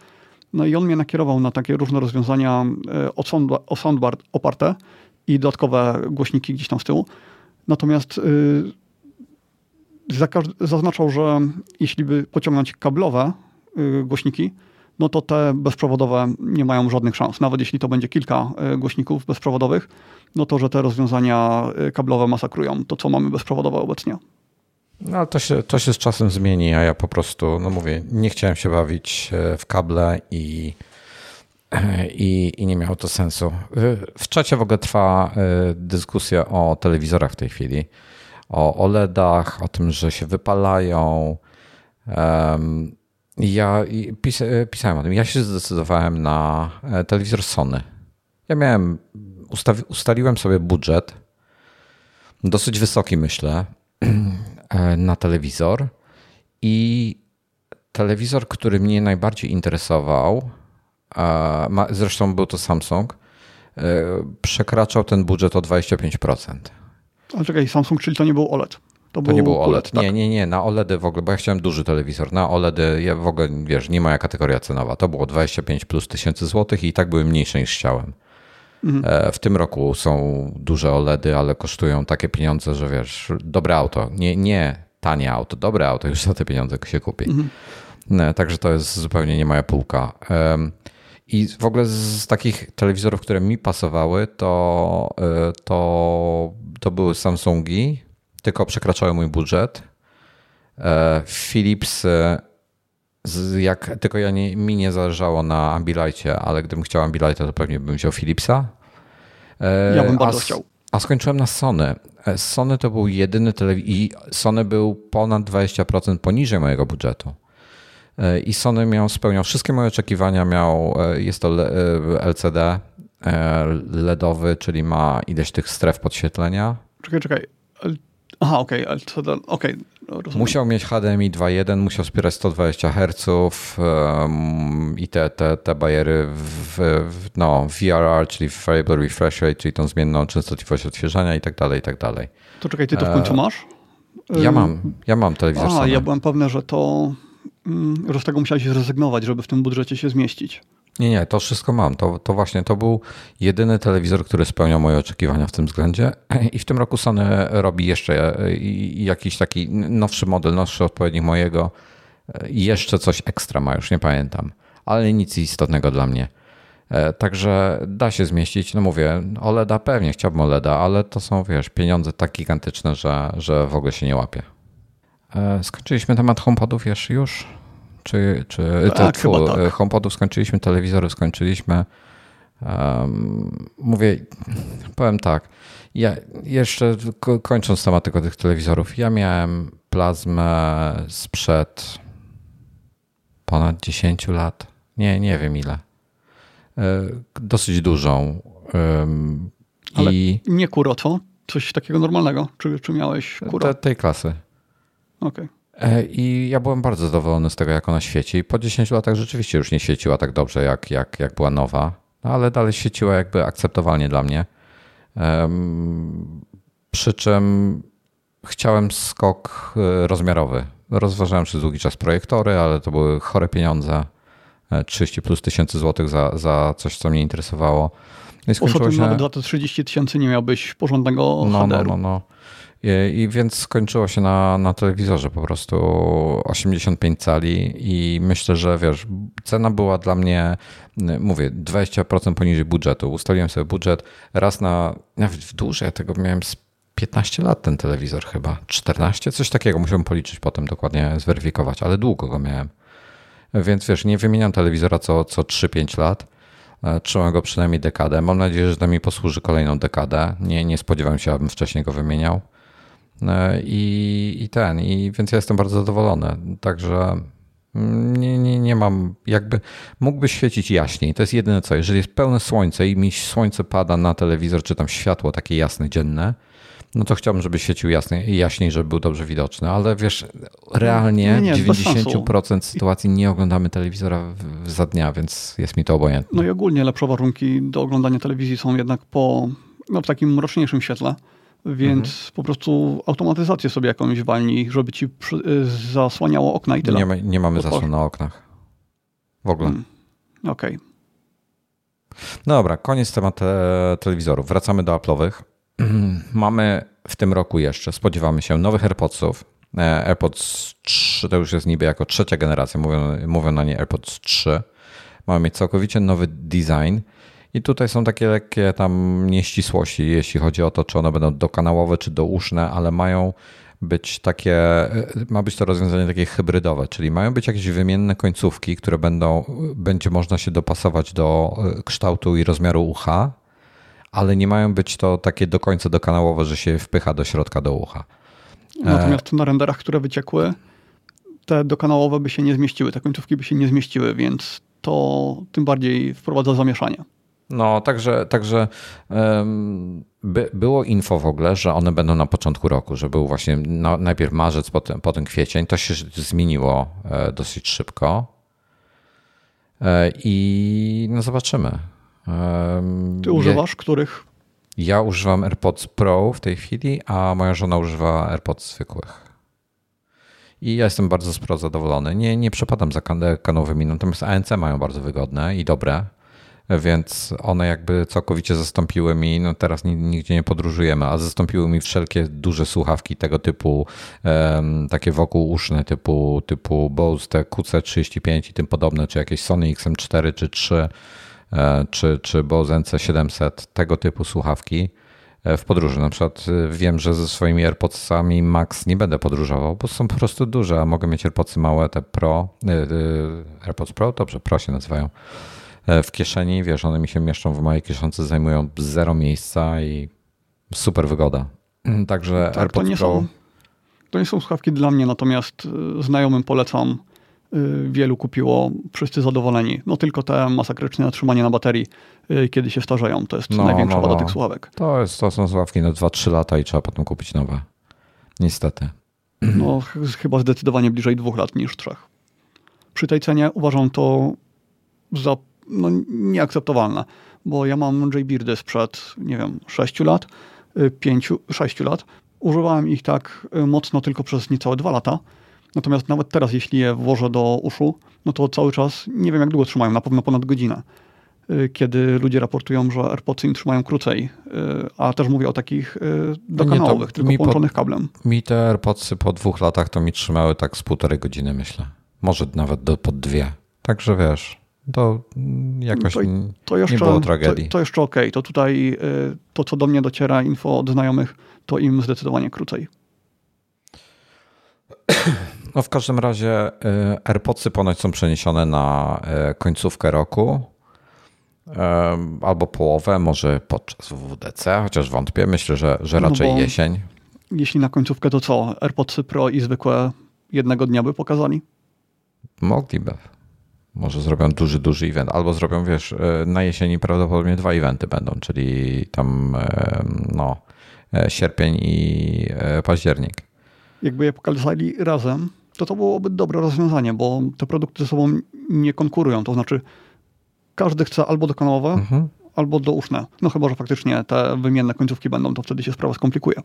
Speaker 2: No i on mnie nakierował na takie różne rozwiązania y, o soundbar oparte i dodatkowe głośniki gdzieś tam z tyłu. Natomiast zaznaczał, że jeśli by pociągnąć kablowe głośniki, no to te bezprzewodowe nie mają żadnych szans. Nawet jeśli to będzie kilka e, głośników bezprzewodowych, no to że te rozwiązania e, kablowe masakrują to, co mamy bezprzewodowe obecnie.
Speaker 1: No ale to się, to się z czasem zmieni, a ja po prostu, no mówię, nie chciałem się bawić e, w kable i, i, i nie miało to sensu. W czacie w ogóle trwa dyskusja o telewizorach w tej chwili, o OLEDach, o tym, że się wypalają. Ja pis pisałem o tym. Ja się zdecydowałem na e, telewizor Sony. Ja miałem, ustaliłem sobie budżet, dosyć wysoki myślę, e, na telewizor i telewizor, który mnie najbardziej interesował, zresztą był to Samsung, e, przekraczał ten budżet o 25%.
Speaker 2: Ale czekaj, Samsung, czyli to nie był OLED?
Speaker 1: To, to nie był OLED. OLED tak? Nie, nie, nie. Na OLEDy w ogóle, bo ja chciałem duży telewizor. Na OLEDy ja w ogóle, wiesz, nie moja kategoria cenowa. To było 25 plus tysięcy złotych i tak były mniejsze niż chciałem. Mhm. E, w tym roku są duże OLEDy, ale kosztują takie pieniądze, że wiesz, dobre auto. Nie, nie tanie auto, dobre auto już za te pieniądze się kupi. Mhm. E, także to jest zupełnie nie moja półka. I w ogóle z takich telewizorów, które mi pasowały, to, e, to, to były Samsungi, tylko przekraczały mój budżet. E, Philips, e, jak tylko ja nie, mi nie zależało na Ambilightie, ale gdybym chciał Ambilighta, to pewnie bym wziął Philipsa.
Speaker 2: Ja bym bardzo a, chciał.
Speaker 1: A skończyłem na Sony. Sony to był jedyny telewizor i Sony był ponad 20% poniżej mojego budżetu. I Sony miał, spełniał wszystkie moje oczekiwania. Miał, jest to LCD LEDowy, czyli ma ileś tych stref podświetlenia.
Speaker 2: Czekaj, czekaj. Aha, okej, okay, LCD, okej.
Speaker 1: Okay. Musiał mieć HDMI 2.1, musiał wspierać 120 Hz um, i te, te, te bariery w, w, no, VRR, czyli Variable Refresh Rate, czyli tą zmienną częstotliwość odświeżania i tak dalej, i tak dalej.
Speaker 2: To czekaj, ty to w końcu e, masz?
Speaker 1: Ja mam, ja mam telewizor
Speaker 2: A, ja byłem pewny, że to, mm, że z tego musiałeś zrezygnować, żeby w tym budżecie się zmieścić.
Speaker 1: Nie, nie, to wszystko mam. To, to właśnie to był jedyny telewizor, który spełniał moje oczekiwania w tym względzie. I w tym roku Sony robi jeszcze e, jakiś taki nowszy model, nowszy odpowiednik mojego. I jeszcze coś ekstra ma, już nie pamiętam. Ale nic istotnego dla mnie. E, także da się zmieścić. No mówię, OLEDa pewnie, chciałbym OLEDa, ale to są, wiesz, pieniądze tak gigantyczne, że, że w ogóle się nie łapie. E, skończyliśmy temat HomePodów jeszcze już? Czy, czy tak, to, tak. HomePodów skończyliśmy, telewizorów skończyliśmy. Um, mówię, powiem tak. Ja jeszcze kończąc tematykę tych telewizorów, ja miałem plazmę sprzed ponad 10 lat. Nie, nie wiem ile. E, dosyć dużą.
Speaker 2: Ale I nie kurotwo? Coś takiego normalnego? Czy, czy miałeś kuro?
Speaker 1: Te, tej klasy.
Speaker 2: Okej. Okay.
Speaker 1: E, I ja byłem bardzo zadowolony z tego, jak ona świeci. Po 10 latach rzeczywiście już nie świeciła tak dobrze, jak, jak, jak była nowa, no, ale dalej świeciła jakby akceptowalnie dla mnie. Przy czym chciałem skok e, rozmiarowy. Rozważałem przez długi czas projektory, ale to były chore pieniądze. 30 e, plus tysięcy złotych za, za coś, co mnie interesowało.
Speaker 2: No i skończyło się... nawet za te 30 tysięcy nie miałbyś porządnego no,
Speaker 1: no, no, no. I więc skończyło się na, na telewizorze po prostu 85 cali i myślę, że wiesz, cena była dla mnie, mówię, 20% poniżej budżetu. Ustaliłem sobie budżet raz na, nawet w dłużej, tego miałem z 15 lat ten telewizor chyba, 14, coś takiego, musiałem policzyć potem dokładnie, zweryfikować, ale długo go miałem. Więc wiesz, nie wymieniam telewizora co, co 3-5 lat. E, trzymam go przynajmniej dekadę. Mam nadzieję, że to mi posłuży kolejną dekadę. Nie, nie spodziewam się, abym wcześniej go wymieniał. E, I, I ten, i więc ja jestem bardzo zadowolony. Także nie, nie, nie mam, jakby mógłby świecić jaśniej. To jest jedyne co. Jeżeli jest pełne słońce i mi słońce pada na telewizor, czy tam światło takie jasne, dzienne, no to chciałbym, żeby świecił jasniej, jaśniej, żeby był dobrze widoczny, ale wiesz, realnie nie, nie, w 90% sytuacji nie oglądamy telewizora za dnia, więc jest mi to obojętne.
Speaker 2: No i ogólnie lepsze warunki do oglądania telewizji są jednak po no, w takim mroczniejszym świetle więc mhm. po prostu automatyzację sobie jakąś walni, żeby ci y, zasłaniało okna i tyle.
Speaker 1: Nie, ma, nie mamy zasłon na oknach. W ogóle. Hmm.
Speaker 2: Okej. Okay.
Speaker 1: Dobra, koniec temat te telewizorów. Wracamy do Apple'owych. mamy w tym roku jeszcze, spodziewamy się nowych AirPodsów. E, AirPods 3 to już jest niby jako trzecia generacja, mówią, mówią na nie AirPods 3. Mamy mieć całkowicie nowy design i tutaj są takie lekkie tam nieścisłości, jeśli chodzi o to, czy one będą dokanałowe, czy douszne, ale mają być takie, ma być to rozwiązanie takie hybrydowe, czyli mają być jakieś wymienne końcówki, które będą, będzie można się dopasować do e, kształtu i rozmiaru ucha, ale nie mają być to takie do końca dokanałowe, że się wpycha do środka do ucha.
Speaker 2: Natomiast na renderach, które wyciekły, te dokanałowe by się nie zmieściły, te końcówki by się nie zmieściły, więc to tym bardziej wprowadza zamieszanie.
Speaker 1: No, także, także um, by, było info w ogóle, że one będą na początku roku, że był właśnie najpierw marzec, potem, potem kwiecień. To się zmieniło e, dosyć szybko. E, I no zobaczymy.
Speaker 2: Ty używasz ja, których?
Speaker 1: Ja używam AirPods Pro w tej chwili, a moja żona używa AirPods zwykłych. I ja jestem bardzo sporo zadowolony. Nie, nie przepadam za kanowymi, natomiast ANC mają bardzo wygodne i dobre więc one jakby całkowicie zastąpiły mi, no teraz nigdzie nie podróżujemy, a zastąpiły mi wszelkie duże słuchawki tego typu, um, takie wokół uszne typu, typu Bose te QC35 i tym podobne, czy jakieś Sony XM4 czy 3, e, czy, czy Bose NC700, tego typu słuchawki. w podróży. Na przykład wiem, że ze swoimi AirPodsami Max nie będę podróżował, bo są po prostu duże, a mogę mieć AirPodsy małe, te Pro, AirPods Pro, dobrze, Pro się nazywają, w kieszeni, wiesz, one mi się mieszczą w mojej kieszonce, zajmują zero miejsca i super wygoda. Także tak, AirPods
Speaker 2: to nie
Speaker 1: Pro...
Speaker 2: Są, to nie są słuchawki dla mnie, natomiast znajomym polecam Y, wielu kupiło, wszyscy zadowoleni. No tylko te masakryczne trzymanie na baterii, kiedy się starzeją, to jest no, największa no, wada no. tych słuchawek.
Speaker 1: To, jest, to są słuchawki na 2-3 lata i trzeba potem kupić nowe. Niestety.
Speaker 2: No chyba zdecydowanie bliżej dwóch lat niż trzech. Przy tej cenie uważam to za no, nieakceptowalne, bo ja mam J-Beardy sprzed, nie wiem, 6 lat, 5, y, 6 lat. Używałem ich tak mocno tylko przez niecałe 2 lata Natomiast nawet teraz, jeśli je włożę do uszu, no to cały czas nie wiem, jak długo trzymają, na pewno ponad godzinę. Y, kiedy ludzie raportują, że AirPodsy im trzymają krócej, y, a też mówię o takich y, dokanałowych, tylko połączonych po, kablem.
Speaker 1: Mi te AirPodsy po dwóch latach to mi trzymały tak z półtorej godziny, myślę. Może nawet do, pod dwie. Także wiesz, to jakoś to, to jeszcze, nie było tragedii.
Speaker 2: To, to jeszcze okej. Okay. To tutaj to, co do mnie dociera, info od znajomych, to im zdecydowanie krócej.
Speaker 1: No w każdym razie y, AirPodsy ponoć są przeniesione na y, końcówkę roku y, albo połowę, może podczas WWDC, chociaż wątpię. Myślę, że, że no raczej no jesień.
Speaker 2: Jeśli na końcówkę, to co? AirPodsy Pro i zwykłe jednego dnia by pokazali?
Speaker 1: Mogliby. Może zrobią duży, duży event. Albo zrobią, wiesz, na jesieni prawdopodobnie dwa eventy będą, czyli tam no, sierpień i październik.
Speaker 2: Jakby je pokazali razem, to to byłoby dobre rozwiązanie, bo te produkty ze sobą nie konkurują. To znaczy, każdy chce albo dokanałowe, mhm. albo douszne. No chyba, że faktycznie te wymienne końcówki będą, to wtedy się sprawa skomplikuje.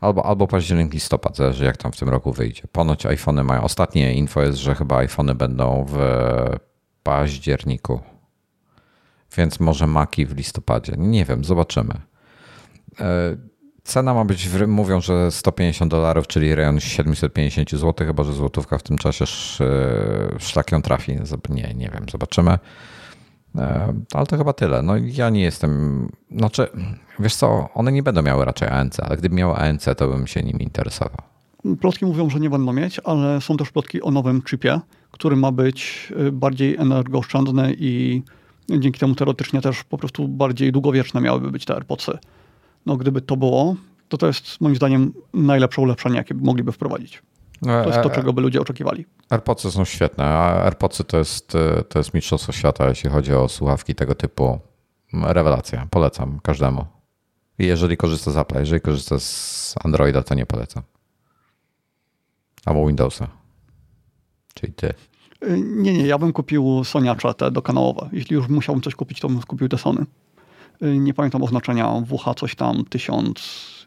Speaker 1: Albo, albo październik, listopad, zależy jak tam w tym roku wyjdzie. Ponoć iPhony mają. Ostatnie info jest, że chyba iPhony będą w październiku. Więc może Maki w listopadzie. Nie wiem, zobaczymy. E, Cena ma być, mówią, że 150 dolarów, czyli rejon 750 zł, chyba że złotówka w tym czasie szlak ją trafi. Nie, nie wiem, zobaczymy. E, ale to chyba tyle. No ja nie jestem, znaczy, wiesz co, one nie będą miały raczej ANC, ale gdyby miały ANC, to bym się nimi interesował.
Speaker 2: Plotki mówią, że nie będą mieć, ale są też plotki o nowym chipie, który ma być y, bardziej energooszczędny i dzięki temu teoretycznie też po prostu bardziej długowieczne miałyby być te AirPodsy no gdyby to było, to to jest moim zdaniem najlepsze ulepszenie, jakie mogliby wprowadzić. To jest to, e, czego by ludzie oczekiwali.
Speaker 1: AirPodsy są świetne, a AirPodsy to jest, e, to jest mistrzostwo świata, jeśli chodzi o słuchawki tego typu. Rewelacja, polecam każdemu. I jeżeli korzysta z Apple, jeżeli korzysta z Androida, to nie polecam. Albo Windowsa. Czyli ty.
Speaker 2: E, nie, nie, ja bym kupił Soniacze te dokanałowe. Jeśli już musiałbym coś kupić, to bym kupił te Sony. Y, nie pamiętam oznaczenia, WH coś tam, 1000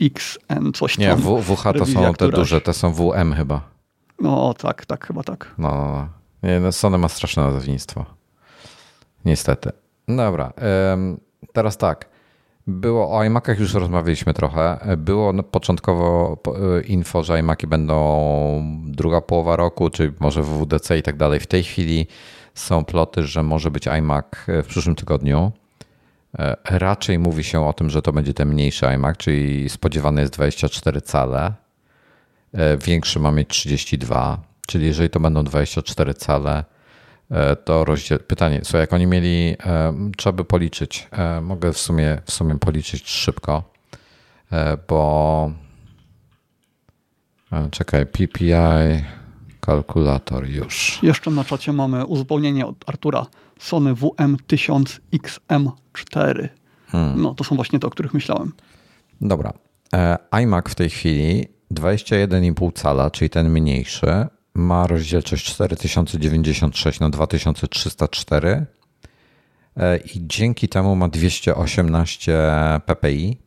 Speaker 2: XN coś
Speaker 1: tam. Nie, WH to są te duże, te są WM chyba.
Speaker 2: No tak, tak, chyba tak.
Speaker 1: No, no, no. Nie, no Sony ma straszne nazewnictwo. Niestety. Dobra, teraz tak. Było o iMacach już rozmawialiśmy trochę. Było początkowo y, info, że iMaki będą druga połowa roku, czy może w WDC i tak dalej. W tej chwili są ploty, że może być iMac w przyszłym tygodniu. E, raczej mówi się o tym, że to będzie ten mniejszy iMac, czyli spodziewany jest 24 cale. E, większy ma mieć 32, czyli jeżeli to będą 24 cale, e, to rozdziel... Pytanie, co jak oni mieli, trzeba by policzyć. Mogę w sumie, w sumie policzyć szybko, bo czekaj, PPI kalkulator już.
Speaker 2: Jeszcze na czacie mamy uzupełnienie od Artura. Sony WM1000XM4. Hmm. No, to są właśnie te, o których myślałem.
Speaker 1: Dobra. E, iMac w tej chwili 21,5 cala, czyli ten mniejszy, ma rozdzielczość 4096 na 2304 e, i dzięki temu ma 218 ppi.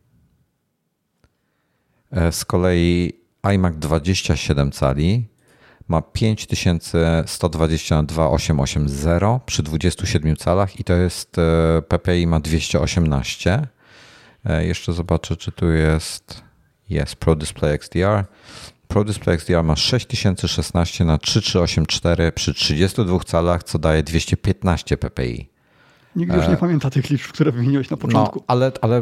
Speaker 1: E, z kolei iMac 27 cali ma 5122,880 przy 27 calach i to jest e, PPI ma 218. E, jeszcze zobaczę, czy tu jest. Jest Pro Display XDR. Pro Display XDR ma 6016 na 3384 przy 32 calach, co daje 215 ppi.
Speaker 2: Nikt już nie e... pamięta tych liczb, które wymieniłeś na początku.
Speaker 1: No, ale, ale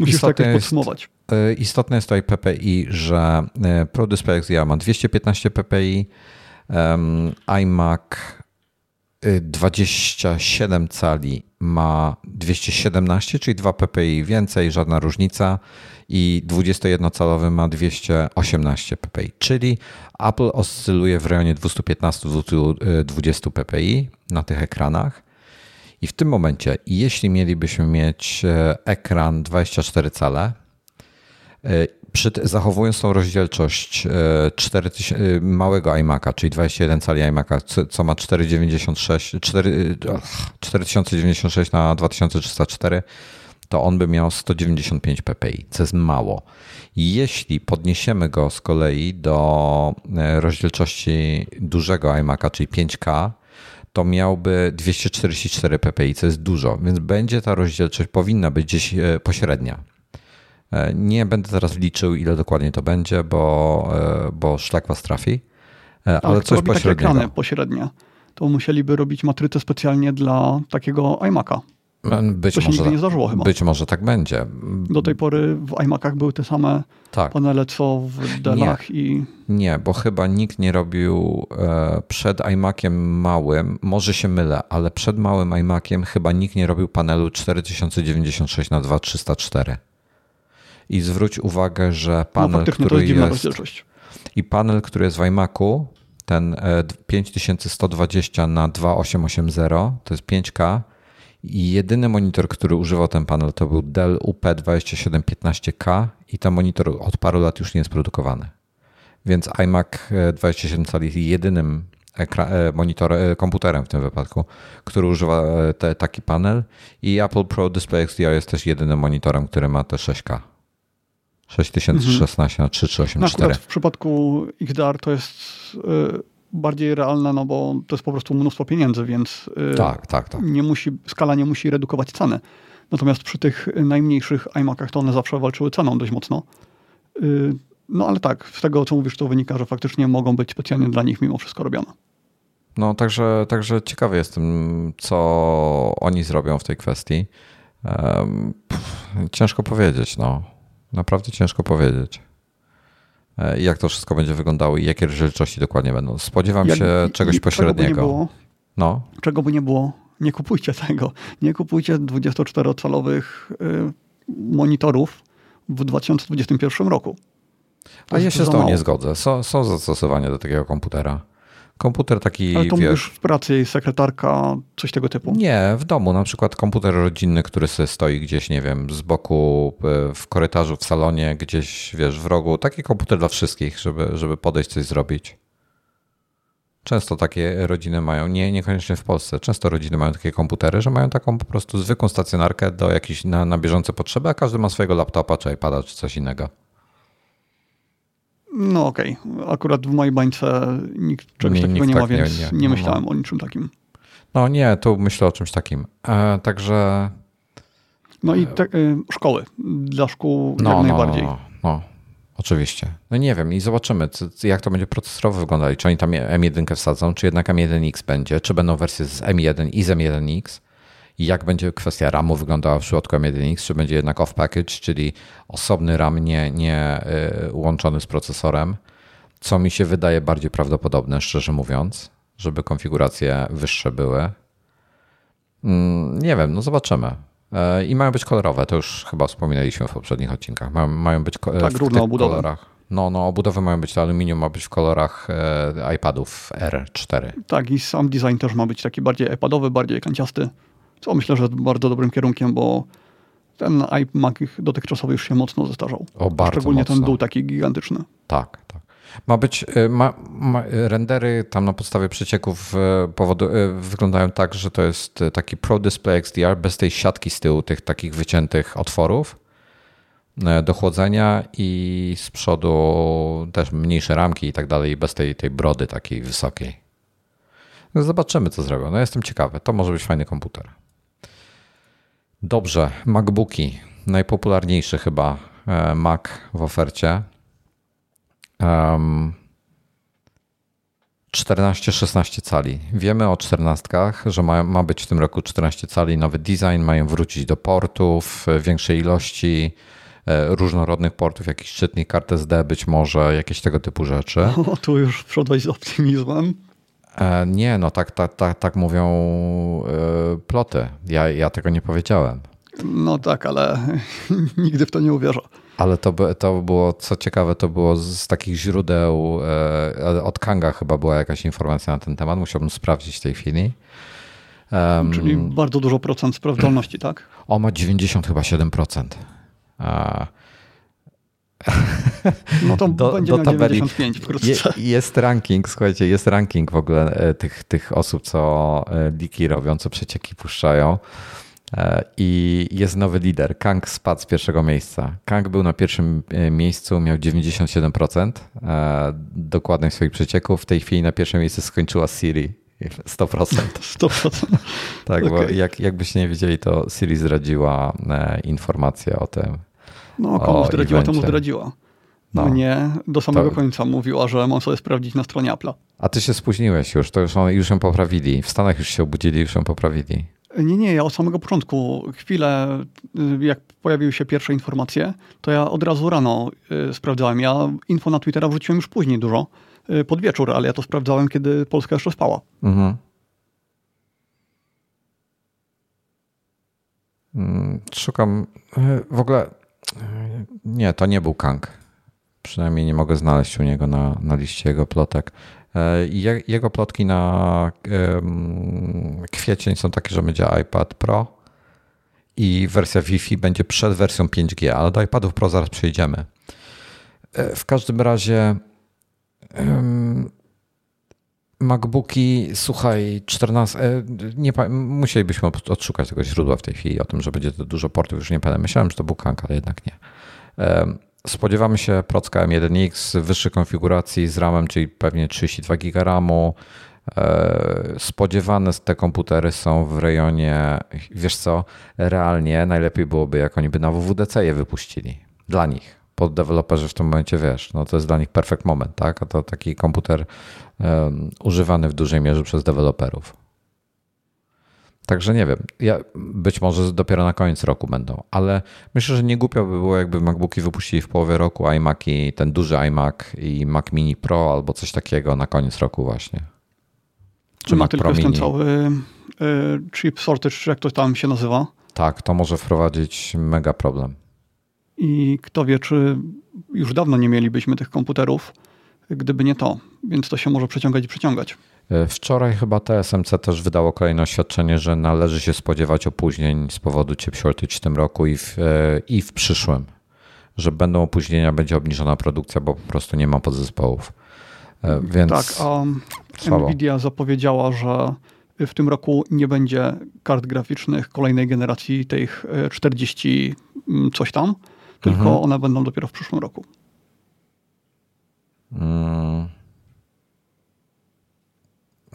Speaker 2: Musisz istotne, tak podsumować.
Speaker 1: Jest, istotne jest tutaj PPI, że Pro Display XDR ma 215 PPI, um, iMac 27 cali ma 217, czyli 2 ppi więcej, żadna różnica i 21-calowy ma 218 ppi, czyli Apple oscyluje w rejonie 215-220 ppi na tych ekranach. I w tym momencie, jeśli mielibyśmy mieć e, ekran 24 cale, e, przy, zachowując tą rozdzielczość 4, e, małego iMac'a, czyli 21 cali iMac'a, co ma 496, 4, 4096 na 2304, to on by miał 195 ppi, co jest mało. Jeśli podniesiemy go z kolei do e, rozdzielczości dużego iMac'a, czyli 5K, to miałby 244 ppi, co jest dużo, więc będzie ta rozdzielczość, powinna być gdzieś e, pośrednia. E, nie będę teraz liczył, ile dokładnie to będzie, bo, bo szlak was trafi, ale tak, coś pośredniego.
Speaker 2: ekrany pośrednie, to musieliby robić matrycę specjalnie dla takiego iMac'a.
Speaker 1: Być to się
Speaker 2: może, nigdy nie zdarzyło chyba.
Speaker 1: Być może tak będzie.
Speaker 2: Do tej pory w iMacach były te same tak. panele co w Dellach
Speaker 1: nie.
Speaker 2: i...
Speaker 1: Nie, bo chyba nikt nie robił e, przed iMaciem małym, może się mylę, ale przed małym iMaciem chyba nikt nie robił panelu 4096 na 2304 I zwróć uwagę, że no, panel, no, który jest... I panel, który jest w iMacu, ten 5120 e, na 2880, to jest 5K, i jedyny monitor, który używał ten panel, to był Dell UP2715K i ten monitor od paru lat już nie jest produkowany. Więc iMac 27 cali jest jedynym e, monitorem, e, komputerem w tym wypadku, który używa e, te, taki panel i Apple Pro Display XDR jest też jedynym monitorem, który ma te 6K. 6016 mhm. na 3384. No,
Speaker 2: w przypadku XDR to jest bardziej realne, no bo to jest po prostu mnóstwo pieniędzy, więc
Speaker 1: y, tak, tak, tak.
Speaker 2: Nie musi, skala nie musi redukować ceny. Natomiast przy tych najmniejszych iMacach to one zawsze walczyły ceną dość mocno. Y, no ale tak, z tego co mówisz, to wynika, że faktycznie mogą być specjalnie dla nich mimo wszystko robione.
Speaker 1: No także, także ciekawy jestem, co oni zrobią w tej kwestii. Ciężko powiedzieć, no. Naprawdę ciężko powiedzieć. E, jak to wszystko będzie wyglądało i jakie rozdzielczości dokładnie będą. Spodziewam jak, się czegoś pośredniego. Czego by, było,
Speaker 2: no. czego by nie było, nie kupujcie tego. Nie kupujcie 24-calowych y, monitorów w 2021 roku.
Speaker 1: To A ja się z tą nie zgodzę. Są, są zastosowania do takiego komputera. Komputer taki,
Speaker 2: Ale to
Speaker 1: wiesz...
Speaker 2: w pracy, sekretarka, coś tego typu?
Speaker 1: Nie, w domu. Na przykład komputer rodzinny, który sobie stoi gdzieś, nie wiem, z boku, e, w korytarzu, w salonie, gdzieś, wiesz, w rogu. Taki komputer dla wszystkich, żeby, żeby podejść coś zrobić. Często takie rodziny mają, nie, niekoniecznie w Polsce, często rodziny mają takie komputery, że mają taką po prostu zwykłą stacjonarkę do jakichś na, na bieżące potrzeby, a każdy ma swojego laptopa, czy iPada, czy coś innego.
Speaker 2: No okej, okay. akurat w mojej bańce nikt czegoś nie, takiego nie tak ma, więc nie, nie. nie myślałem no. o niczym takim.
Speaker 1: No nie, tu myślę o czymś takim. E, także...
Speaker 2: No i te, y, szkoły, dla szkół no, jak no, najbardziej.
Speaker 1: No, no, oczywiście. No nie wiem i zobaczymy, jak to będzie procesorowo wyglądać. Czy oni tam M1 wsadzą, czy jednak M1X będzie, czy będą wersje z M1 i z M1X i jak będzie kwestia RAMu wyglądała w przypadku M1X, czy będzie jednak off-package, czyli osobny RAM nie, nie y, łączony z procesorem, co mi się wydaje bardziej prawdopodobne, szczerze mówiąc, żeby konfiguracje wyższe były. Mm, nie wiem, no zobaczymy. E, I mają być kolorowe, to już chyba wspominaliśmy w poprzednich odcinkach. Mają, mają być
Speaker 2: tak, w tych
Speaker 1: kolorach. No, no, obudowy mają być, to aluminium ma być w kolorach e, iPadów R4.
Speaker 2: Tak, i sam design też ma być taki bardziej iPadowy, bardziej kanciasty. Co myślę, że bardzo dobrym kierunkiem, bo ten iMac dotychczasowy już się mocno zestarzał.
Speaker 1: O, bardzo
Speaker 2: Szczególnie
Speaker 1: mocno.
Speaker 2: ten dół taki gigantyczny.
Speaker 1: Tak, tak. Ma być, y, ma, ma, rendery tam na podstawie przecieków y, powodu, y, wyglądają tak, że to jest taki Pro Display XDR bez tej siatki z tyłu, tych takich wyciętych otworów do chłodzenia i z przodu też mniejsze ramki i tak dalej, bez tej, tej brody takiej wysokiej. No zobaczymy, co zrobią. No jestem ciekawy. To może być fajny komputer. Dobrze, MacBooki. Najpopularniejszy chyba e, Mac w ofercie. Um, 14-16 cali. Wiemy o 14, że ma, ma być w tym roku 14 cali nowy design, mają wrócić do portów większej ilości e, różnorodnych portów, jakiś czytnik kart SD być może, jakieś tego typu rzeczy.
Speaker 2: O, tu już wszedłeś z optymizmem.
Speaker 1: E, nie, no tak, tak, tak, tak mówią e, ploty. Ja, ja tego nie powiedziałem.
Speaker 2: No tak, ale nigdy w to nie uwierzę.
Speaker 1: Ale to, to było, co ciekawe, to było z takich źródeł, e, od Kanga chyba była jakaś informacja na ten temat, musiałbym sprawdzić w tej chwili.
Speaker 2: Um, Czyli bardzo dużo procent sprawdzalności, tak?
Speaker 1: O, ma 90 chyba 7%. A...
Speaker 2: No to do, będzie do miał tabeli. 95 wkrótce. Je,
Speaker 1: jest ranking, słuchajcie, jest ranking w ogóle e, tych, tych osób, co e, liki robią, co przecieki puszczają. E, I jest nowy lider. Kang spadł z pierwszego miejsca. Kang był na pierwszym e, miejscu, miał 97% e, dokładnych swoich przecieków. W tej chwili na pierwszym miejscu skończyła Siri. 100%.
Speaker 2: 100%.
Speaker 1: tak, okay. bo jak, jakbyście nie wiedzieli, to Siri zdradziła informację o tym.
Speaker 2: No, komu zdradziła, evencie. temu zdradziła. No. Mnie do samego to... końca mówiła, że mam sobie sprawdzić na stronie Apple'a.
Speaker 1: A ty się spóźniłeś już, to już, już ją poprawili. W Stanach już się obudzili, już ją poprawili.
Speaker 2: Nie, nie, ja od samego początku, chwilę y, jak pojawiły się pierwsze informacje, to ja od razu rano y, sprawdzałem. Ja info na Twittera wrzuciłem już później dużo, y, pod wieczór, ale ja to sprawdzałem, kiedy Polska jeszcze spała. Mhm.
Speaker 1: Mm, szukam w ogóle. Nie, to nie był Kang. Przynajmniej nie mogę znaleźć u niego na, na liście jego plotek. E, jego plotki na kwiecień są takie, że będzie iPad Pro i wersja Wi-Fi będzie przed wersją 5G, ale do iPadów Pro zaraz przejdziemy. E, w każdym razie MacBooki, słuchaj, 14, e, nie, musielibyśmy odszukać tego źródła w tej chwili o tym, że będzie to dużo portów, już nie pamiętam. Myślałem, że to był Kank, ale jednak nie. Spodziewamy się procka M1X wyższej konfiguracji z RAMem, czyli pewnie 32 GB RAMu. E, spodziewane te komputery są w rejonie, wiesz co, realnie najlepiej byłoby, jak oni by na WWDC je wypuścili. Dla nich. Pod deweloperzy w tym momencie wiesz, no to jest dla nich perfect moment, tak? A to taki komputer um, używany w dużej mierze przez deweloperów. Także nie wiem, ja, być może dopiero na koniec roku będą, ale myślę, że nie głupio by było, jakby MacBooki wypuścili w połowie roku iMaki, ten duży iMac i Mac Mini Pro albo coś takiego na koniec roku właśnie.
Speaker 2: Czy Mac Pro Mini. ten cały y, chip shortage, czy jak to tam się nazywa.
Speaker 1: Tak, to może wprowadzić mega problem.
Speaker 2: I kto wie, czy już dawno nie mielibyśmy tych komputerów, gdyby nie to. Więc to się może przeciągać i przeciągać.
Speaker 1: E, wczoraj chyba TSMC też wydało kolejne oświadczenie, że należy się spodziewać opóźnień z powodu chip shortage w tym roku i w, e, i w przyszłym. Że będą opóźnienia, będzie obniżona produkcja, bo po prostu nie ma podzespołów. E, więc
Speaker 2: tak, a Nvidia zapowiedziała, że w tym roku nie będzie kart graficznych kolejnej generacji tych 40 mm, coś tam, tylko mhm. one będą dopiero w przyszłym roku. Hmm.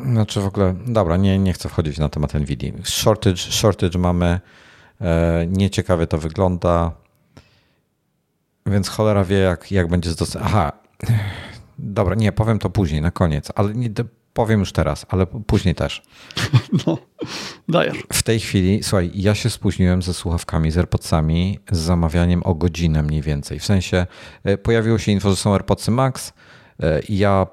Speaker 1: Znaczy w ogóle, dobra, nie, nie chcę wchodzić na temat NVIDIA. Shortage, shortage mamy, e, nieciekawie to wygląda, więc cholera wie, jak, jak będzie z Aha, dobra, nie, powiem to później, na koniec, ale nie, powiem już teraz, ale później też.
Speaker 2: No, dajesz.
Speaker 1: W tej chwili, słuchaj, ja się spóźniłem ze słuchawkami, z AirPodsami, z zamawianiem o godzinę mniej więcej. W sensie e, pojawiło się info, że są AirPodsy Max, ja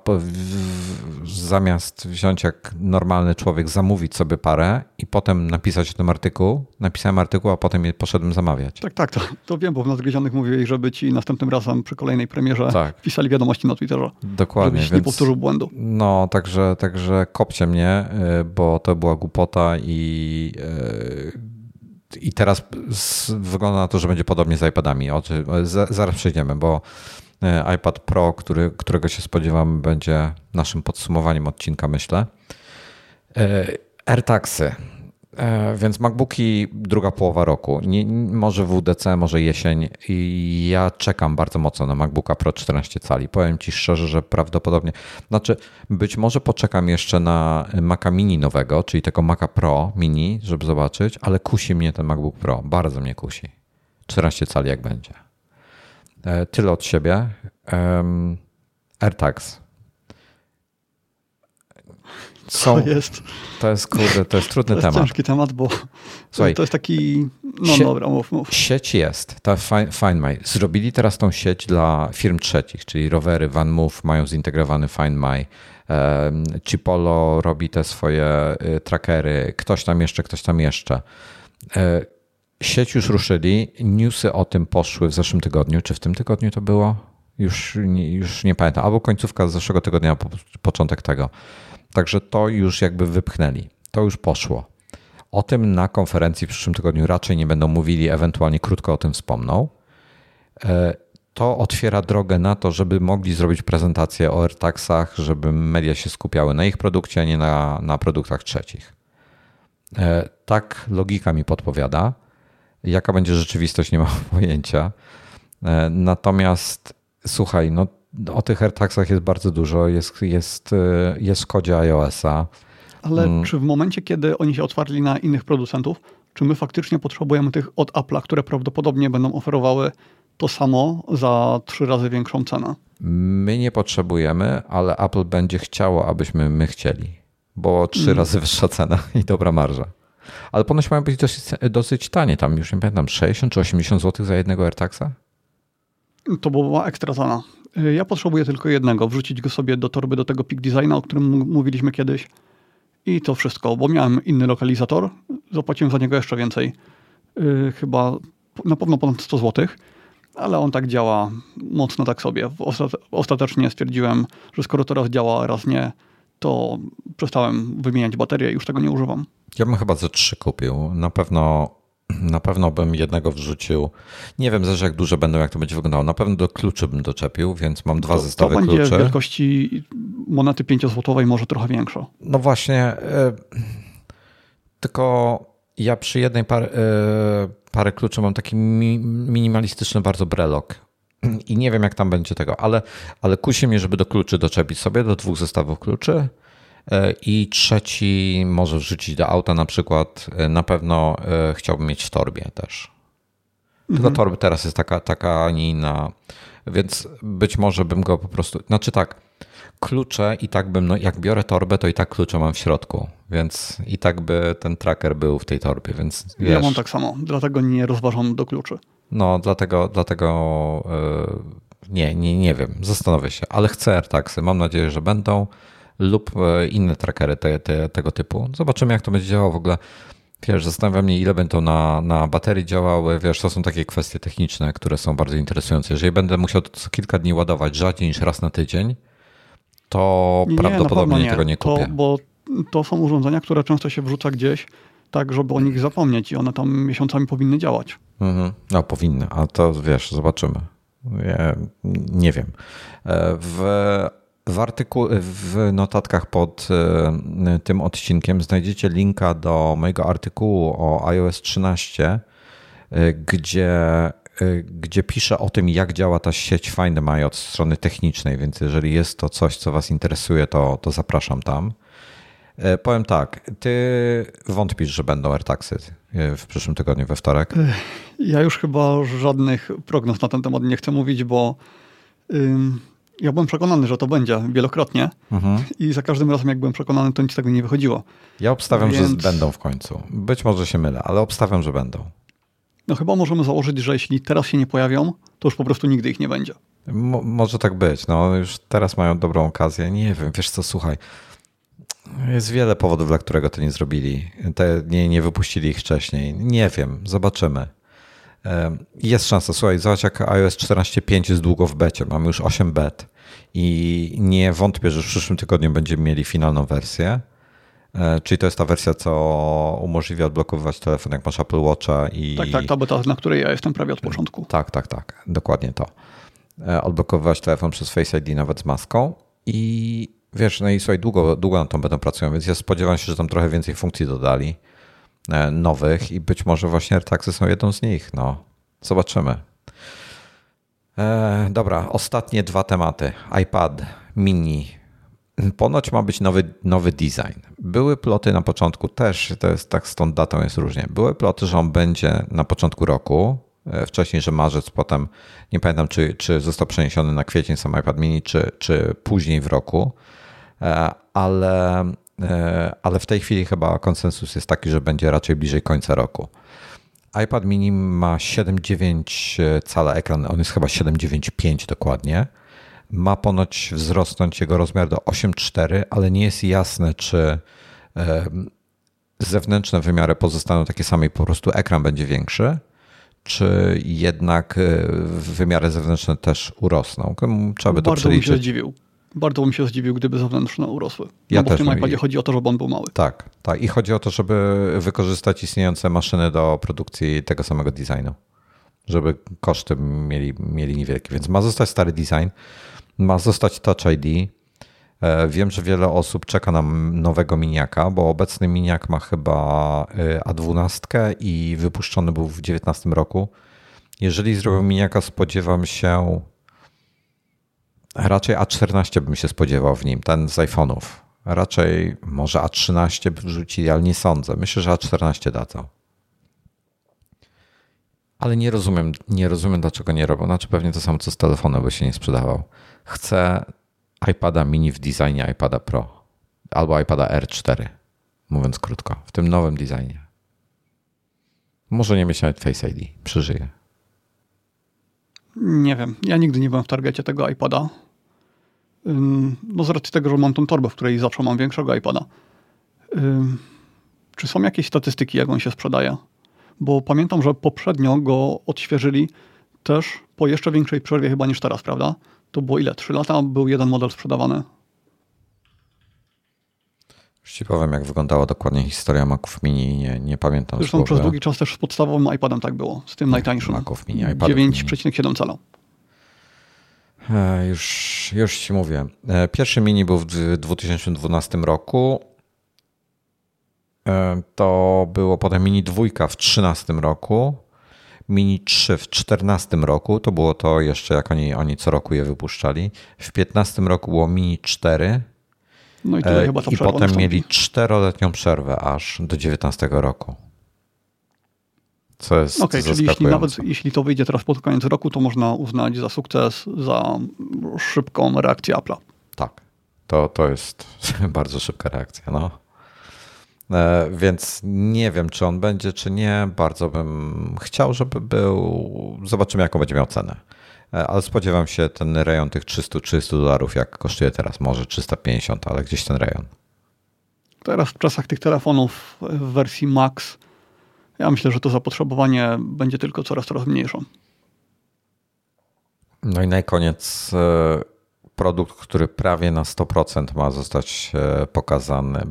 Speaker 1: zamiast wziąć jak normalny człowiek, zamówić sobie parę i potem napisać o tym artykuł, napisałem artykuł, a potem je poszedłem zamawiać.
Speaker 2: Tak, tak, to, to wiem, bo w Nadgryzionych mówiłeś, żeby ci następnym razem przy kolejnej premierze tak. pisali wiadomości na Twitterze.
Speaker 1: Dokładnie.
Speaker 2: Żebyś więc, nie powtórzył błędu.
Speaker 1: No, także, także kopcie mnie, y, bo to była głupota i y, i teraz wygląda na to, że będzie podobnie z iPadami. Zaraz przejdziemy, bo iPad Pro, który, którego się spodziewam, będzie naszym podsumowaniem odcinka, myślę. E, AirTagsy. E, więc MacBooki druga połowa roku. Nie, może WDC, może jesień. I ja czekam bardzo mocno na MacBooka Pro 14 cali. Powiem Ci szczerze, że prawdopodobnie. Znaczy, być może poczekam jeszcze na Maca Mini nowego, czyli tego Maca Pro Mini, żeby zobaczyć, ale kusi mnie ten MacBook Pro. Bardzo mnie kusi. 14 cali jak będzie. E, tyle od siebie. AirTags.
Speaker 2: są, to jest,
Speaker 1: to jest, kurde, to jest trudny
Speaker 2: to
Speaker 1: jest
Speaker 2: temat. ciężki temat, bo Słuchaj, to jest taki, no sie, dobra, mów, mów.
Speaker 1: Sieć jest, ta Find My. Zrobili teraz tą sieć dla firm trzecich, czyli rowery, Van Move mają zintegrowany Find My, Chipolo robi te swoje y, trackery, ktoś tam jeszcze, ktoś tam jeszcze. Sieć już ruszyli, newsy o tym poszły w zeszłym tygodniu, czy w tym tygodniu to było? Już, już nie pamiętam, albo końcówka zeszłego tygodnia, początek tego. Także to już jakby wypchnęli. To już poszło. O tym na konferencji w przyszłym tygodniu raczej nie będą mówili, ewentualnie krótko o tym wspomną. E, to otwiera drogę na to, żeby mogli zrobić prezentację o AirTagsach, żeby media się skupiały na ich produkcie, a nie na, na produktach trzecich. E, tak logika mi podpowiada. Jaka będzie rzeczywistość, nie mam pojęcia. E, natomiast słuchaj, no, o tych AirTagsach jest bardzo dużo. Jest, jest, e, jest w kodzie iOS-a.
Speaker 2: Ale hmm. czy w momencie, kiedy oni się otwarli na innych producentów, czy my faktycznie potrzebujemy tych od Apple'a, które prawdopodobnie będą oferowały to samo za trzy razy większą cenę?
Speaker 1: My nie potrzebujemy, ale Apple będzie chciało, abyśmy my chcieli, bo trzy hmm. razy wyższa cena i dobra marża. Ale ponoć mają być dosyć, dosyć tanie, tam już nie pamiętam, 60 czy 80 zł za jednego AirTagsa?
Speaker 2: To była ekstra cena. Ja potrzebuję tylko jednego, wrzucić go sobie do torby do tego Peak Designa, o którym mówiliśmy kiedyś. I to wszystko, bo miałem inny lokalizator, zapłaciłem za niego jeszcze więcej. Yy, chyba na pewno ponad 100 zł, ale on tak działa mocno tak sobie. Ostatecznie stwierdziłem, że skoro teraz działa, raz nie, to przestałem wymieniać baterię i już tego nie używam.
Speaker 1: Ja bym chyba ze trzy kupił. Na pewno, na pewno bym jednego wrzucił. Nie wiem, zależy jak duże będą, jak to będzie wyglądało. Na pewno do kluczy bym doczepił, więc mam dwa to, zestawy
Speaker 2: kluczy.
Speaker 1: To będzie
Speaker 2: wielkości monety 5-złotowej, może trochę większa.
Speaker 1: No właśnie, yy, tylko ja przy jednej par, yy, parę kluczy mam taki mi, minimalistyczny bardzo brelok. I nie wiem, jak tam będzie tego, ale, ale kusi mnie, żeby do kluczy doczepić sobie, do dwóch zestawów kluczy. E, I trzeci może wrzucić do auta na przykład. E, na pewno e, chciałbym mieć w torbie też. Tylko mhm. torby teraz jest taka, taka, a nie inna. Więc być może bym go po prostu. Znaczy tak, klucze i tak bym, no jak biorę torbę, to i tak klucze mam w środku, więc i tak by ten tracker był w tej torbie, więc wiesz,
Speaker 2: Ja mam tak samo, dlatego nie rozważam do kluczy.
Speaker 1: No, dlatego, dlatego yy, nie, nie, nie wiem, zastanowię się, ale chcę AirTagsy, mam nadzieję, że będą lub e, inne trackery te, te, tego typu. Zobaczymy, jak to będzie działało w ogóle. Wiesz, zastanawiam mnie, ile będą na, na baterii działały. Wiesz, to są takie kwestie techniczne, które są bardzo interesujące. Jeżeli będę musiał to co kilka dni ładować rzadziej niż raz na tydzień, to nie, prawdopodobnie nie. tego nie kupię.
Speaker 2: To, bo to są urządzenia, które często się wrzuca gdzieś, tak żeby o nich zapomnieć i one tam miesiącami powinny działać.
Speaker 1: Mhm. No powinny, a to wiesz, zobaczymy. Ja nie wiem. E, w w, artyku- w notatkach pod e, tym odcinkiem znajdziecie linka do mojego artykułu o iOS 13, e, gdzie, gdzie piszę o tym, jak działa ta sieć Find My od strony technicznej, więc jeżeli jest to coś, co Was interesuje, to, to zapraszam tam. Powiem tak, ty wątpisz, że będą AirTagsy w przyszłym tygodniu, we wtorek?
Speaker 2: Ja już chyba żadnych prognoz na ten temat nie chcę mówić, bo ja byłem przekonany, że to będzie wielokrotnie mhm. i za każdym razem, jak byłem przekonany, to nic tego nie wychodziło.
Speaker 1: Ja obstawiam, Więc... że będą w końcu. Być może się mylę, ale obstawiam, że będą.
Speaker 2: No chyba możemy założyć, że jeśli teraz się nie pojawią, to już po prostu nigdy ich nie będzie.
Speaker 1: Mo może tak być. No już teraz mają dobrą okazję. Nie wiem, wiesz co, słuchaj. Jest wiele powodów, dla którego to nie zrobili. Te, nie, nie wypuścili ich wcześniej. Nie wiem, zobaczymy. Jest szansa, słuchaj, zobacz jak iOS 14.5 jest długo w becie, mamy już 8 bet i nie wątpię, że w przyszłym tygodniu będziemy mieli finalną wersję. E, czyli to jest ta wersja, co umożliwia odblokowywać telefon, jak masz Apple Watcha i...
Speaker 2: Tak, tak, ta beta, na której ja jestem prawie od początku.
Speaker 1: Tak, tak, tak, dokładnie to. E, odblokowywać telefon przez Face ID nawet z maską i wiesz, no i słuchaj, długo, długo na tą będą pracują, więc ja spodziewam się, że tam trochę więcej funkcji dodali. E, nowych i być może właśnie AirTagsy są jedną z nich. No, zobaczymy. E, dobra, ostatnie dwa tematy. iPad mini. Ponoć ma być nowy, nowy design. Były ploty na początku też, to jest tak z tą datą jest różnie. Były ploty, że on będzie na początku roku, e, wcześniej, że marzec, potem nie pamiętam, czy, czy został przeniesiony na kwiecień sam iPad mini, czy, czy później w roku, ale ale w tej chwili chyba konsensus jest taki, że będzie raczej bliżej końca roku iPad mini ma 7,9 cala ekran, on jest chyba 7,95 dokładnie. Ma ponoć wzrosnąć jego rozmiar do 8,4, ale nie jest jasne, czy zewnętrzne wymiary pozostaną takie same i po prostu ekran będzie większy, czy jednak e, wymiary zewnętrzne też urosną. Trzeba by to
Speaker 2: Bardzo przeliczyć. Bym się zdziwił. Bardzo bym się zdziwił, gdyby zewnętrzne urosły. Ja no bo w tym iPadzie chodzi o to, żeby on był mały.
Speaker 1: Tak, tak. I chodzi o to, żeby wykorzystać istniejące maszyny do produkcji tego samego designu. Żeby koszty mieli, mieli niewielkie. Więc ma zostać stary design, ma zostać Touch ID. E, wiem, że wiele osób czeka na nowego miniaka, bo obecny miniak ma chyba e, A12 i wypuszczony był w 2019 roku. Jeżeli zrobił miniaka, spodziewam się Raczej A14 bym się spodziewał w nim, ten z iPhone'ów. Raczej może A13 by wrzucili, ale nie sądzę. Myślę, że A14 dadzą. Ale nie rozumiem, nie rozumiem, dlaczego nie robią. Znaczy pewnie to samo, co z telefonem by się nie sprzedawał. Chcę iPada mini w designie iPada Pro albo iPada R4, mówiąc krótko, w tym nowym designie. Może nie mieć nawet Face ID, przeżyję.
Speaker 2: Nie wiem. Ja nigdy nie byłem w targecie tego iPada. No z racji tego, że mam tą torbę, w której zawsze mam większego iPada. Czy są jakieś statystyki, jak on się sprzedaje? Bo pamiętam, że poprzednio go odświeżyli też po jeszcze większej przerwie chyba niż teraz, prawda? To było ile? Trzy lata był jeden model sprzedawany.
Speaker 1: Już ci powiem, jak wyglądała dokładnie historia Maców Mini. Nie, nie pamiętam.
Speaker 2: Zresztą przez długi czas też z podstawowym iPadem tak było, z tym najtańszym. Maców Mini, 9,7 cala.
Speaker 1: E, już, już ci mówię. E, pierwszy mini był w 2012 roku. E, to było potem mini dwójka w 2013 roku. Mini 3 w 2014 roku. To było to jeszcze, jak oni, oni co roku je wypuszczali. W 2015 roku było mini 4. No i, chyba I potem mieli czteroletnią przerwę aż do 2019 roku. Co jest
Speaker 2: Okej, okay, czyli jeśli nawet jeśli to wyjdzie teraz pod koniec roku, to można uznać za sukces, za szybką reakcję Apple'a.
Speaker 1: Tak, to, to jest bardzo szybka reakcja. No. E, więc nie wiem, czy on będzie, czy nie. Bardzo bym chciał, żeby był. Zobaczymy, jaką będzie miał cenę. E, ale spodziewam się ten rejon tych 300-300 dolarów, jak kosztuje teraz, może 350, ale gdzieś ten rejon.
Speaker 2: Teraz w czasach tych telefonów w wersji Max ja myślę, że to zapotrzebowanie będzie tylko coraz, coraz mniejsze.
Speaker 1: No i na koniec e, produkt, który prawie na 100% ma zostać e, pokazany. E,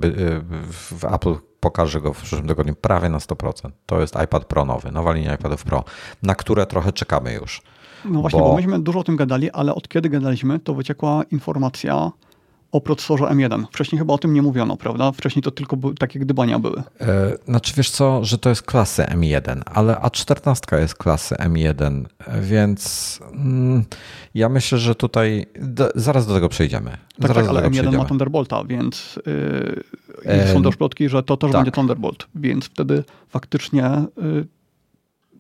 Speaker 1: w Apple pokaże go w przyszłym tygodniu prawie na 100%. To jest iPad Pro nowy, nowa linia iPadów Pro, na które trochę czekamy już.
Speaker 2: No właśnie, bo... bo myśmy dużo o tym gadali, ale od kiedy gadaliśmy, to wyciekła informacja o procesorze M1. Wcześniej chyba o tym nie mówiono, prawda? Wcześniej to tylko takie gdybania były.
Speaker 1: E, znaczy wiesz co, że to jest klasy M1, ale A14 jest klasy M1, więc mm, ja myślę, że tutaj do, zaraz do tego przejdziemy.
Speaker 2: Tak,
Speaker 1: zaraz
Speaker 2: tak ale M1 przejdziemy. ma Thunderbolta, więc yy, są też plotki, że to też tak. będzie Thunderbolt, więc wtedy faktycznie yy,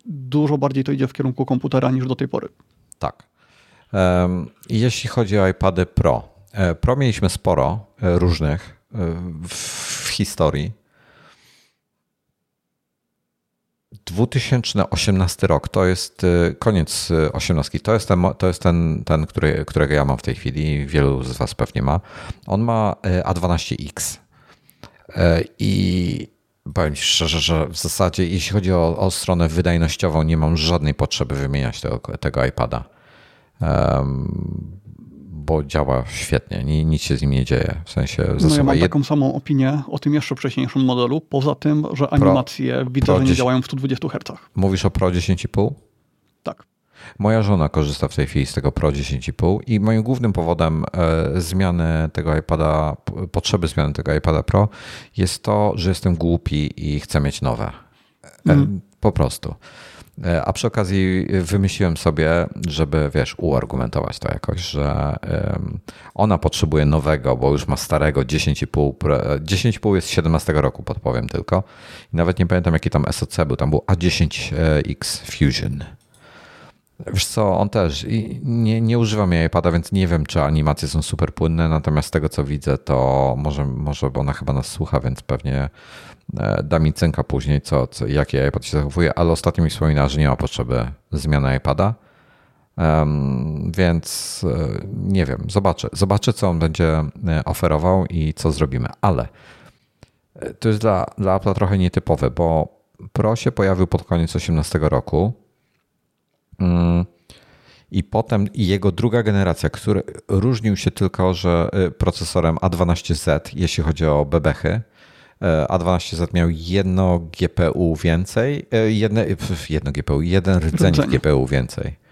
Speaker 2: dużo bardziej to idzie w kierunku komputera niż do tej pory.
Speaker 1: Tak. Jeśli chodzi o iPady Pro, Pro mieliśmy sporo e, różnych e, w historii. 2018 rok to jest koniec 18. To jest ten, to jest ten, ten który, którego ja mam w tej chwili. Wielu z Was pewnie ma. On ma A12X. I powiem szczerze, że w zasadzie, jeśli chodzi o, o stronę wydajnościową, nie mam żadnej potrzeby wymieniać tego, tego iPada. Um, bo działa świetnie, nic się z nim nie dzieje. W sensie
Speaker 2: no ja mam taką samą opinię o tym jeszcze wcześniejszym modelu, poza tym, że animacje Pro, widzę, Pro że nie 10... działają w 120 Hz.
Speaker 1: Mówisz o Pro 10,5?
Speaker 2: Tak.
Speaker 1: Moja żona korzysta w tej chwili z tego Pro 10,5 i moim głównym powodem e, zmiany tego iPada, potrzeby zmiany tego iPada Pro jest to, że jestem głupi i chcę mieć nowe. Mm. Po prostu. E, a przy okazji wymyśliłem sobie, żeby, wiesz, uargumentować to jakoś, że ona potrzebuje nowego, bo już ma starego 10,5. 10,5 jest z 17 roku, podpowiem tylko. I nawet nie pamiętam, jaki tam SoC był. Tam był A10X Fusion. Wiesz co, on też. nie, nie używam jej iPada, więc nie wiem, czy animacje są super płynne, natomiast z tego, co widzę, to może, może bo ona chyba nas słucha, więc pewnie e, da mi cynka później, co, co, jakie iPad się zachowuje, ale ostatnio mi wspominała, że nie ma potrzeby zmiany iPada. Um, więc e, nie wiem, zobaczę. Zobaczę, co on będzie e, oferował i co zrobimy. Ale to jest dla, dla Apple'a trochę nietypowe, bo Pro się pojawił pod koniec 2018 roku. I potem jego druga generacja, który różnił się tylko, że y, procesorem A12Z, jeśli chodzi o bebechy, y, A12Z miał jedno GPU więcej, y, jedne, jedno GPU, jeden rdzeń GPU więcej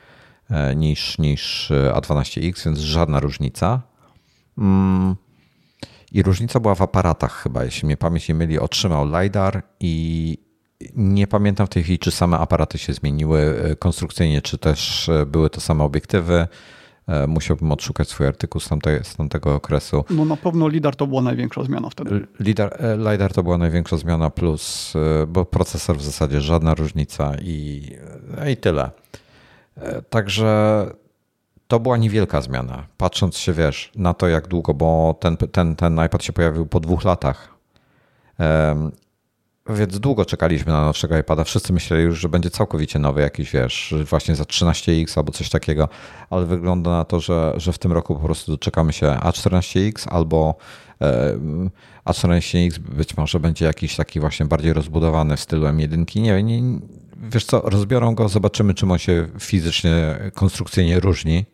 Speaker 1: niż, niż A12X, więc żadna różnica. Mm. I różnica była w aparatach chyba, jeśli mnie pamięć nie myli, otrzymał LiDAR i nie pamiętam w tej chwili, czy same aparaty się zmieniły e, konstrukcyjnie, czy też e, były to same obiektywy. E, musiałbym odszukać swój artykuł z, tamtej, z tamtego okresu.
Speaker 2: No na pewno LIDAR to była największa zmiana wtedy.
Speaker 1: LIDAR, LiDAR to była największa zmiana plus, bo procesor w zasadzie żadna różnica i, i tyle. Także to była niewielka zmiana. Patrząc się, wiesz, na to jak długo, bo ten, ten, ten iPad się pojawił po dwóch latach więc długo czekaliśmy na nowszego iPada. Wszyscy myśleli już, że będzie całkowicie nowy, jakiś wiesz, właśnie za 13X albo coś takiego, ale wygląda na to, że, że w tym roku po prostu doczekamy się A14X albo e, A14X być może będzie jakiś taki właśnie bardziej rozbudowany w stylu M1. Nie, nie, wiesz co, rozbiorą go, zobaczymy, czym on się fizycznie, konstrukcyjnie różni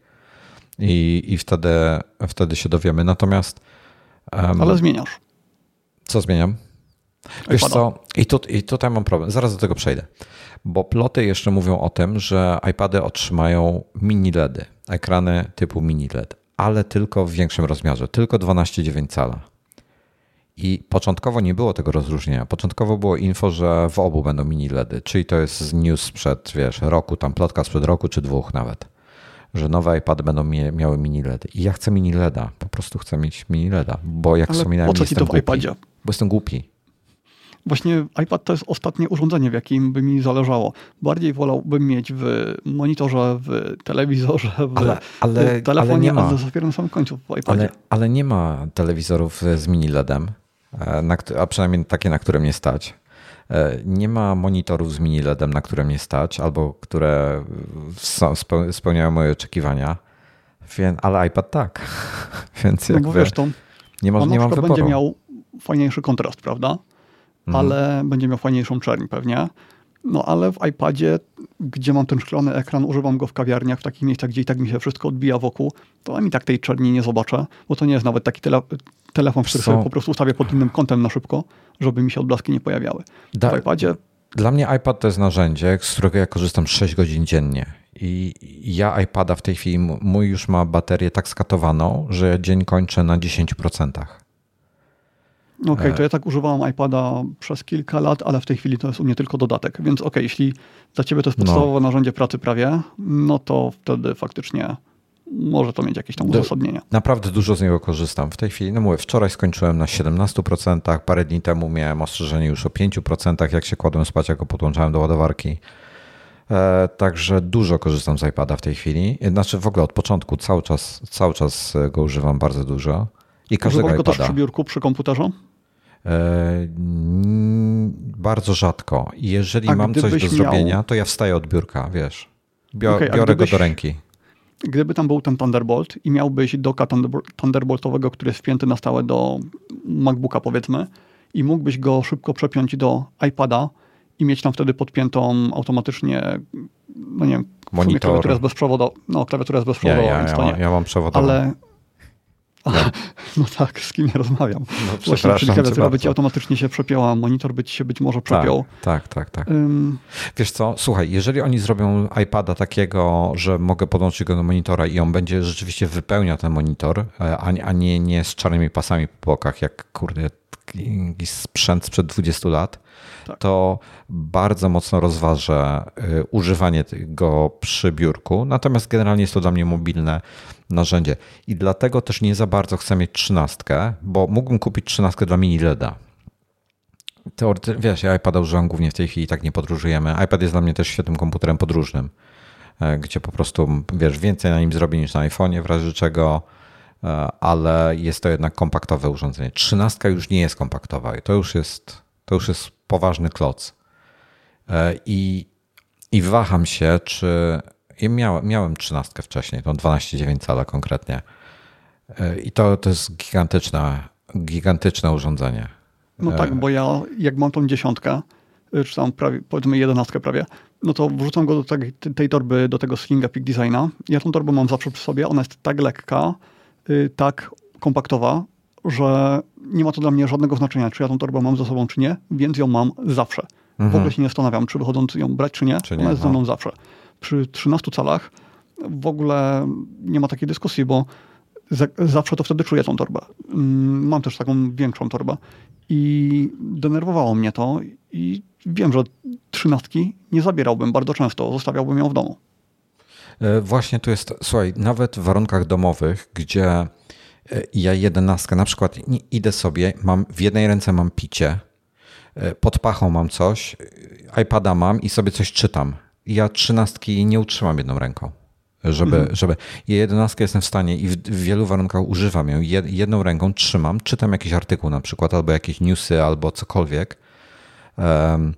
Speaker 1: i, i wtedy, wtedy się dowiemy. Natomiast.
Speaker 2: Um, ale zmieniasz.
Speaker 1: Co zmieniam? Wiesz co, i, tu, i tutaj mam problem, zaraz do tego przejdę, bo ploty jeszcze mówią o tym, że iPady otrzymają mini LEDy, ekrany typu mini LED, ale tylko w większym rozmiarze, tylko 12,9 cala. I początkowo nie było tego rozróżnienia. Początkowo było info, że w obu będą mini LEDy, czyli to jest news sprzed, wiesz, roku, tam plotka sprzed roku czy dwóch nawet, że nowe iPady będą miały mini LEDy. I ja chcę mini LEDa, po prostu chcę mieć mini LEDa, bo jak
Speaker 2: Ale
Speaker 1: wspominałem,
Speaker 2: po co ci to w
Speaker 1: głupi,
Speaker 2: iPadzie?
Speaker 1: Bo jestem głupi.
Speaker 2: Właśnie iPad to jest ostatnie urządzenie, w jakim by mi zależało. Bardziej wolałbym mieć w monitorze, w telewizorze, w, ale, ale, w telefonie, ale nie ma, a na samym końcu w iPadzie.
Speaker 1: Ale, ale nie ma telewizorów z mini LEDem, e, na, a przynajmniej takie, na które mnie stać. E, nie ma monitorów z mini LEDem, na które mnie stać, albo które spełniają moje oczekiwania. Ale iPad tak. Więc
Speaker 2: no bo wiesz, to
Speaker 1: nie, ma, nie mam wyboru.
Speaker 2: będzie miał fajniejszy kontrast, prawda? Mhm. ale będzie miał fajniejszą czerń pewnie. No ale w iPadzie, gdzie mam ten szklany ekran, używam go w kawiarniach, w takich miejscach, gdzie i tak mi się wszystko odbija wokół, to ani tak tej czerni nie zobaczę, bo to nie jest nawet taki tele telefon, który sobie po prostu ustawię pod innym kątem na szybko, żeby mi się odblaski nie pojawiały. Da, w iPadzie...
Speaker 1: Dla mnie iPad to jest narzędzie, z którego ja korzystam 6 godzin dziennie. I ja iPada w tej chwili, mój już ma baterię tak skatowaną, że dzień kończę na 10%.
Speaker 2: Okej, okay, to ja tak używałam iPada przez kilka lat, ale w tej chwili to jest u mnie tylko dodatek. Więc okej, okay, jeśli dla ciebie to jest podstawowe no. narzędzie pracy prawie, no to wtedy faktycznie może to mieć jakieś tam uzasadnienia.
Speaker 1: Naprawdę dużo z niego korzystam. W tej chwili, no mówię, wczoraj skończyłem na 17%, parę dni temu miałem ostrzeżenie już o 5%, jak się kładłem spać, jak go podłączałem do ładowarki. E, także dużo korzystam z iPada w tej chwili. Znaczy w ogóle od początku cały czas, cały czas go używam bardzo dużo. I każdego
Speaker 2: Używasz
Speaker 1: go
Speaker 2: też przy biurku, przy komputerze?
Speaker 1: E, bardzo rzadko. Jeżeli A mam coś do zrobienia, miał... to ja wstaję od biurka, wiesz. Bio, okay, biorę gdybyś, go do ręki.
Speaker 2: Gdyby tam był ten Thunderbolt i miałbyś doka Thunderboltowego, który jest wpięty na stałe do MacBooka powiedzmy i mógłbyś go szybko przepiąć do iPada i mieć tam wtedy podpiętą automatycznie, no nie wiem,
Speaker 1: Monitor.
Speaker 2: klawiaturę jest bezprzewodowa, no klawiatura jest bezprzewodowa,
Speaker 1: ja, ja,
Speaker 2: więc
Speaker 1: ja,
Speaker 2: to nie.
Speaker 1: Ja mam przewodową.
Speaker 2: Ale no. no tak, z kim ja rozmawiam. No, Właśnie czyli klawiatura by ci automatycznie się przepięła, monitor by ci się być może przepiął.
Speaker 1: Tak, tak, tak. tak. Um, Wiesz co, słuchaj, jeżeli oni zrobią iPada takiego, że mogę podłączyć go do monitora i on będzie rzeczywiście wypełniał ten monitor, e, a, nie, nie z czarnymi pasami po bokach, jak kurde jakiś sprzęt sprzed 20 lat, tak. to bardzo mocno rozważę y, używanie go przy biurku. Natomiast generalnie jest to dla mnie mobilne narzędzie. I dlatego też nie za bardzo chcę mieć trzynastkę, bo mógłbym kupić trzynastkę dla mini LEDa. Teoretycznie, wiesz, ja iPada używam głównie w tej chwili, tak nie podróżujemy. iPad jest dla mnie też świetnym komputerem podróżnym. gdzie po prostu wiesz, więcej na nim zrobi niż na iPhone'ie w razie czego, ale jest to jednak kompaktowe urządzenie. Trzynastka już nie jest kompaktowa i to już jest, to już jest poważny kloc. I, i waham się, czy ja miałem, miałem 13 wcześniej, tą 12,9 cala konkretnie. I to, to jest gigantyczne, gigantyczne urządzenie.
Speaker 2: No tak, bo ja jak mam tą dziesiątkę, y, czy tam prawie, powiedzmy jedenastkę prawie, no to wrzucam go do tej, tej torby, do tego Slinga Peak Designa. Ja tą torbę mam zawsze przy sobie, ona jest tak lekka, tak kompaktowa, że nie ma to dla mnie żadnego znaczenia, czy ja tą torbę mam ze sobą, czy nie, więc ją mam zawsze. Mhm. W ogóle się nie zastanawiam, czy wychodząc ją brać, czy nie, czy nie ona jest ze mną zawsze. Przy 13 calach w ogóle nie ma takiej dyskusji, bo zawsze to wtedy czuję tą torbę. Mm, mam też taką większą torbę. I denerwowało mnie to i wiem, że trzynastki nie zabierałbym bardzo często, zostawiałbym ją w domu.
Speaker 1: E, właśnie tu jest, słuchaj, nawet w warunkach domowych, gdzie e, ja jedenastkę, na przykład idę sobie, mam w jednej ręce mam picie, e, pod pachą mam coś, iPada mam i sobie coś czytam. Ja trzynastki nie utrzymam jedną ręką żeby, mhm. żeby jedenastkę jestem w stanie i w, w, wielu warunkach używam ją. Jedną ręką trzymam, czytam jakiś artykuł na przykład, albo jakieś newsy, albo cokolwiek. Um,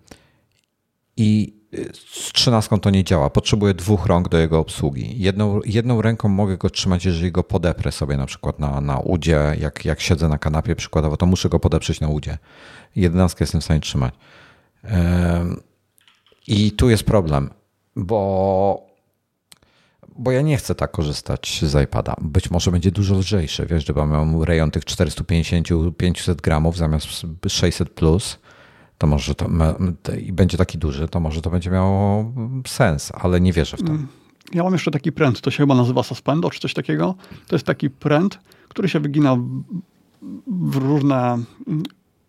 Speaker 1: I z trzynastką to nie działa. Potrzebuję dwóch rąk do jego obsługi. Jedną, jedną ręką mogę go trzymać, jeżeli go podeprę sobie na przykład na, na udzie, jak, jak siedzę na kanapie przykładowo, to muszę go podeprzeć na udzie. Jedenastkę jestem w stanie trzymać. Um, I tu jest problem, bo bo ja nie chcę tak korzystać z iPada. Być może będzie dużo lżejszy, wiesz, gdyby miał rejon tych 450-500 gramów zamiast 600 plus, to może to i będzie taki duży, to może to będzie miało sens, ale nie wierzę w to. Mm.
Speaker 2: Ja mam jeszcze taki pręt, to się chyba nazywa Suspendo czy coś takiego. To jest taki pręt, który się wygina w różne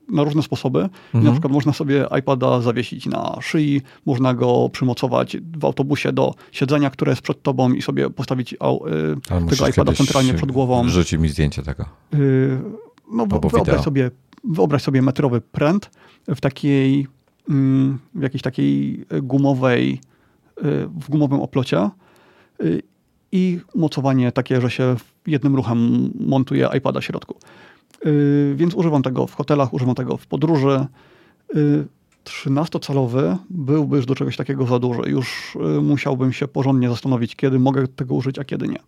Speaker 2: na różne sposoby. Mhm. Na przykład można sobie iPada zawiesić na szyi, można go przymocować w autobusie do siedzenia, które jest przed tobą i sobie postawić au, y, tego iPada centralnie przed głową.
Speaker 1: Wrzuci mi zdjęcie tego. Y,
Speaker 2: no wyobraź sobie, wyobraź sobie metrowy pręt w takiej, mm, w jakiejś takiej gumowej, y, w gumowym oplocie y, i mocowanie takie, że się jednym ruchem montuje iPada w środku. Y, więc używam tego w hotelach, używam tego w podróży. 13-calowy y, byłby już do czegoś takiego za duży. Już y, musiałbym się porządnie zastanowić, kiedy mogę tego użyć, a kiedy nie.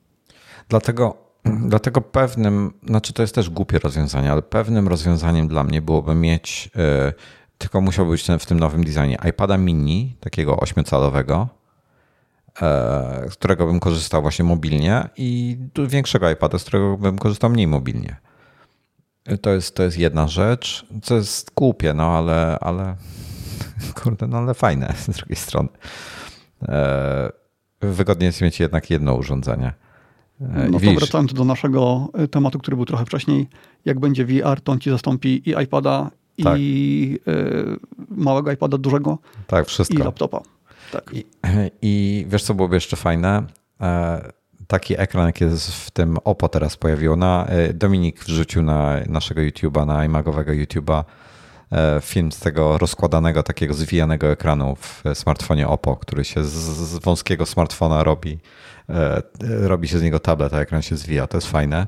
Speaker 1: Dlatego, dlatego pewnym, znaczy to jest też głupie rozwiązanie, ale pewnym rozwiązaniem dla mnie byłoby mieć, tylko musiałby być ten, w tym nowym designie, iPada mini, takiego 8-calowego, z którego bym korzystał właśnie mobilnie i większego iPada, z którego bym korzystał mniej mobilnie. To jest, to jest jedna rzecz, co jest głupie, no ale, ale kurde, no ale fajne z drugiej strony. E, wygodnie jest mieć jednak jedno urządzenie.
Speaker 2: E, no to wracając do naszego e, tematu, który był trochę wcześniej, jak będzie VR, to on ci zastąpi i iPada, tak. i małego iPada dużego,
Speaker 1: tak, wszystko.
Speaker 2: i laptopa. Tak.
Speaker 1: I, I wiesz, co byłoby jeszcze fajne? Taki ekran, jak jest w tym OPO teraz pojawiło. Na, e, Dominik wrzucił na naszego YouTube'a, na iMagowego YouTube'a e, film z tego rozkładanego, takiego zwijanego ekranu w smartfonie OPPO, który się z, z wąskiego smartfona robi, e, robi się z niego tablet, a ekran się zwija. To jest fajne.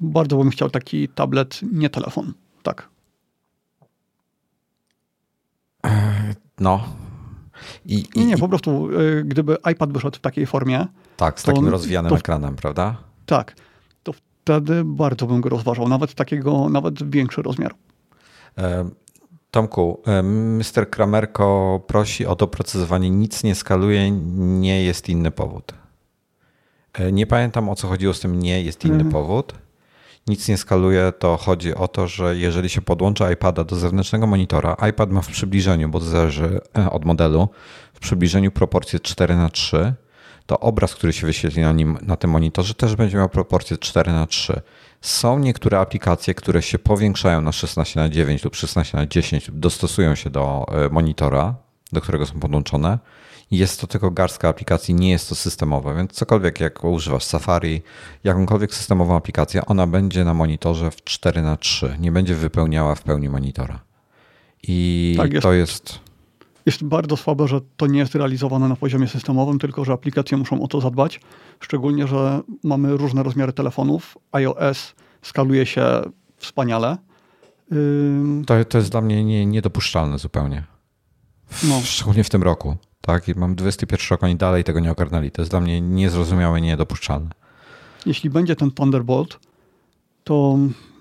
Speaker 2: Bardzo bym chciał taki tablet, nie telefon. Tak.
Speaker 1: No,
Speaker 2: i, i, nie, po prostu gdyby iPad wyszedł w takiej formie.
Speaker 1: Tak, z takim rozwijanym to, ekranem, prawda?
Speaker 2: Tak, to wtedy bardzo bym go rozważał, nawet takiego, nawet większy rozmiar.
Speaker 1: E, Tomku, e, Mr. Kramerko prosi o doprecyzowanie. Nic nie skaluje, nie jest inny powód. E, nie pamiętam o co chodziło z tym nie jest inny mhm. powód nic nie skaluje, to chodzi o to, że jeżeli się podłącza iPada do zewnętrznego monitora, iPad ma w przybliżeniu, bo zależy od modelu, w przybliżeniu proporcje 4 na 3 to obraz, który się wyświetli na, nim, na tym monitorze, też będzie miał proporcje 4 na 3 Są niektóre aplikacje, które się powiększają na 16 na 9 lub 16 na 10 lub dostosują się do e, monitora, do którego są podłączone jest to tylko garstka aplikacji, nie jest to systemowe, więc cokolwiek jak używasz Safari, jakąkolwiek systemową aplikację, ona będzie na monitorze w 4 na 3 nie będzie wypełniała w pełni monitora. I tak jest. to jest...
Speaker 2: jest bardzo słabe, że to nie jest realizowane na poziomie systemowym, tylko że aplikacje muszą o to zadbać. Szczególnie, że mamy różne rozmiary telefonów. iOS skaluje się wspaniale.
Speaker 1: To, to jest dla mnie nie, niedopuszczalne zupełnie. No. Szczególnie w tym roku. Tak, I mam 21 rok, oni dalej tego nie ogarnęli. To jest dla mnie niezrozumiałe, niedopuszczalne.
Speaker 2: Jeśli będzie ten Thunderbolt, to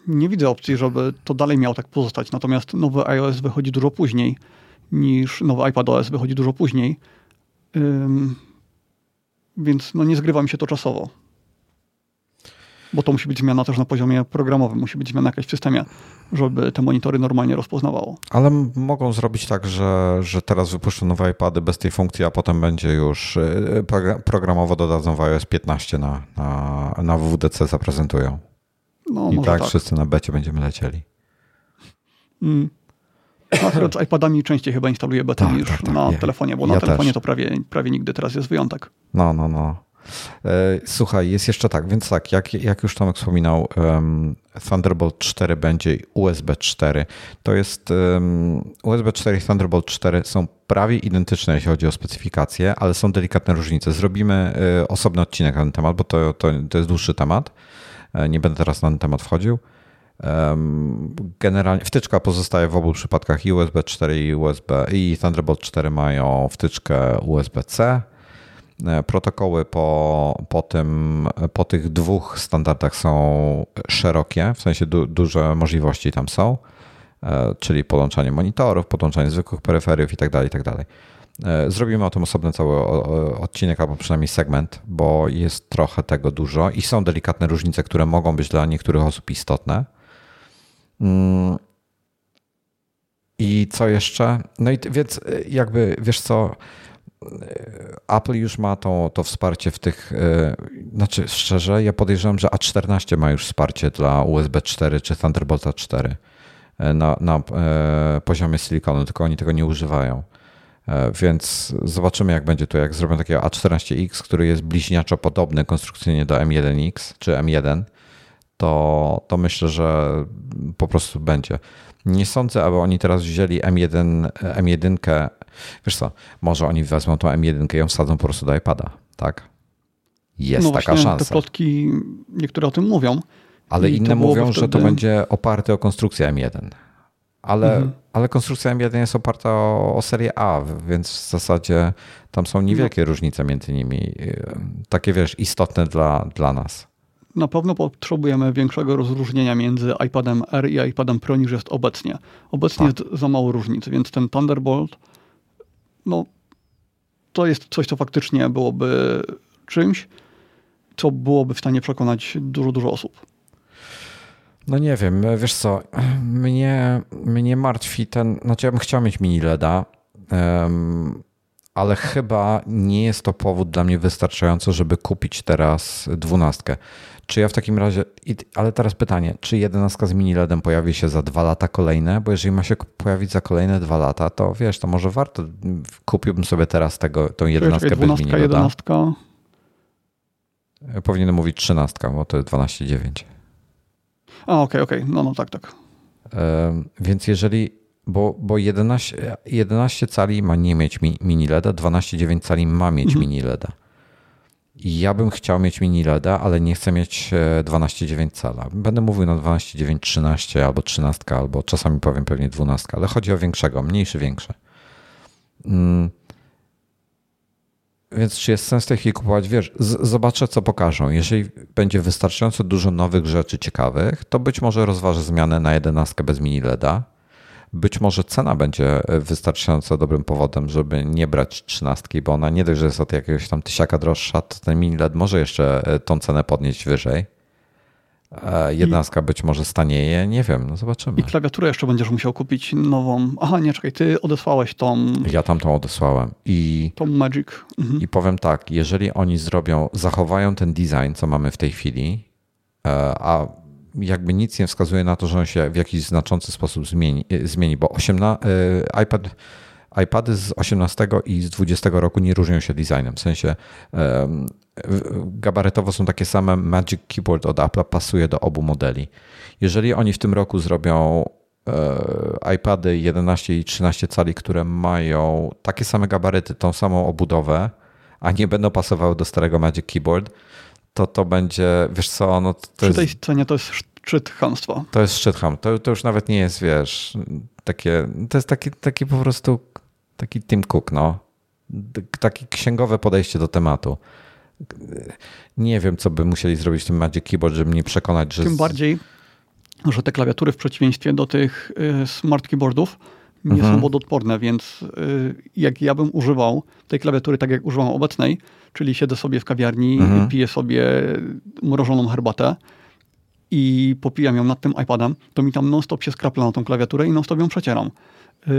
Speaker 2: nie widzę opcji, żeby to dalej miał tak pozostać. Natomiast nowy iOS wychodzi dużo później niż nowy iPadOS wychodzi dużo później. Ym, więc no nie zgrywa mi się to czasowo. Bo to musi być zmiana też na poziomie programowym, musi być zmiana jakaś w systemie, żeby te monitory normalnie rozpoznawało.
Speaker 1: Ale mogą zrobić tak, że, że teraz wypuszczą nowe iPady bez tej funkcji, a potem będzie już y, programowo dodadzą w iOS 15 na, na, na WWDC zaprezentują. No, I tak, tak, wszyscy na becie będziemy lecieli.
Speaker 2: Mm. Akurat z iPadami częściej chyba instaluję betę tak, niż tak, tak, na telefonie, bo ja na telefonie też. to prawie, prawie nigdy teraz jest wyjątek.
Speaker 1: No, no, no. E, słuchaj, jest jeszcze tak, więc tak, jak, jak już Tomek wspominał, um, Thunderbolt 4 będzie USB 4. To jest um, USB 4 i Thunderbolt 4 są prawie identyczne, jeśli chodzi o specyfikacje, ale są delikatne różnice. Zrobimy y, osobny odcinek na ten temat, bo to, to, to jest dłuższy temat. E, nie będę teraz na ten temat wchodził. Generalnie wtyczka pozostaje w obu przypadkach i USB 4 i USB i Thunderbolt 4 mają wtyczkę USB-C. E, protokoły po, po, tym, po tych dwóch standardach są szerokie, w sensie du, duże możliwości tam są, e, czyli podłączanie monitorów, podłączanie zwykłych peryferiów itd. Tak itd. Tak e, zrobimy o tym osobny cały odcinek, albo przynajmniej segment, bo jest trochę tego dużo i są delikatne różnice, które mogą być dla niektórych osób istotne. Mm. I co jeszcze? No i więc y, jakby, wiesz co, y, Apple już ma to, to wsparcie w tych, y, znaczy szczerze, ja podejrzewam, że A14 ma już wsparcie dla USB 4 czy Thunderbolta 4 na, na poziomie silikonu, tylko oni tego nie używają. Więc zobaczymy, jak będzie to, jak zrobią takiego A14X, który jest bliźniaczo podobny konstrukcyjnie do M1X czy M1 to, to myślę, że po prostu będzie. Nie sądzę, aby oni teraz wzięli M1, M1. Wiesz co, może oni wezmą tą M1 i ją wsadzą po prostu do iPada, tak? Jest no taka szansa.
Speaker 2: Te plotki niektóre o tym mówią.
Speaker 1: Ale inne mówią, wtedy... że to będzie oparte o konstrukcję M1. Ale, mhm. ale konstrukcja M1 jest oparta o, o, serię A, więc w zasadzie tam są niewielkie no. różnice między nimi. Takie wiesz, istotne dla, dla nas
Speaker 2: na pewno potrzebujemy większego rozróżnienia między iPadem R i iPadem Pro niż jest obecnie. Obecnie tak. jest za mało różnic, więc ten Thunderbolt, no, to jest coś, co faktycznie byłoby czymś, co byłoby w stanie przekonać dużo, dużo osób.
Speaker 1: No nie wiem, wiesz co, mnie, mnie martwi ten, znaczy ja bym chciał mieć mini LEDa, um, ale chyba nie jest to powód dla mnie wystarczający, żeby kupić teraz dwunastkę. Czy ja w takim razie, ale teraz pytanie, czy jedenastka z mini LEDem pojawi się za dwa lata kolejne? Bo jeżeli ma się pojawić za kolejne dwa lata, to wiesz, to może warto, kupiłbym sobie teraz tego, tą jedenastkę bez mini LEDa. jedenastka? Powinienem mówić trzynastka, bo to jest 12,9.
Speaker 2: A, okej, okay, okej, okay. no, no tak, tak.
Speaker 1: Więc jeżeli, bo, bo 11, 11 cali ma nie mieć mini LEDa, 12,9 cali ma mieć mhm. mini LEDa. Ja bym chciał mieć mini LEDa, ale nie chcę mieć 12,9 e, cala. Będę mówił na 12,9, 13 albo 13, albo czasami powiem pewnie 12, ale chodzi o większego, mniejszy, większy. Mm. Więc czy jest sens chwili kupować? Wiesz, zobaczę, co pokażą. Jeżeli będzie wystarczająco dużo nowych rzeczy ciekawych, to być może rozważę zmianę na 11 bez mini LEDa być może cena będzie wystarczająco dobrym powodem, żeby nie brać trzynastki, bo ona nie dość, że jest od jakiegoś tam tysiaka droższa, to ten mini LED może jeszcze e, tą cenę podnieść wyżej. E, jedenastka I, być może stanieje, nie wiem, no zobaczymy.
Speaker 2: I klawiaturę jeszcze będziesz musiał kupić nową. Aha, nie, czekaj, ty odesłałeś tą...
Speaker 1: Ja tam tą odesłałem. I,
Speaker 2: tą Magic.
Speaker 1: Mhm. I powiem tak, jeżeli oni zrobią, zachowają ten design, co mamy w tej chwili, e, a jakby nic nie wskazuje na to, że on się w jakiś znaczący sposób zmieni, e, zmieni bo 18, e, iPad, iPady z 18 i z 20 roku nie różnią się designem. W sensie gabarytowo są takie same. Magic Keyboard od Apple pasuje do obu modeli. Jeżeli oni w tym roku zrobią e, iPady 11 i 13 cali, które mają takie same gabaryty, tą samą obudowę, a nie będą pasowały do starego Magic Keyboard, to to będzie, wiesz co, no to
Speaker 2: Przy
Speaker 1: jest,
Speaker 2: tej cenie to jest szczyt chamstwa.
Speaker 1: to jest szczyt ham. To, to już nawet nie jest, wiesz, takie, to jest taki, taki po prostu taki Tim Cook, no. Takie księgowe podejście do tematu. Nie wiem, co by musieli zrobić w tym Magic Keyboard, żeby mnie przekonać, że...
Speaker 2: Tym bardziej, że te klawiatury w przeciwieństwie do tych y, smart keyboardów nie
Speaker 1: Mhm.
Speaker 2: są wodoodporne, więc y, jak ja bym używał tej klawiatury tak jak używam obecnej, czyli siedzę sobie w kawiarni,
Speaker 1: Mhm.
Speaker 2: piję sobie mrożoną herbatę i popijam ją nad tym iPadem, to mi tam non-stop się skrapla na tą klawiaturę i non-stop ją przecieram.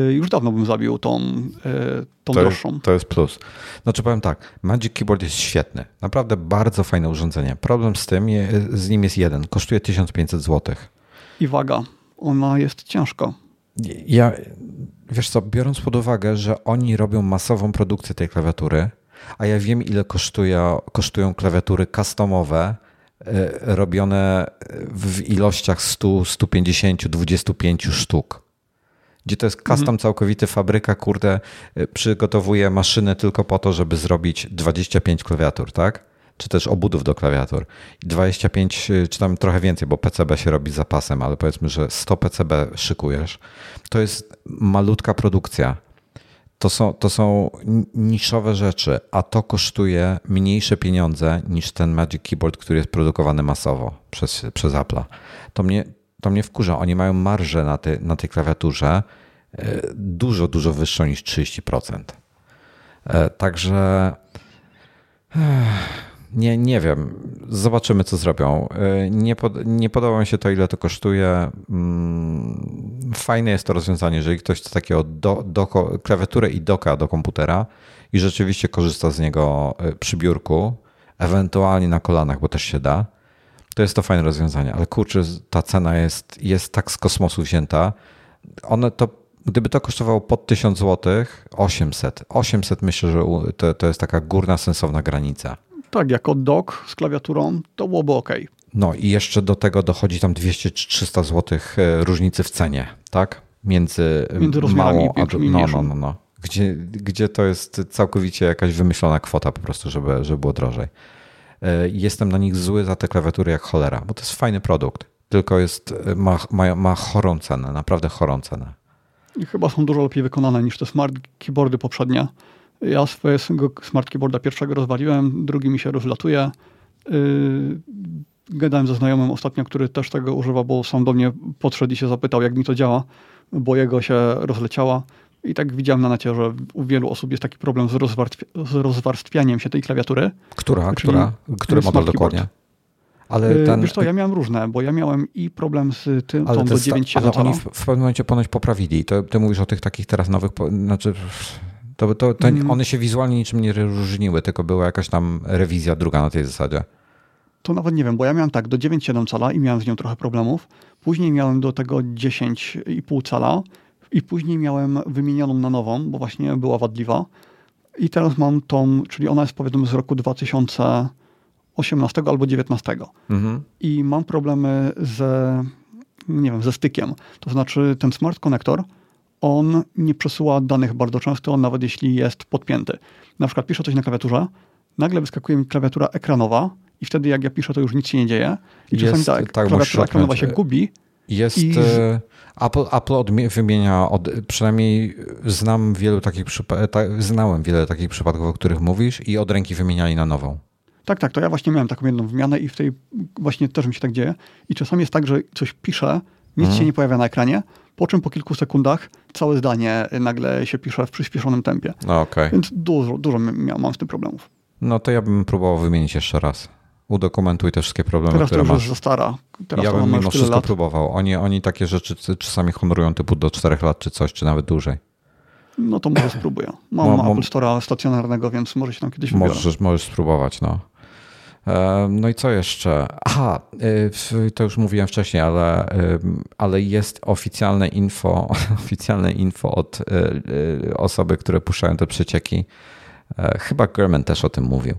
Speaker 2: Y, Już dawno bym zabił tą, y, tą
Speaker 1: to,
Speaker 2: droższą.
Speaker 1: jest, to jest plus. Znaczy powiem tak, Magic Keyboard jest świetny. Naprawdę bardzo fajne urządzenie. Problem z tym, je, z nim jest jeden. Kosztuje 1500 zł.
Speaker 2: I waga, ona jest ciężka.
Speaker 1: Ja, wiesz co, biorąc pod uwagę, że oni robią masową produkcję tej klawiatury, a ja wiem, ile kosztuje, kosztują klawiatury customowe, e, robione w ilościach 100, 150, 25 sztuk. Gdzie to jest custom całkowity, fabryka, kurde, e, przygotowuje maszynę tylko po to, żeby zrobić 25 klawiatur, tak? Czy też obudów do klawiatur. 25, e, czy tam trochę więcej, bo PCB się robi zapasem, ale powiedzmy, że 100 PCB szykujesz. To jest malutka produkcja. To są, to są ni- niszowe rzeczy, a to kosztuje mniejsze pieniądze niż ten Magic Keyboard, który jest produkowany masowo przez, przez Apple'a. To mnie, to mnie wkurza. Oni mają marżę na, tej na tej klawiaturze e, dużo, dużo wyższą niż 30%. E, Także nie, nie wiem. Zobaczymy, co zrobią. E, Nie, pod, nie podoba mi się to, ile to kosztuje. Mm, Fajne jest to rozwiązanie, jeżeli ktoś chce takiego do, do, klawiaturę i doka do komputera i rzeczywiście korzysta z niego e, przy biurku, ewentualnie na kolanach, bo też się da, to jest to fajne rozwiązanie. Ale kurczę, ta cena jest, jest tak z kosmosu wzięta. One to, gdyby to kosztowało pod 1000 zł, 800. 800 myślę, że to, to jest taka górna, sensowna granica.
Speaker 2: Tak, jako dock z klawiaturą to byłoby ok.
Speaker 1: No i jeszcze do tego dochodzi tam 200 czy 300 zł e, różnicy w cenie, tak? Między,
Speaker 2: Między rozmiarami
Speaker 1: małą a no, no, no, no. Gdzie, gdzie to jest całkowicie jakaś wymyślona kwota po prostu, żeby, żeby było drożej. E, Jestem na nich zły za te klawiatury jak cholera, bo to jest fajny produkt, tylko jest, e, ma, ma, ma chorą cenę, naprawdę chorą cenę.
Speaker 2: I chyba są dużo lepiej wykonane niż te smart keyboardy poprzednie. Ja swojego smart keyboarda pierwszego rozwaliłem, drugi mi się rozlatuje. Yy, gadałem ze znajomym ostatnio, który też tego używa, bo sam do mnie podszedł i się zapytał, jak mi to działa, bo jego się rozleciała. I tak widziałem na necie, że u wielu osób jest taki problem z, rozwarstwi- z rozwarstwianiem się tej klawiatury.
Speaker 1: Która, która, który model dokładnie? Ale
Speaker 2: Yy,
Speaker 1: ten,
Speaker 2: Wiesz co, ja miałem różne, bo ja miałem i problem z tym,
Speaker 1: ale,
Speaker 2: tą do
Speaker 1: sta-
Speaker 2: 9
Speaker 1: ale oni w, w pewnym momencie ponoć poprawili. To, ty mówisz o tych takich teraz nowych, znaczy to, to, to
Speaker 2: Mm.
Speaker 1: one się wizualnie niczym nie różniły, tylko była jakaś tam rewizja druga na tej zasadzie.
Speaker 2: To nawet nie wiem, bo ja miałem tak do 9,7 cala i miałem z nią trochę problemów. Później miałem do tego 10,5 cala i później miałem wymienioną na nową, bo właśnie była wadliwa. I teraz mam tą, czyli ona jest powiedzmy z roku 2018 albo 2019.
Speaker 1: Mhm.
Speaker 2: I mam problemy ze, nie wiem, ze stykiem. To znaczy ten smart connector, on nie przesyła danych bardzo często, nawet jeśli jest podpięty. Na przykład piszę coś na klawiaturze, nagle wyskakuje mi klawiatura ekranowa i wtedy jak ja piszę, to już nic się nie dzieje. I czasami
Speaker 1: Jest-
Speaker 2: tak,
Speaker 1: tak,
Speaker 2: klawiatura ekranowa się gubi.
Speaker 1: Jest.
Speaker 2: I
Speaker 1: e, Apple, Apple odmie- wymienia, od, przynajmniej znam wielu takich przypa- ta, znałem wiele takich przypadków, o których mówisz, i od ręki wymieniali na nową.
Speaker 2: Tak, tak, to ja właśnie miałem taką jedną wymianę i w tej właśnie też mi się tak dzieje. I czasami jest tak, że coś piszę, nic
Speaker 1: Mhm.
Speaker 2: się nie pojawia na ekranie, po czym po kilku sekundach całe zdanie nagle się pisze w przyspieszonym tempie.
Speaker 1: No okej.
Speaker 2: Więc dużo, dużo mam z tym problemów.
Speaker 1: No to ja bym próbował wymienić jeszcze raz. Udokumentuj te wszystkie problemy,
Speaker 2: Teraz to
Speaker 1: które
Speaker 2: już
Speaker 1: masz.
Speaker 2: jest za stara. Teraz
Speaker 1: ja
Speaker 2: to
Speaker 1: bym mimo
Speaker 2: już
Speaker 1: wszystko
Speaker 2: lat.
Speaker 1: próbował. Oni, oni takie rzeczy czasami honorują typu do 4 lat czy coś, czy nawet dłużej.
Speaker 2: No to może spróbuję. Mam
Speaker 1: mo-
Speaker 2: Apple Store'a stacjonarnego, więc może się tam kiedyś wybiorę.
Speaker 1: Możesz, możesz spróbować, no. E, No i co jeszcze? Aha, y, to już mówiłem wcześniej, ale, ale jest oficjalne info, oficjalne info od y, y, osoby, które puszczają te przecieki. E, Chyba German też o tym mówił.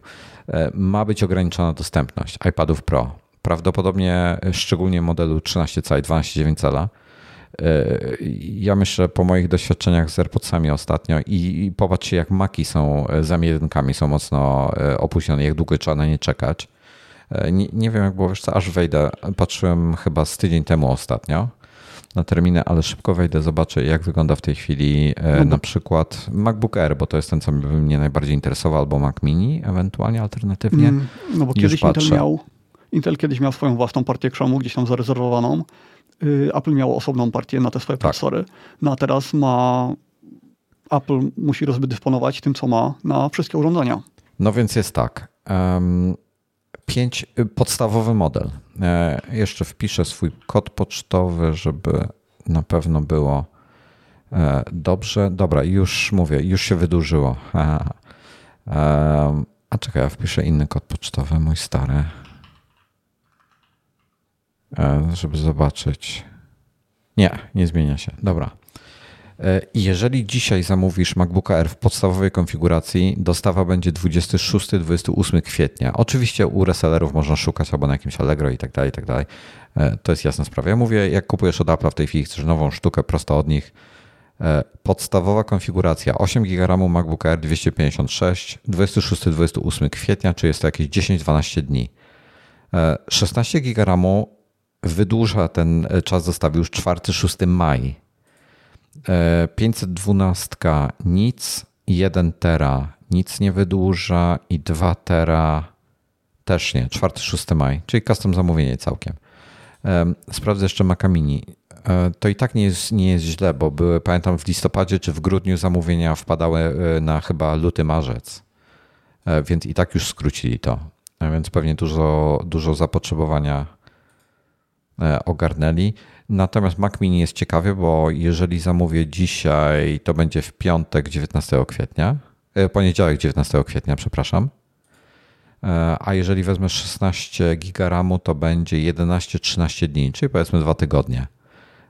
Speaker 1: E, Ma być ograniczona dostępność iPadów Pro. Prawdopodobnie y, szczególnie modelu 13 cali, 12,9 cala. Ja myślę po moich doświadczeniach z AirPodsami ostatnio i, i popatrzcie jak maki są z M1, są mocno opóźnione, jak długo trzeba na nie czekać. Nie, nie wiem jak było, wiesz co, aż wejdę. Patrzyłem chyba z tydzień temu ostatnio na terminę, ale szybko wejdę, zobaczę jak wygląda w tej chwili no na przykład MacBook Air, bo to jest ten, co mnie najbardziej interesował, albo Mac Mini ewentualnie alternatywnie. Mm,
Speaker 2: no bo kiedyś Intel miał, Intel kiedyś miał swoją własną partię krzomu gdzieś tam zarezerwowaną. Y, Apple miało osobną partię na te swoje tak. procesory. No a teraz ma Apple musi rozdysponować tym, co ma na wszystkie urządzenia.
Speaker 1: No więc jest tak. Um, pięć, y, podstawowy model. E, jeszcze wpiszę swój kod pocztowy, żeby na pewno było e, dobrze. Dobra, już mówię, już się wydłużyło. E, a czekaj, ja wpiszę inny kod pocztowy, mój stary, żeby zobaczyć. Nie, nie zmienia się. Dobra. E, jeżeli dzisiaj zamówisz MacBooka Air w podstawowej konfiguracji, dostawa będzie 26-28 kwietnia. Oczywiście u resellerów można szukać albo na jakimś Allegro i tak dalej, i tak dalej. E, to jest jasna sprawa. Ja mówię, jak kupujesz od Apple w tej chwili, chcesz nową sztukę prosto od nich, e, podstawowa konfiguracja 8 GB MacBook Air 256, 26-28 kwietnia, czy jest to jakieś 10-12 dni. 16 GB wydłuża ten czas dostawy już 4-6 maj 512 e, nic, 1 tera nic nie wydłuża i 2 tera też nie, 4-6 maj, czyli custom zamówienie całkiem. E, sprawdzę jeszcze Maca Mini. E, to i tak nie jest, nie jest źle, bo były, pamiętam, w listopadzie czy w grudniu zamówienia wpadały na chyba luty, marzec, więc i tak już skrócili to. Więc pewnie dużo, dużo zapotrzebowania ogarnęli. Natomiast Mac Mini jest ciekawy, bo jeżeli zamówię dzisiaj, to będzie w piątek 19 kwietnia, e, poniedziałek 19 kwietnia, przepraszam. E, a jeżeli wezmę 16 giga RAMu, to będzie 11-13 dni, czyli powiedzmy dwa tygodnie.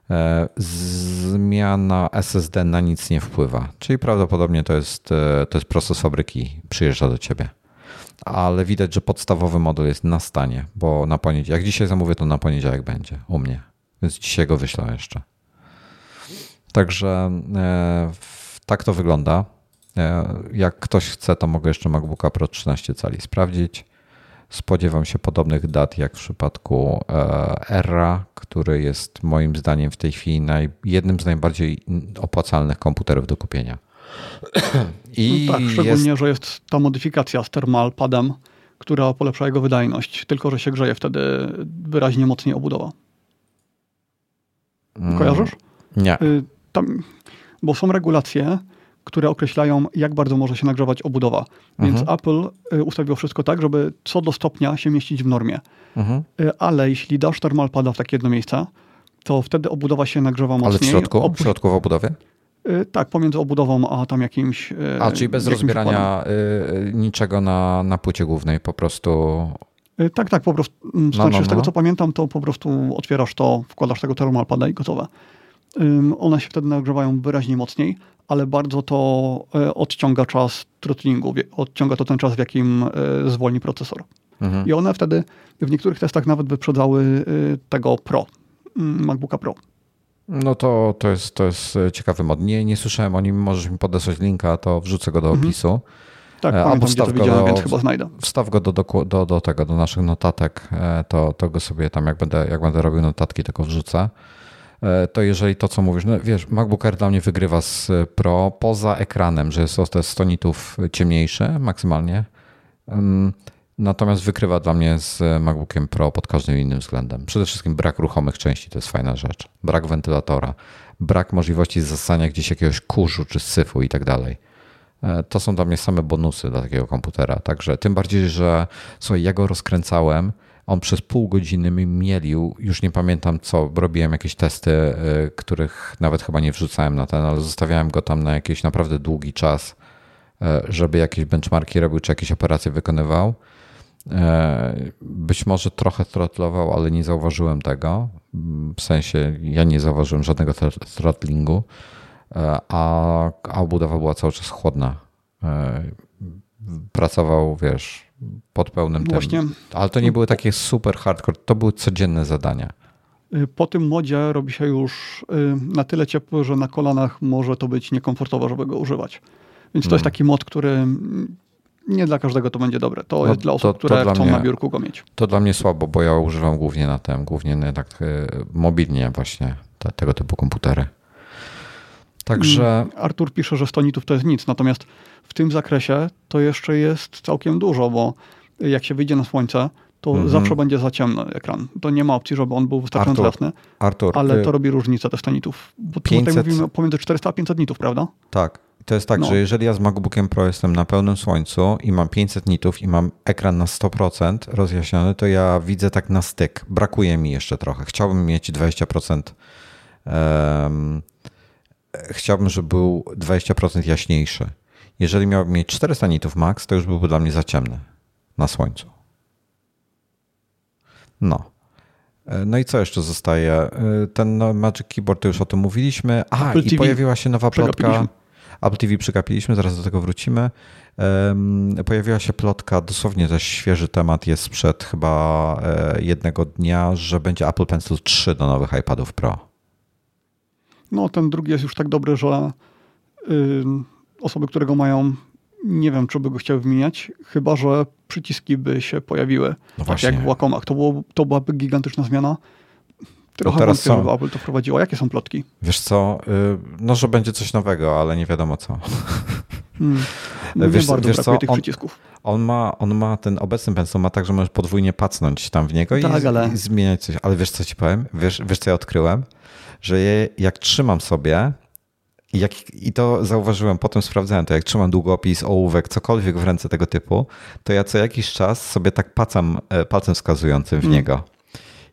Speaker 1: E, zmiana SSD na nic nie wpływa, czyli prawdopodobnie to jest, to jest proces fabryki, przyjeżdża do ciebie. Ale widać, że podstawowy model jest na stanie, bo na poniedziałek, jak dzisiaj zamówię, to na poniedziałek będzie u mnie. Więc dzisiaj go wyślę jeszcze. Także e, tak to wygląda. E, jak ktoś chce, to mogę jeszcze MacBooka Pro 13 cali sprawdzić. Spodziewam się podobnych dat jak w przypadku Era, który jest moim zdaniem w tej chwili naj, jednym z najbardziej opłacalnych komputerów do kupienia.
Speaker 2: I no tak, szczególnie, jest... że jest ta modyfikacja z Thermalpadem, która polepsza jego wydajność, tylko że się grzeje wtedy wyraźnie mocniej obudowa. Mm. Kojarzysz?
Speaker 1: Nie. Y,
Speaker 2: tam, bo są regulacje, które określają, jak bardzo może się nagrzewać obudowa. Więc mhm. Apple y, ustawiło wszystko tak, żeby co do stopnia się mieścić w normie. Mhm. Y, ale jeśli dasz termalpada w takie jedno miejsce, to wtedy obudowa się nagrzewa mocniej. Ale
Speaker 1: w środku? W środku w obudowie?
Speaker 2: Tak, pomiędzy obudową a tam jakimś.
Speaker 1: A, czyli bez rozbierania niczego na, na płycie głównej, po prostu
Speaker 2: Y, tak, tak, po prostu. Mm, no, znaczy, no, no. z tego co pamiętam, to po prostu otwierasz to, wkładasz tego thermalpada i gotowe. One się wtedy nagrzewają wyraźnie mocniej, ale bardzo to odciąga czas throttlingu, odciąga to ten czas, w jakim zwolni procesor. Mhm. I one wtedy w niektórych testach nawet wyprzedzały y, tego Pro, mm, MacBooka Pro.
Speaker 1: No to, to, jest, to jest ciekawy mod. Nie, nie słyszałem o nim, możesz mi podesłać linka, to wrzucę go do mhm. opisu.
Speaker 2: Tak, e, albo wstaw go do, więc chyba znajdę.
Speaker 1: Wstaw go do, do, do, tego, do naszych notatek, e, to, to go sobie tam, jak będę, jak będę robił notatki, tylko wrzucę. E, to jeżeli to, co mówisz, no wiesz, MacBook Air dla mnie wygrywa z Pro poza ekranem, że jest o te 100 nitów ciemniejsze maksymalnie. Natomiast wykrywa dla mnie z MacBookiem Pro pod każdym innym względem. Przede wszystkim brak ruchomych części to jest fajna rzecz. Brak wentylatora, brak możliwości zasania gdzieś jakiegoś kurzu czy syfu i tak dalej. E, to są dla mnie same bonusy dla takiego komputera. Także tym bardziej, że słuchaj, ja go rozkręcałem, on przez pół godziny mi mielił, już nie pamiętam co, robiłem jakieś testy, e, których nawet chyba nie wrzucałem na ten, ale zostawiałem go tam na jakiś naprawdę długi czas, e, żeby jakieś benchmarki robił, czy jakieś operacje wykonywał. Być może trochę throttlował, ale nie zauważyłem tego. W sensie ja nie zauważyłem żadnego throttlingu. E, a, a budowa była cały czas chłodna. E, pracował, wiesz, pod pełnym
Speaker 2: Właśnie.
Speaker 1: Ale to nie były takie super hardcore, to były codzienne zadania.
Speaker 2: Y, po tym modzie robi się już y, na tyle ciepły, że na kolanach może to być niekomfortowo, żeby go używać. Więc to jest hmm. taki mod, który mm, nie dla każdego to będzie dobre. To no, jest dla osób, to, które chcą mnie, na biurku go mieć.
Speaker 1: To dla mnie słabo, bo ja używam głównie na tym, głównie tak mobilnie właśnie te, tego typu komputery. Także. Mm,
Speaker 2: Artur pisze, że 100 nitów to jest nic, natomiast w tym zakresie to jeszcze jest całkiem dużo, bo jak się wyjdzie na słońce, to mm -hmm. zawsze będzie za ciemny ekran. To nie ma opcji, żeby on był wystarczająco Artur, jasny, Artur, ale y to robi różnicę te 100 nitów. Bo 500... tutaj mówimy pomiędzy 400 a 500 nitów, prawda?
Speaker 1: Tak. To jest tak, no. że jeżeli ja z MacBookiem Pro jestem na pełnym słońcu i mam 500 nitów i mam ekran na 100% rozjaśniony, to ja widzę tak na styk. Brakuje mi jeszcze trochę. Chciałbym mieć 20% um, chciałbym, żeby był 20% jaśniejszy. Jeżeli miałbym mieć 400 nitów max, to już byłby dla mnie za ciemny na słońcu. No. E, no i co jeszcze zostaje? E, ten no, Magic Keyboard, to już o tym mówiliśmy. A, Apple i TV. pojawiła się nowa plotka. Apple TV przegapiliśmy, zaraz do tego wrócimy. Pojawiła się plotka, dosłownie też świeży temat jest sprzed chyba e, jednego dnia, że będzie Apple Pencil 3 do nowych iPadów Pro.
Speaker 2: No, ten drugi jest już tak dobry, że yy, osoby, które go mają, nie wiem, czy by go chciały wymieniać, chyba że przyciski by się pojawiły. No tak jak w Wacomach. To, było, to byłaby gigantyczna zmiana. Trochę no wątpię, są... żeby Apple to wprowadziło. Jakie są plotki?
Speaker 1: Wiesz co, yy, no, że będzie coś nowego, ale nie wiadomo co. Hmm.
Speaker 2: No, wiesz, bardzo wiesz co, tych on, przycisków.
Speaker 1: On ma, on ma ten obecny pencil ma tak, że możesz podwójnie pacnąć tam w niego tak, i, ale... i, zmieniać coś. Ale wiesz co ci powiem? Wiesz, wiesz co ja odkryłem? że je, jak trzymam sobie i, jak, I to zauważyłem, potem sprawdzałem to, jak trzymam długopis, ołówek, cokolwiek w ręce tego typu, to ja co jakiś czas sobie tak pacam e, palcem wskazującym w mm. niego.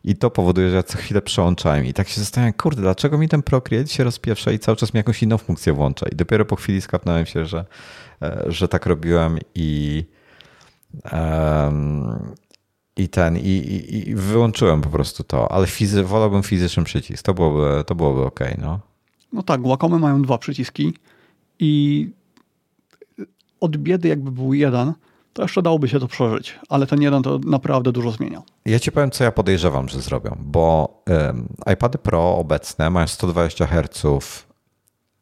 Speaker 1: I to powoduje, że ja co chwilę przełączałem i tak się zastanawiam, kurde, dlaczego mi ten Procreate się rozpieprza i cały czas mi jakąś inną funkcję włącza. I dopiero po chwili skapnąłem się, że, e, że tak robiłem i, um, i ten, i, i, i, wyłączyłem po prostu to, ale fizy, wolałbym fizyczny przycisk, to byłoby, to byłoby ok, no.
Speaker 2: No tak, Wacome mają dwa przyciski i od biedy jakby był jeden, to jeszcze dałoby się to przeżyć, ale ten jeden to naprawdę dużo zmienia.
Speaker 1: Ja ci powiem, co ja podejrzewam, że zrobią, bo iPady Pro obecne mają 120 Hz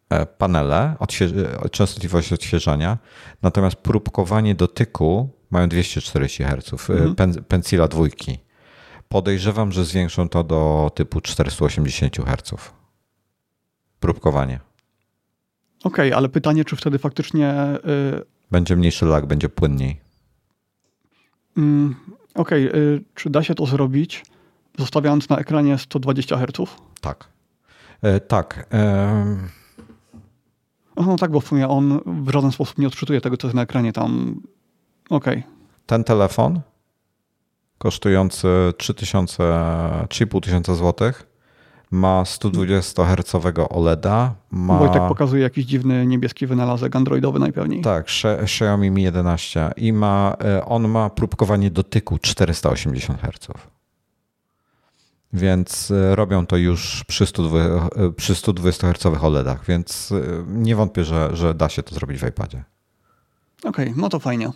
Speaker 1: e, panele, odśwież- częstotliwość odświeżania, natomiast próbkowanie dotyku mają 240 Hz, mhm. pen, Pencila dwójki. Podejrzewam, że zwiększą to do typu 480 Hz. Próbkowanie.
Speaker 2: Okej, okay, ale pytanie, czy wtedy faktycznie.
Speaker 1: Będzie mniejszy lag, będzie płynniej.
Speaker 2: Mm, Okej, okay, czy da się to zrobić, zostawiając na ekranie 120 Hz?
Speaker 1: Tak. E, tak. E...
Speaker 2: No tak, bo w sumie on w żaden sposób nie odczytuje tego, co jest na ekranie. Tam Okej. Okay.
Speaker 1: Ten telefon kosztujący 3000, 3,5 tysiąca złotych ma 120 Hz OLEDa. Ma...
Speaker 2: Wojtek pokazuje jakiś dziwny niebieski wynalazek androidowy najpewniej.
Speaker 1: Tak, Xiaomi Mi 11 i ma, e, on ma próbkowanie dotyku 480 Hz. Więc e, robią to już przy 120, e, przy 120 Hz OLEDach, więc nie wątpię, że, że da się to zrobić w iPadzie.
Speaker 2: Okej, okay, no to fajnie.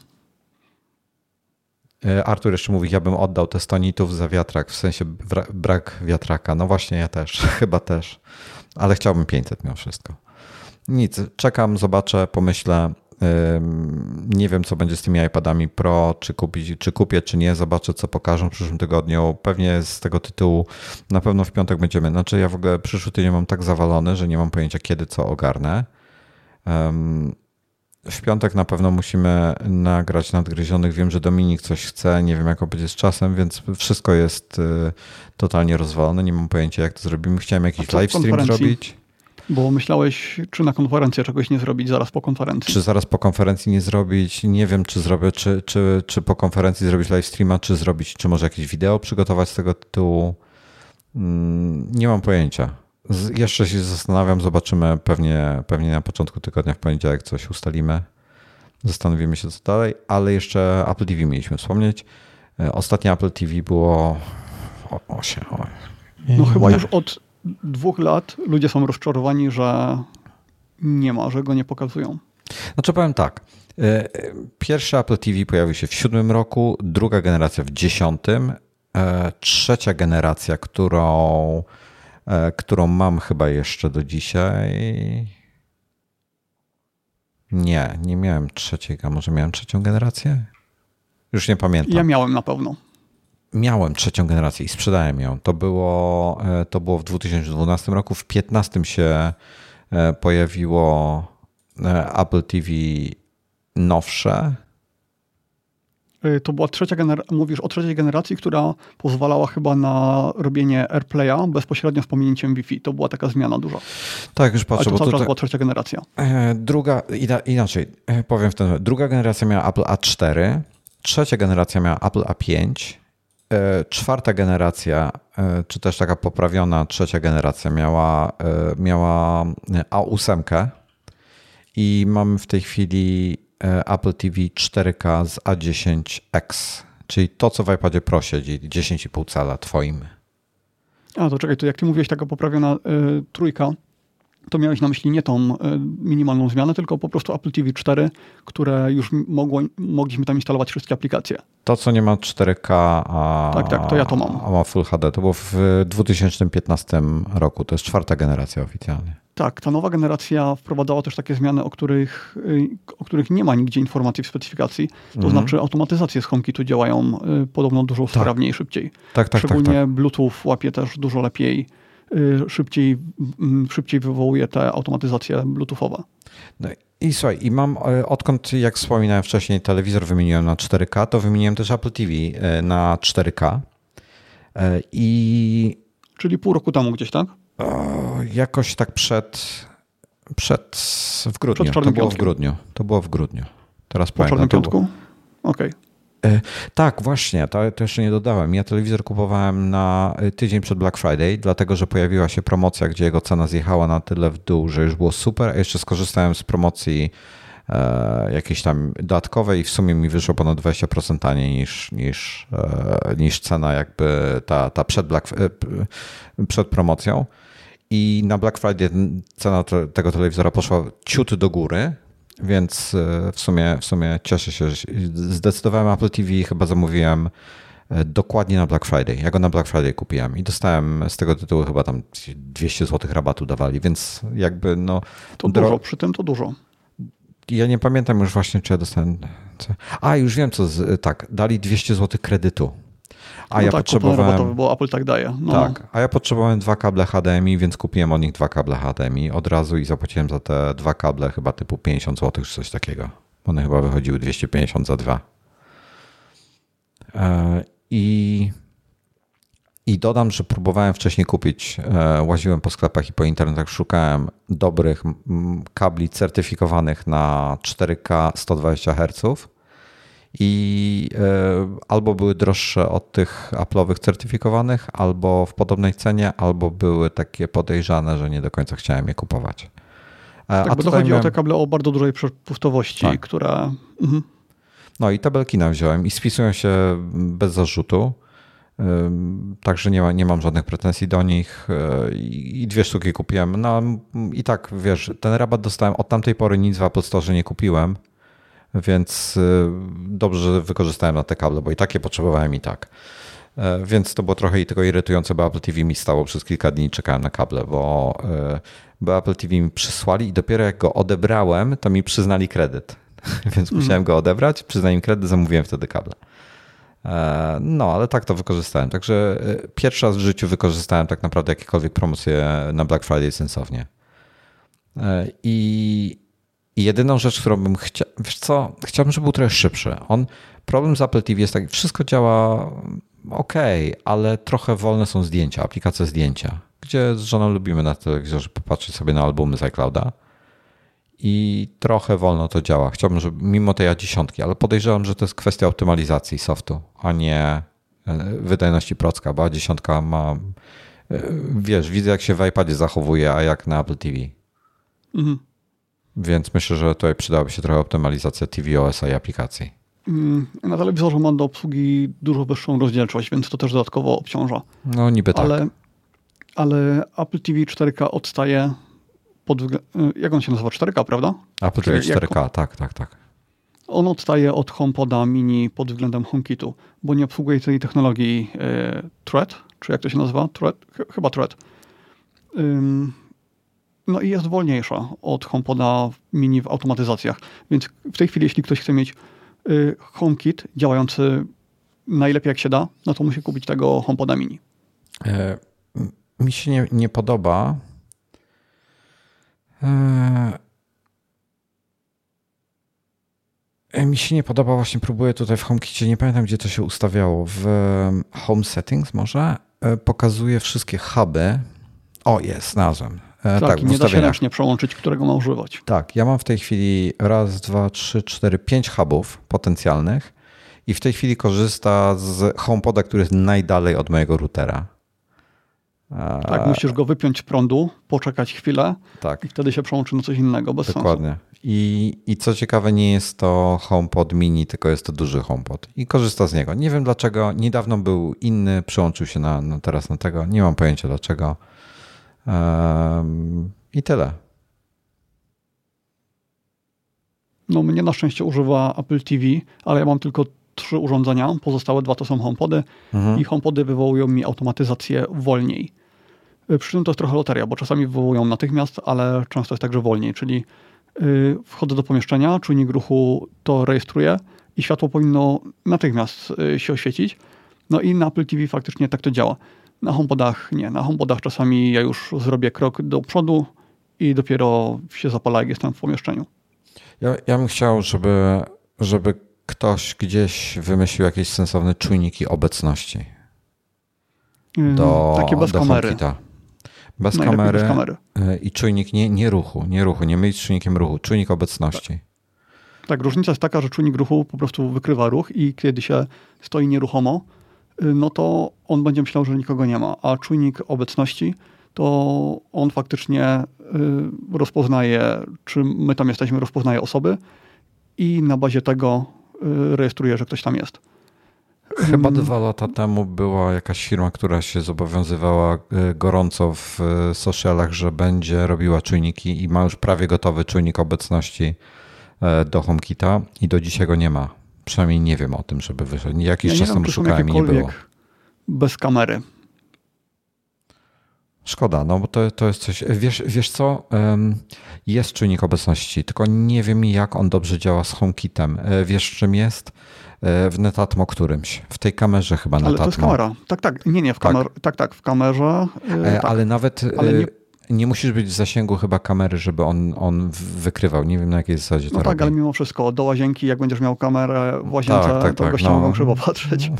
Speaker 1: E, Artur jeszcze mówi, ja bym oddał te 100 nitów za wiatrak, w sensie brak wiatraka. No właśnie, ja też, chyba też, ale chciałbym 500 mimo wszystko. Nic, czekam, zobaczę, pomyślę. Nie wiem, co będzie z tymi iPadami Pro, czy, kupić, czy kupię, czy nie. Zobaczę, co pokażą w przyszłym tygodniu. Pewnie z tego tytułu na pewno w piątek będziemy. Znaczy, ja w ogóle przyszły tydzień mam tak zawalony, że nie mam pojęcia, kiedy co ogarnę. W piątek na pewno musimy nagrać nadgryzionych. Wiem, że Dominik coś chce, nie wiem jak będzie z czasem, więc wszystko jest y, totalnie rozwalone. Nie mam pojęcia jak to zrobimy. Chciałem jakiś live stream zrobić.
Speaker 2: Bo myślałeś, czy na konferencję czegoś nie zrobić zaraz po konferencji?
Speaker 1: Czy zaraz po konferencji nie zrobić? Nie wiem, czy zrobię, czy, czy, czy po konferencji zrobić live streama, czy zrobić, czy może jakieś wideo przygotować z tego tytułu. Mm, nie mam pojęcia. Jeszcze się zastanawiam, zobaczymy pewnie, pewnie na początku tygodnia w poniedziałek coś ustalimy. Zastanowimy się co dalej, ale jeszcze Apple TV mieliśmy wspomnieć. E, ostatnie Apple TV było o, o się, o.
Speaker 2: No chyba już od dwóch lat ludzie są rozczarowani, że nie ma, że go nie pokazują.
Speaker 1: Znaczy powiem tak. E, pierwszy Apple TV pojawił się w siódmym roku, druga generacja w dziesiątym, e, trzecia generacja, którą, którą mam chyba jeszcze do dzisiaj. Nie, nie miałem trzeciej, a może miałem trzecią generację? Już nie pamiętam.
Speaker 2: Ja miałem na pewno.
Speaker 1: Miałem trzecią generację i sprzedałem ją. To było, e, to było w 2012 roku. W 2015 się e, pojawiło e, Apple TV nowsze.
Speaker 2: To była trzecia generacja, mówisz o trzeciej generacji, która pozwalała chyba na robienie AirPlaya bezpośrednio z pominięciem Wi-Fi. To była taka zmiana duża.
Speaker 1: Tak, już patrzę.
Speaker 2: Ale to
Speaker 1: bo
Speaker 2: cały
Speaker 1: tutaj...
Speaker 2: czas była trzecia generacja.
Speaker 1: Druga, inaczej, powiem w ten Druga generacja miała Apple A4, trzecia generacja miała Apple A5, E, czwarta generacja, e, czy też taka poprawiona trzecia generacja miała, e, miała A8 i mamy w tej chwili Apple TV 4K z A10X, czyli to, co w iPadzie Pro siedzi, 10,5 cala twoim.
Speaker 2: A, to czekaj, to jak ty mówiłeś, taka poprawiona y, trójka, to miałeś na myśli nie tą e, minimalną zmianę, tylko po prostu Apple TV 4, które już mogło, mogliśmy tam instalować wszystkie aplikacje.
Speaker 1: To, co nie ma 4K, a,
Speaker 2: tak, tak, to ja to mam.
Speaker 1: a ma Full HD, to było w 2015 roku, to jest czwarta generacja oficjalnie.
Speaker 2: Tak, ta nowa generacja wprowadzała też takie zmiany, o których, y, o których nie ma nigdzie informacji w specyfikacji. To mhm. znaczy automatyzacje z HomeKitu działają y, podobno dużo tak. sprawniej, szybciej.
Speaker 1: Tak, tak, tak
Speaker 2: Szczególnie
Speaker 1: tak, tak.
Speaker 2: Bluetooth łapie też dużo lepiej Y, szybciej, mm, szybciej wywołuje te automatyzacje bluetoothowe.
Speaker 1: No i słuchaj, i mam, odkąd, jak wspominałem wcześniej, telewizor wymieniłem na 4K, to wymieniłem też Apple TV na 4K. E, I.
Speaker 2: Czyli pół roku temu gdzieś, tak?
Speaker 1: Jakoś tak przed. Przed. W grudniu. Przed to było w grudniu. To było w grudniu. Teraz
Speaker 2: po Czarnym Piątku? Okej. Okay.
Speaker 1: E, tak, właśnie, to, to, jeszcze nie dodałem. Ja telewizor kupowałem na e, tydzień przed Black Friday, dlatego że pojawiła się promocja, gdzie jego cena zjechała na tyle w dół, że już było super, a jeszcze skorzystałem z promocji e, jakiejś tam dodatkowej i w sumie mi wyszło ponad 20% taniej niż, niż, e, niż cena jakby ta, ta przed, Black, e, przed promocją. I na Black Friday cena tego telewizora poszła ciut do góry, więc w sumie, w sumie cieszę się, że zdecydowałem Apple TV chyba zamówiłem dokładnie na Black Friday. Ja go na Black Friday kupiłem i dostałem z tego tytułu chyba tam 200 zł rabatu dawali, więc jakby no...
Speaker 2: To dużo, przy tym to dużo.
Speaker 1: Ja nie pamiętam już właśnie, czy ja dostałem... A, już wiem co, z... tak, dali 200 zł kredytu
Speaker 2: a no ja tak, potrzebowałem. bo Apple tak daje. No.
Speaker 1: Tak, a ja potrzebowałem dwa kable HDMI, więc kupiłem od nich dwa kable HDMI od razu i zapłaciłem za te dwa kable chyba typu 50 zł czy coś takiego. One chyba wychodziły 250 za dwa. E, I, I dodam, że próbowałem wcześniej kupić, e, łaziłem po sklepach i po internetach, szukałem dobrych kabli certyfikowanych na 4K 120 Hz i e, albo były droższe od tych Apple'owych certyfikowanych, albo w podobnej cenie, albo były takie podejrzane, że nie do końca chciałem je kupować.
Speaker 2: E, tak, A bo to chodzi miałem... o te kable o bardzo dużej przepustowości, tak. która... Mhm.
Speaker 1: No i te belkina wziąłem i spisują się bez zarzutu. Także nie, ma, nie mam żadnych pretensji do nich e, i dwie sztuki kupiłem. No i tak, wiesz, ten rabat dostałem od tamtej pory nic w Apple Store nie kupiłem więc y, dobrze, wykorzystałem na te kable, bo i takie potrzebowałem i tak. E, więc to było trochę i tego irytujące, bo Apple TV mi stało przez kilka dni czekałem na kable, bo, e, bo Apple TV mi przysłali i dopiero jak go odebrałem, to mi przyznali kredyt. Więc mm. musiałem go odebrać, przyznałem kredyt, zamówiłem wtedy kable. E, no, ale tak to wykorzystałem. Także pierwszy raz w życiu wykorzystałem tak naprawdę jakiekolwiek promocje na Black Friday sensownie. I, i jedyną rzecz, którą bym chciał, wiesz co, chciałbym, żeby był trochę szybszy. On, problem z Apple TV jest taki, wszystko działa ok, ale trochę wolne są zdjęcia, aplikacja zdjęcia, gdzie z żoną lubimy na telewizorze popatrzeć sobie na albumy z iClouda i trochę wolno to działa. Chciałbym, żeby mimo tej A10, ale podejrzewam, że to jest kwestia optymalizacji softu, a nie e, wydajności procka, bo A10 ma, e, wiesz, widzę jak się w iPadzie zachowuje, a jak na Apple TV. Mhm. Więc myślę, że tutaj przydałaby się trochę optymalizacja tvOS i aplikacji.
Speaker 2: Mm, na telewizorze ma do obsługi dużo wyższą rozdzielczość, więc to też dodatkowo obciąża.
Speaker 1: No niby tak.
Speaker 2: Ale, ale Apple TV 4K odstaje pod... Jak on się nazywa? 4K, prawda?
Speaker 1: Apple TV 4K, jak, tak, tak, tak.
Speaker 2: On odstaje od HomePoda mini pod względem HomeKitu, bo nie obsługuje tej technologii e, Thread, czy jak to się nazywa? Thread? Chyba Thread. Ym, no i jest wolniejsza od HomePoda mini w automatyzacjach. Więc w tej chwili, jeśli ktoś chce mieć y, HomeKit działający najlepiej jak się da, no to musi kupić tego HomePoda mini.
Speaker 1: E, mi się nie, nie podoba. E, e, mi się nie podoba, właśnie próbuję tutaj w HomeKitie, nie pamiętam gdzie to się ustawiało, w Home Settings może, pokazuje wszystkie huby. O, jest, znalazłem.
Speaker 2: Tak, tak nie da się ręcznie przełączyć, którego ma używać.
Speaker 1: Tak, ja mam w tej chwili raz, dwa, trzy, cztery, pięć hubów potencjalnych i w tej chwili korzysta z HomePoda, który jest najdalej od mojego routera.
Speaker 2: Tak, musisz go wypiąć z prądu, poczekać chwilę tak. i wtedy się przełączy na coś innego, bez
Speaker 1: Dokładnie.
Speaker 2: sensu.
Speaker 1: I, I co ciekawe, nie jest to HomePod mini, tylko jest to duży HomePod i korzysta z niego. Nie wiem dlaczego, niedawno był inny, przełączył się na, na teraz na tego, nie mam pojęcia dlaczego. Um, I tyle.
Speaker 2: No mnie na szczęście używa Apple TV, ale ja mam tylko trzy urządzenia, pozostałe dwa to są HomePody mhm. i HomePody wywołują mi automatyzację wolniej. Y, przy czym to jest trochę loteria, bo czasami wywołują natychmiast, ale często jest także wolniej, czyli yy, wchodzę do pomieszczenia, czujnik ruchu to rejestruje i światło powinno natychmiast yy, się oświecić. No i na Apple TV faktycznie tak to działa. Na HomePodach nie. Na HomePodach czasami ja już zrobię krok do przodu i dopiero się zapala, jak jestem w pomieszczeniu.
Speaker 1: Ja, ja bym chciał, żeby, żeby ktoś gdzieś wymyślił jakieś sensowne czujniki obecności.
Speaker 2: Do, Takie bez
Speaker 1: do
Speaker 2: kamery.
Speaker 1: HomeKita. Bez kamery, bez kamery, y, i czujnik nie, nie ruchu, nie ruchu, nie mylić z czujnikiem ruchu, czujnik obecności.
Speaker 2: Tak. tak, różnica jest taka, że czujnik ruchu po prostu wykrywa ruch i kiedy się stoi nieruchomo, y, no to on będzie myślał, że nikogo nie ma, a czujnik obecności to on faktycznie y, rozpoznaje, czy my tam jesteśmy, rozpoznaje osoby i na bazie tego Y, rejestruje, że ktoś tam jest.
Speaker 1: Chyba dwa lata temu była jakaś firma, która się zobowiązywała y, gorąco w y, socialach, że będzie robiła czujniki i ma już prawie gotowy czujnik obecności do HomeKita i do dzisiaj go nie ma. Przynajmniej nie wiem o tym, żeby wyszedł. Jakiś ja czas temu szukałem i nie było.
Speaker 2: Bez kamery.
Speaker 1: Szkoda, no bo to, to jest coś. Wiesz, wiesz co? Jest czujnik obecności, tylko nie wiem jak on dobrze działa z HomeKitem. E, wiesz czym jest? E, w Netatmo którymś. W tej kamerze chyba
Speaker 2: Netatmo. Ale to jest kamera. Tak, tak. Nie, nie, w kamer... tak. tak, tak, w kamerze.
Speaker 1: Yy, tak. Ale nawet ale nie... nie... musisz być w zasięgu chyba kamery, żeby on, on wykrywał. Nie wiem na jakiej zasadzie
Speaker 2: no
Speaker 1: to
Speaker 2: tak, robi. ale mimo wszystko do łazienki, jak będziesz miał kamerę w łazience, tak, tak, to tak, goście no. mogą krzywo patrzeć.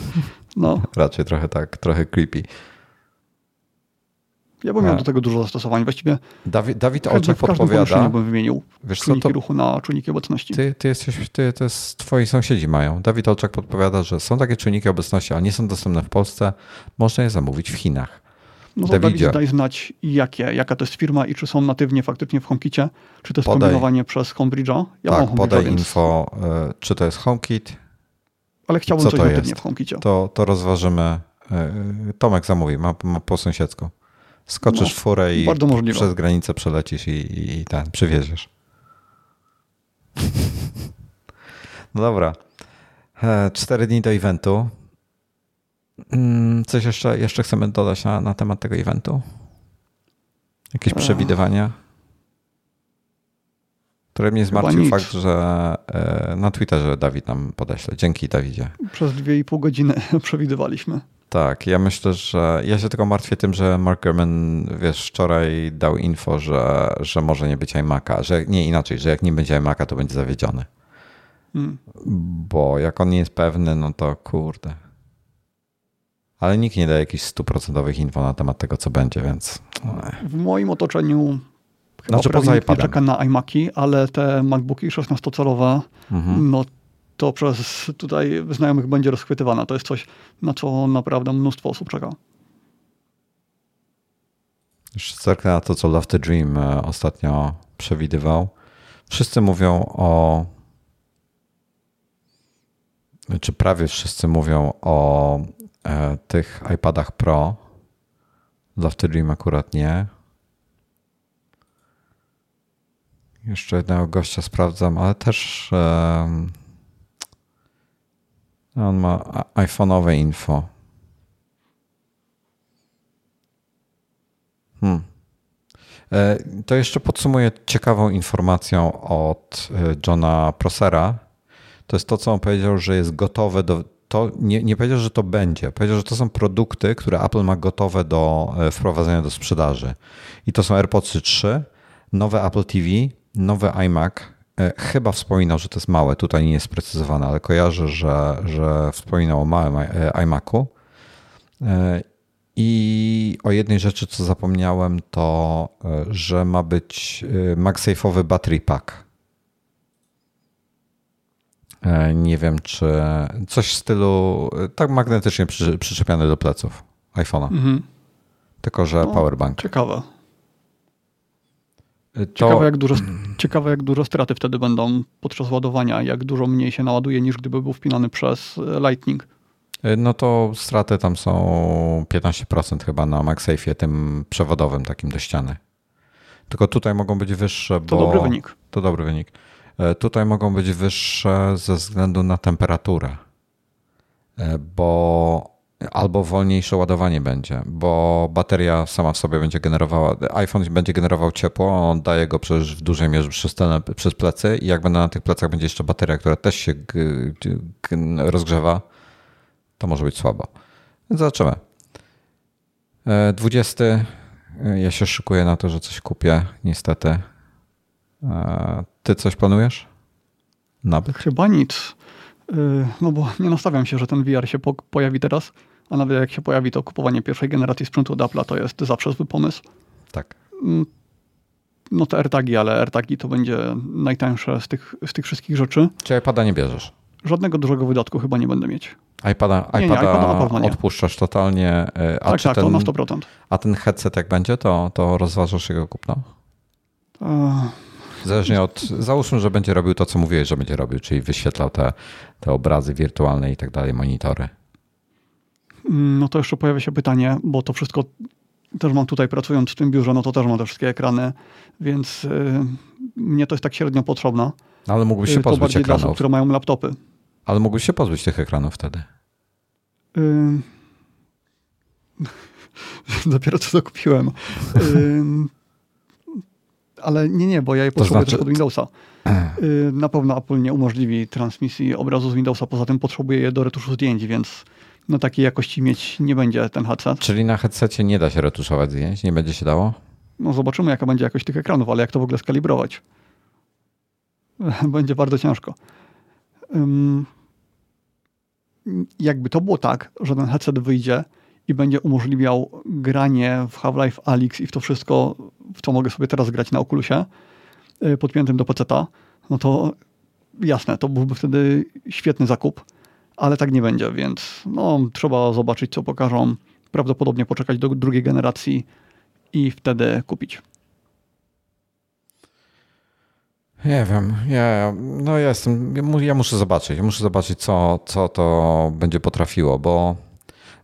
Speaker 2: No.
Speaker 1: Raczej trochę tak, trochę creepy.
Speaker 2: Ja bym miał do tego dużo zastosowań. Właściwie
Speaker 1: Dawid, Dawid Olczak podpowiada.
Speaker 2: bym wymienił Wiesz czujniki co, to, ruchu na czujniki obecności.
Speaker 1: Ty, ty jesteś, ty, to jest, twoi sąsiedzi mają. Dawid Olczak podpowiada, że są takie czujniki obecności, ale nie są dostępne w Polsce. Można je zamówić w Chinach.
Speaker 2: No to Dawidzie. Dawid, daj znać jakie, jaka to jest firma i czy są natywnie faktycznie w HomeKicie, czy to jest podaj, kombinowanie przez HomeBridge'a.
Speaker 1: Ja tak, podaj więc... info, y, czy to jest HomeKit.
Speaker 2: Ale chciałbym coś natywnie w HomeKicie.
Speaker 1: To, to rozważymy. Y, Tomek zamówi, ma, ma po sąsiedzku. Skoczysz no, w furę i przez granicę przelecisz i, i ten, przywieziesz. No dobra. E, cztery dni do eventu. Mm, coś jeszcze, jeszcze chcemy dodać na, na temat tego eventu? Jakieś przewidywania? Które mnie zmartwił fakt, że e, na Twitterze Dawid nam podeśle. Dzięki Dawidzie.
Speaker 2: Przez dwie i pół godziny przewidywaliśmy.
Speaker 1: Tak, ja myślę, że ja się tylko martwię tym, że Mark Gurman, wiesz, wczoraj dał info, że, że może nie być iMac'a, że nie inaczej, że jak nie będzie iMac'a, to będzie zawiedziony. Hmm. Bo jak on nie jest pewny, no to kurde. Ale nikt nie daje jakichś stuprocentowych info na temat tego, co będzie, więc...
Speaker 2: W moim otoczeniu chyba znaczy, poza nie czeka na iMac'i, ale te MacBooki 16-calowe, mhm. no to przez tutaj znajomych będzie rozchwytywana. To jest coś, na co naprawdę mnóstwo osób czeka.
Speaker 1: Jeszcze zerknę na to, co Love the Dream e, ostatnio przewidywał. Wszyscy mówią o czy prawie wszyscy mówią o e, tych iPadach Pro. Love the Dream akurat nie. Jeszcze jednego gościa sprawdzam, ale też e, On ma iPhone'owe info. Hmm. E, to jeszcze podsumuję ciekawą informacją od e, Johna Prosera. To jest to, co on powiedział, że jest gotowe do. To nie, nie powiedział, że to będzie. Powiedział, że to są produkty, które Apple ma gotowe do e, wprowadzenia do sprzedaży. I to są AirPods 3, nowe Apple TV, nowy iMac. Chyba wspominał, że to jest małe, tutaj nie jest sprecyzowane, ale kojarzę, że, że wspominał o małym iMacu. I o jednej rzeczy, co zapomniałem, to e, że ma być e, MagSafe'owy battery pack. E, nie wiem, czy coś w stylu tak magnetycznie przy, przyczepiany do pleców iPhone'a. Mhm. Tylko, że no, powerbank.
Speaker 2: Ciekawe. To... Ciekawe, jak dużo, ciekawe, jak dużo straty wtedy będą podczas ładowania, jak dużo mniej się naładuje niż gdyby był wpinany przez Lightning.
Speaker 1: Y, no to straty tam są 15% chyba na MagSafe'ie, tym przewodowym takim do ściany. Tylko tutaj mogą być wyższe, bo...
Speaker 2: To dobry wynik.
Speaker 1: To dobry wynik. Y, tutaj mogą być wyższe ze względu na temperaturę, bo albo wolniejsze ładowanie będzie, bo bateria sama w sobie będzie generowała, iPhone będzie generował ciepło, on daje go przecież w dużej mierze przez, ten, przez plecy i jak będę na tych plecach będzie jeszcze bateria, która też się rozgrzewa, to może być słabo. Więc zobaczymy. 20. E, e, ja się szykuję na to, że coś kupię, niestety. E, ty coś planujesz? Nabyt?
Speaker 2: Chyba nic. No bo nie nastawiam się, że ten VR się pojawi teraz, a nawet jak się pojawi, to kupowanie pierwszej generacji sprzętu od Apple'a to jest zawsze zły pomysł.
Speaker 1: Tak.
Speaker 2: Mm, no to AirTagi, ale AirTagi to będzie najtańsze z tych, z tych wszystkich rzeczy.
Speaker 1: Czy iPada nie bierzesz?
Speaker 2: Żadnego dużego wydatku chyba nie będę mieć
Speaker 1: iPada, nie, nie, iPada odpuszczasz totalnie.
Speaker 2: E, a tak, tak, ten, to na 100%.
Speaker 1: A ten headset jak będzie, to, to rozważasz jego kupno? Uh. Zależnie od, załóżmy, że będzie robił to, co mówiłeś, że będzie robił, czyli wyświetlał te, te obrazy wirtualne i tak dalej, monitory.
Speaker 2: Mm, no to jeszcze pojawia się pytanie, bo to wszystko też mam tutaj pracując w tym biurze, no to też mam te wszystkie ekrany, więc yy, mnie to jest tak średnio potrzebne.
Speaker 1: Ale mógłbyś się pozbyć ekranów. Dla osób,
Speaker 2: które mają laptopy.
Speaker 1: Ale mógłbyś się pozbyć tych ekranów wtedy.
Speaker 2: Dopiero co to kupiłem. ale nie, nie, bo ja je potrzebuję znaczy... też pod Windowsa. Na pewno Apple nie umożliwi transmisji obrazu z Windowsa, poza tym potrzebuję je do retuszu zdjęć, więc no takiej jakości mieć nie będzie ten headset.
Speaker 1: Czyli na headsetie nie da się retuszować zdjęć? Nie będzie się dało?
Speaker 2: No zobaczymy, jaka będzie jakość tych ekranów, ale jak to w ogóle skalibrować? będzie bardzo ciężko jakby to było tak, że ten headset wyjdzie i będzie umożliwiał granie w Half-Life Alyx i w to wszystko, w co mogę sobie teraz grać na Oculusie, y, podpiętym do PC-a, no to jasne, to byłby wtedy świetny zakup, ale tak nie będzie, więc no, trzeba zobaczyć, co pokażą. Prawdopodobnie poczekać do drugiej generacji i wtedy kupić.
Speaker 1: Nie wiem, ja, no ja jestem, ja muszę zobaczyć, ja muszę zobaczyć, co, co to będzie potrafiło, bo,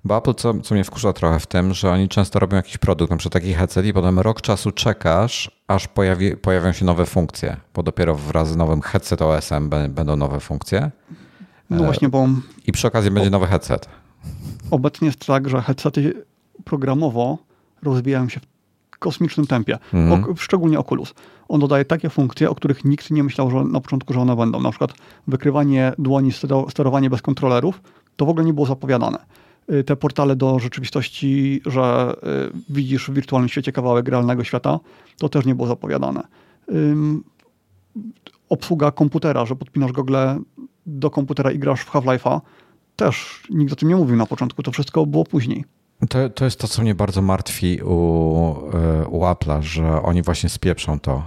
Speaker 1: bo Apple, co, co mnie wkurza trochę w tym, że oni często robią jakiś produkt, na przykład taki headset i potem rok czasu czekasz, aż pojawi, pojawią się nowe funkcje, bo dopiero wraz z nowym headset OSM będą nowe funkcje.
Speaker 2: No właśnie, bo...
Speaker 1: I przy okazji będzie nowy headset.
Speaker 2: Obecnie jest tak, że headsety programowo rozwijają się w kosmicznym tempie, mm. o, szczególnie Oculus. On dodaje takie funkcje, o których nikt nie myślał że na początku, że one będą. Na przykład wykrywanie dłoni, sterowanie bez kontrolerów, to w ogóle nie było zapowiadane. Y, te portale do rzeczywistości, że y, widzisz w wirtualnym świecie kawałek realnego świata, to też nie było zapowiadane. Obsługa komputera, że podpinasz gogle do komputera i grasz w Half-Life'a, też nikt o tym nie mówił na początku, to wszystko było później.
Speaker 1: To, to jest to, co mnie bardzo martwi u, e, u Apple'a, że oni właśnie spieprzą to.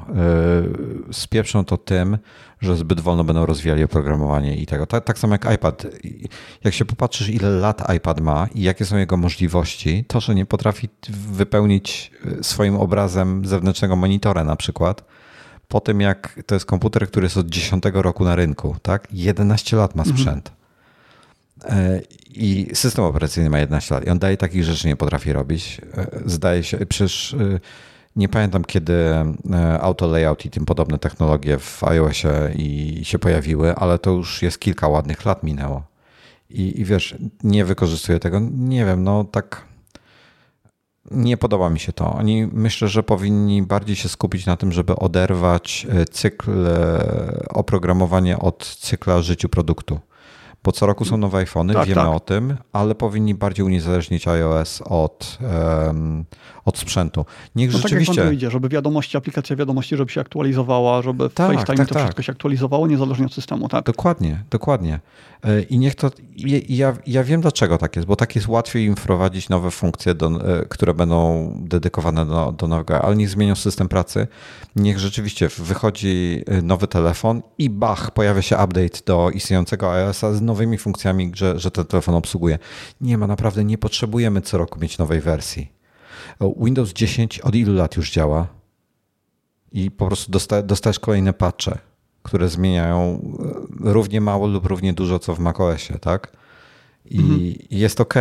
Speaker 1: E, spieprzą to tym, że zbyt wolno będą rozwijali oprogramowanie i tego. Tak, tak samo jak iPad. Jak się popatrzysz, ile lat iPad ma i jakie są jego możliwości, to, że nie potrafi wypełnić swoim obrazem zewnętrznego monitora na przykład, po tym jak to jest komputer, który jest od 10 roku na rynku, tak? 11 lat ma sprzęt. Mhm I system operacyjny ma 11 lat i on daje takich rzeczy nie potrafi robić. E, zdaje się, przecież e, nie pamiętam kiedy auto layout i tym podobne technologie w iOSie i się pojawiły, ale to już jest kilka ładnych lat minęło. i, i wiesz, nie wykorzystuję tego. Nie wiem, no tak nie podoba mi się to. Oni myślę, że powinni bardziej się skupić na tym, żeby oderwać e, cykl e, oprogramowania od cykla życiu produktu. Bo co roku są nowe iPhony, tak, wiemy tak. o tym, ale powinni bardziej uniezależnić iOS od, um, od sprzętu. Niech no rzeczywiście. Tak jak
Speaker 2: idzie, żeby wiadomości, aplikacja wiadomości, żeby się aktualizowała, żeby w tak, FaceTime tak, to tak. wszystko się aktualizowało, niezależnie od systemu. Tak?
Speaker 1: Dokładnie, dokładnie. E, I niech to. Ja, ja wiem dlaczego tak jest, bo tak jest łatwiej im wprowadzić nowe funkcje, do, e, które będą dedykowane do, do nowego, ale niech zmienią system pracy. Niech rzeczywiście wychodzi e, nowy telefon i bach, pojawia się update do istniejącego iOS-a z nowymi funkcjami, że, że ten telefon obsługuje. Nie ma, naprawdę nie potrzebujemy co roku mieć nowej wersji. Windows 10 od ilu lat już działa i po prostu dosta, dostajesz kolejne patche, które zmieniają e, równie mało lub równie dużo co w macOSie, tak? I mhm. jest ok.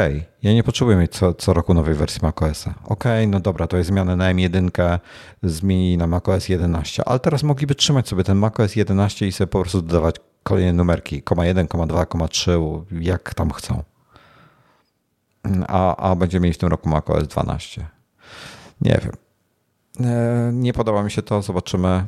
Speaker 1: Ja nie potrzebuję mieć co, co roku nowej wersji macOSa. Ok, no dobra, to jest zmiana na M1, zmieni na macOS 11, ale teraz mogliby trzymać sobie ten macOS 11 i sobie po prostu dodawać kolejne numerki, 1, 2, 3, jak tam chcą. A, a będziemy mieć w tym roku macOS 12. Nie wiem. E, nie podoba mi się to, zobaczymy.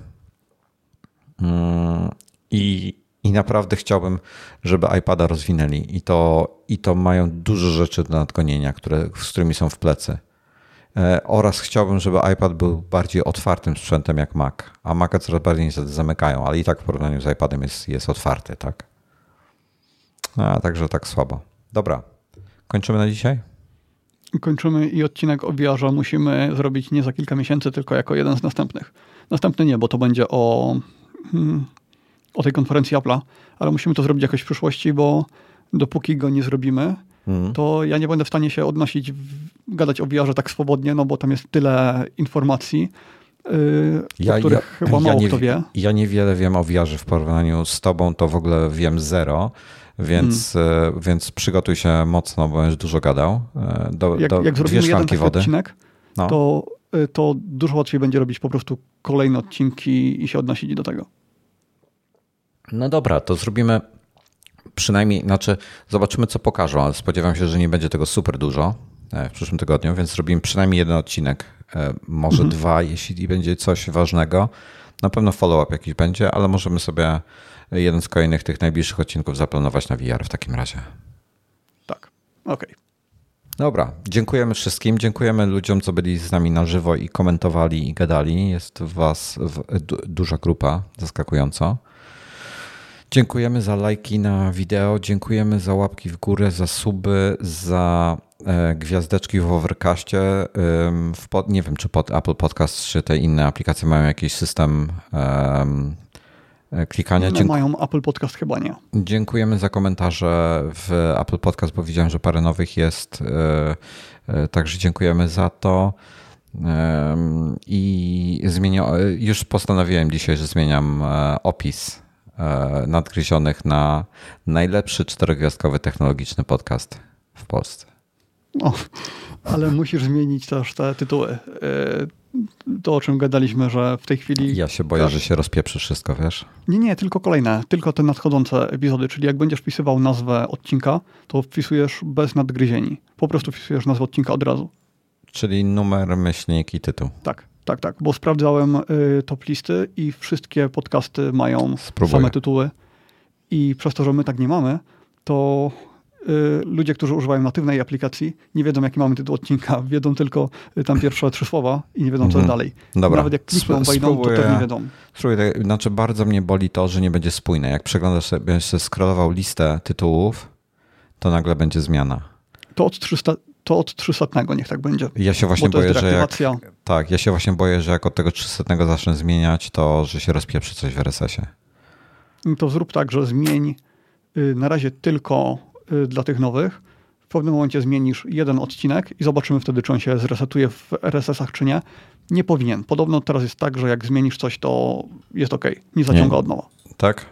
Speaker 1: Mm, I, i naprawdę chciałbym, żeby iPada rozwinęli. I to, I to mają dużo rzeczy do nadgonienia, które, z którymi są w plecy. E, oraz chciałbym, żeby iPad był bardziej otwartym sprzętem jak Mac. A Maca coraz bardziej zamykają, ale i tak w porównaniu z iPadem jest, jest otwarty, tak? A, także tak słabo. Dobra. Kończymy na dzisiaj?
Speaker 2: kończymy i odcinek o VR musimy zrobić nie za kilka miesięcy, tylko jako jeden z następnych. Następny nie, bo to będzie o, hmm, o tej konferencji Apple'a, ale musimy to zrobić jakoś w przyszłości, bo dopóki go nie zrobimy, mhm. to ja nie będę w stanie się odnosić, gadać o VR tak swobodnie, no bo tam jest tyle informacji, Yy, ja, o których ja, chyba mało ja nie, kto wie.
Speaker 1: Ja niewiele wiem o VR w porównaniu z tobą, to w ogóle wiem zero. Więc, hmm. więc przygotuj się mocno, bo będziesz dużo gadał. E, do,
Speaker 2: jak,
Speaker 1: do
Speaker 2: jak zrobimy jeden taki wody. odcinek, no. to, e, to dużo łatwiej będzie robić po prostu kolejne odcinki i się odnosić do tego.
Speaker 1: No dobra, to zrobimy przynajmniej, znaczy zobaczymy co pokażą, ale spodziewam się, że nie będzie tego super dużo w przyszłym tygodniu, więc zrobimy przynajmniej jeden odcinek, może mhm. dwa, jeśli będzie coś ważnego. Na pewno follow-up jakiś będzie, ale możemy sobie jeden z kolejnych tych najbliższych odcinków zaplanować na VR w takim razie.
Speaker 2: Tak, okej. Okay.
Speaker 1: Dobra, dziękujemy wszystkim. Dziękujemy ludziom, co byli z nami na żywo i komentowali i gadali. Jest was duża grupa, zaskakująco. Dziękujemy za lajki na wideo, dziękujemy za łapki w górę, za suby, za e, gwiazdeczki w Overcastie. W pod, nie wiem, czy pod Apple Podcast, czy te inne aplikacje mają jakiś system E, klikania.
Speaker 2: No, mają Apple Podcast chyba nie.
Speaker 1: Dziękujemy za komentarze w Apple Podcast, bo widziałem, że parę nowych jest. E, także dziękujemy za to. I zmienia, już postanowiłem dzisiaj, że zmieniam opis nadgryzionych na najlepszy czterogwiazdkowy technologiczny podcast w Polsce.
Speaker 2: No, ale musisz zmienić też te tytuły to, o czym gadaliśmy, że w tej chwili...
Speaker 1: Ja się boję, tak. że się rozpieprzy wszystko, wiesz?
Speaker 2: Nie, nie, tylko kolejne, tylko te nadchodzące epizody, czyli jak będziesz wpisywał nazwę odcinka, to wpisujesz bez nadgryzieni. Po prostu wpisujesz nazwę odcinka od razu.
Speaker 1: Czyli numer, myślnik i tytuł.
Speaker 2: Tak, tak, tak, bo sprawdzałem y, top listy i wszystkie podcasty mają Spróbuję. same tytuły i przez to, że my tak nie mamy, to Y, ludzie, którzy używają natywnej aplikacji, nie wiedzą, jaki mamy tytuł odcinka, wiedzą tylko y, tam pierwsze trzy słowa i nie wiedzą, co mhm. dalej. Dobra. Nawet jak klikną, wejdą, to też nie wiedzą.
Speaker 1: Spróbuję, znaczy bardzo mnie boli to, że nie będzie spójne. Jak przeglądasz sobie, scrollował listę tytułów, to nagle będzie zmiana.
Speaker 2: To od 300, to od 300 niech tak będzie.
Speaker 1: Ja się właśnie boję, że jak, tak, ja się właśnie boję, że jak od tego 300 zacznę zmieniać, to że się rozpieprzy coś w RSS-ie.
Speaker 2: To zrób tak, że zmień y, na razie tylko Y, dla tych nowych. W pewnym momencie zmienisz jeden odcinek i zobaczymy wtedy, czy on się zresetuje w RSS-ach, czy nie. Nie powinien. Podobno teraz jest tak, że jak zmienisz coś, to jest ok. Nie zaciąga nie. od nowa.
Speaker 1: Tak?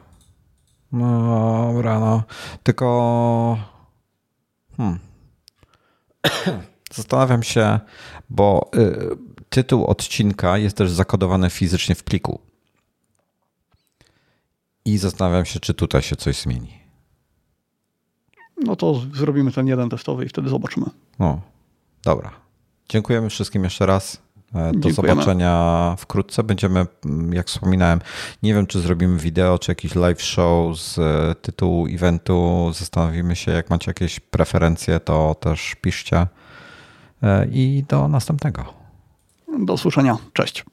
Speaker 1: No, dobra, no. Tylko... Hmm. Zastanawiam się, bo y, tytuł odcinka jest też zakodowany fizycznie w pliku. I zastanawiam się, czy tutaj się coś zmieni.
Speaker 2: No to zrobimy ten jeden testowy i wtedy zobaczymy.
Speaker 1: No, dobra. Dziękujemy wszystkim jeszcze raz. E, do Dziękujemy. zobaczenia wkrótce. Będziemy, mm, jak wspominałem, nie wiem, czy zrobimy wideo, czy jakiś live show z e, tytułu eventu. Zastanowimy się, jak macie jakieś preferencje, to też piszcie. E, I do następnego.
Speaker 2: Do usłyszenia. Cześć.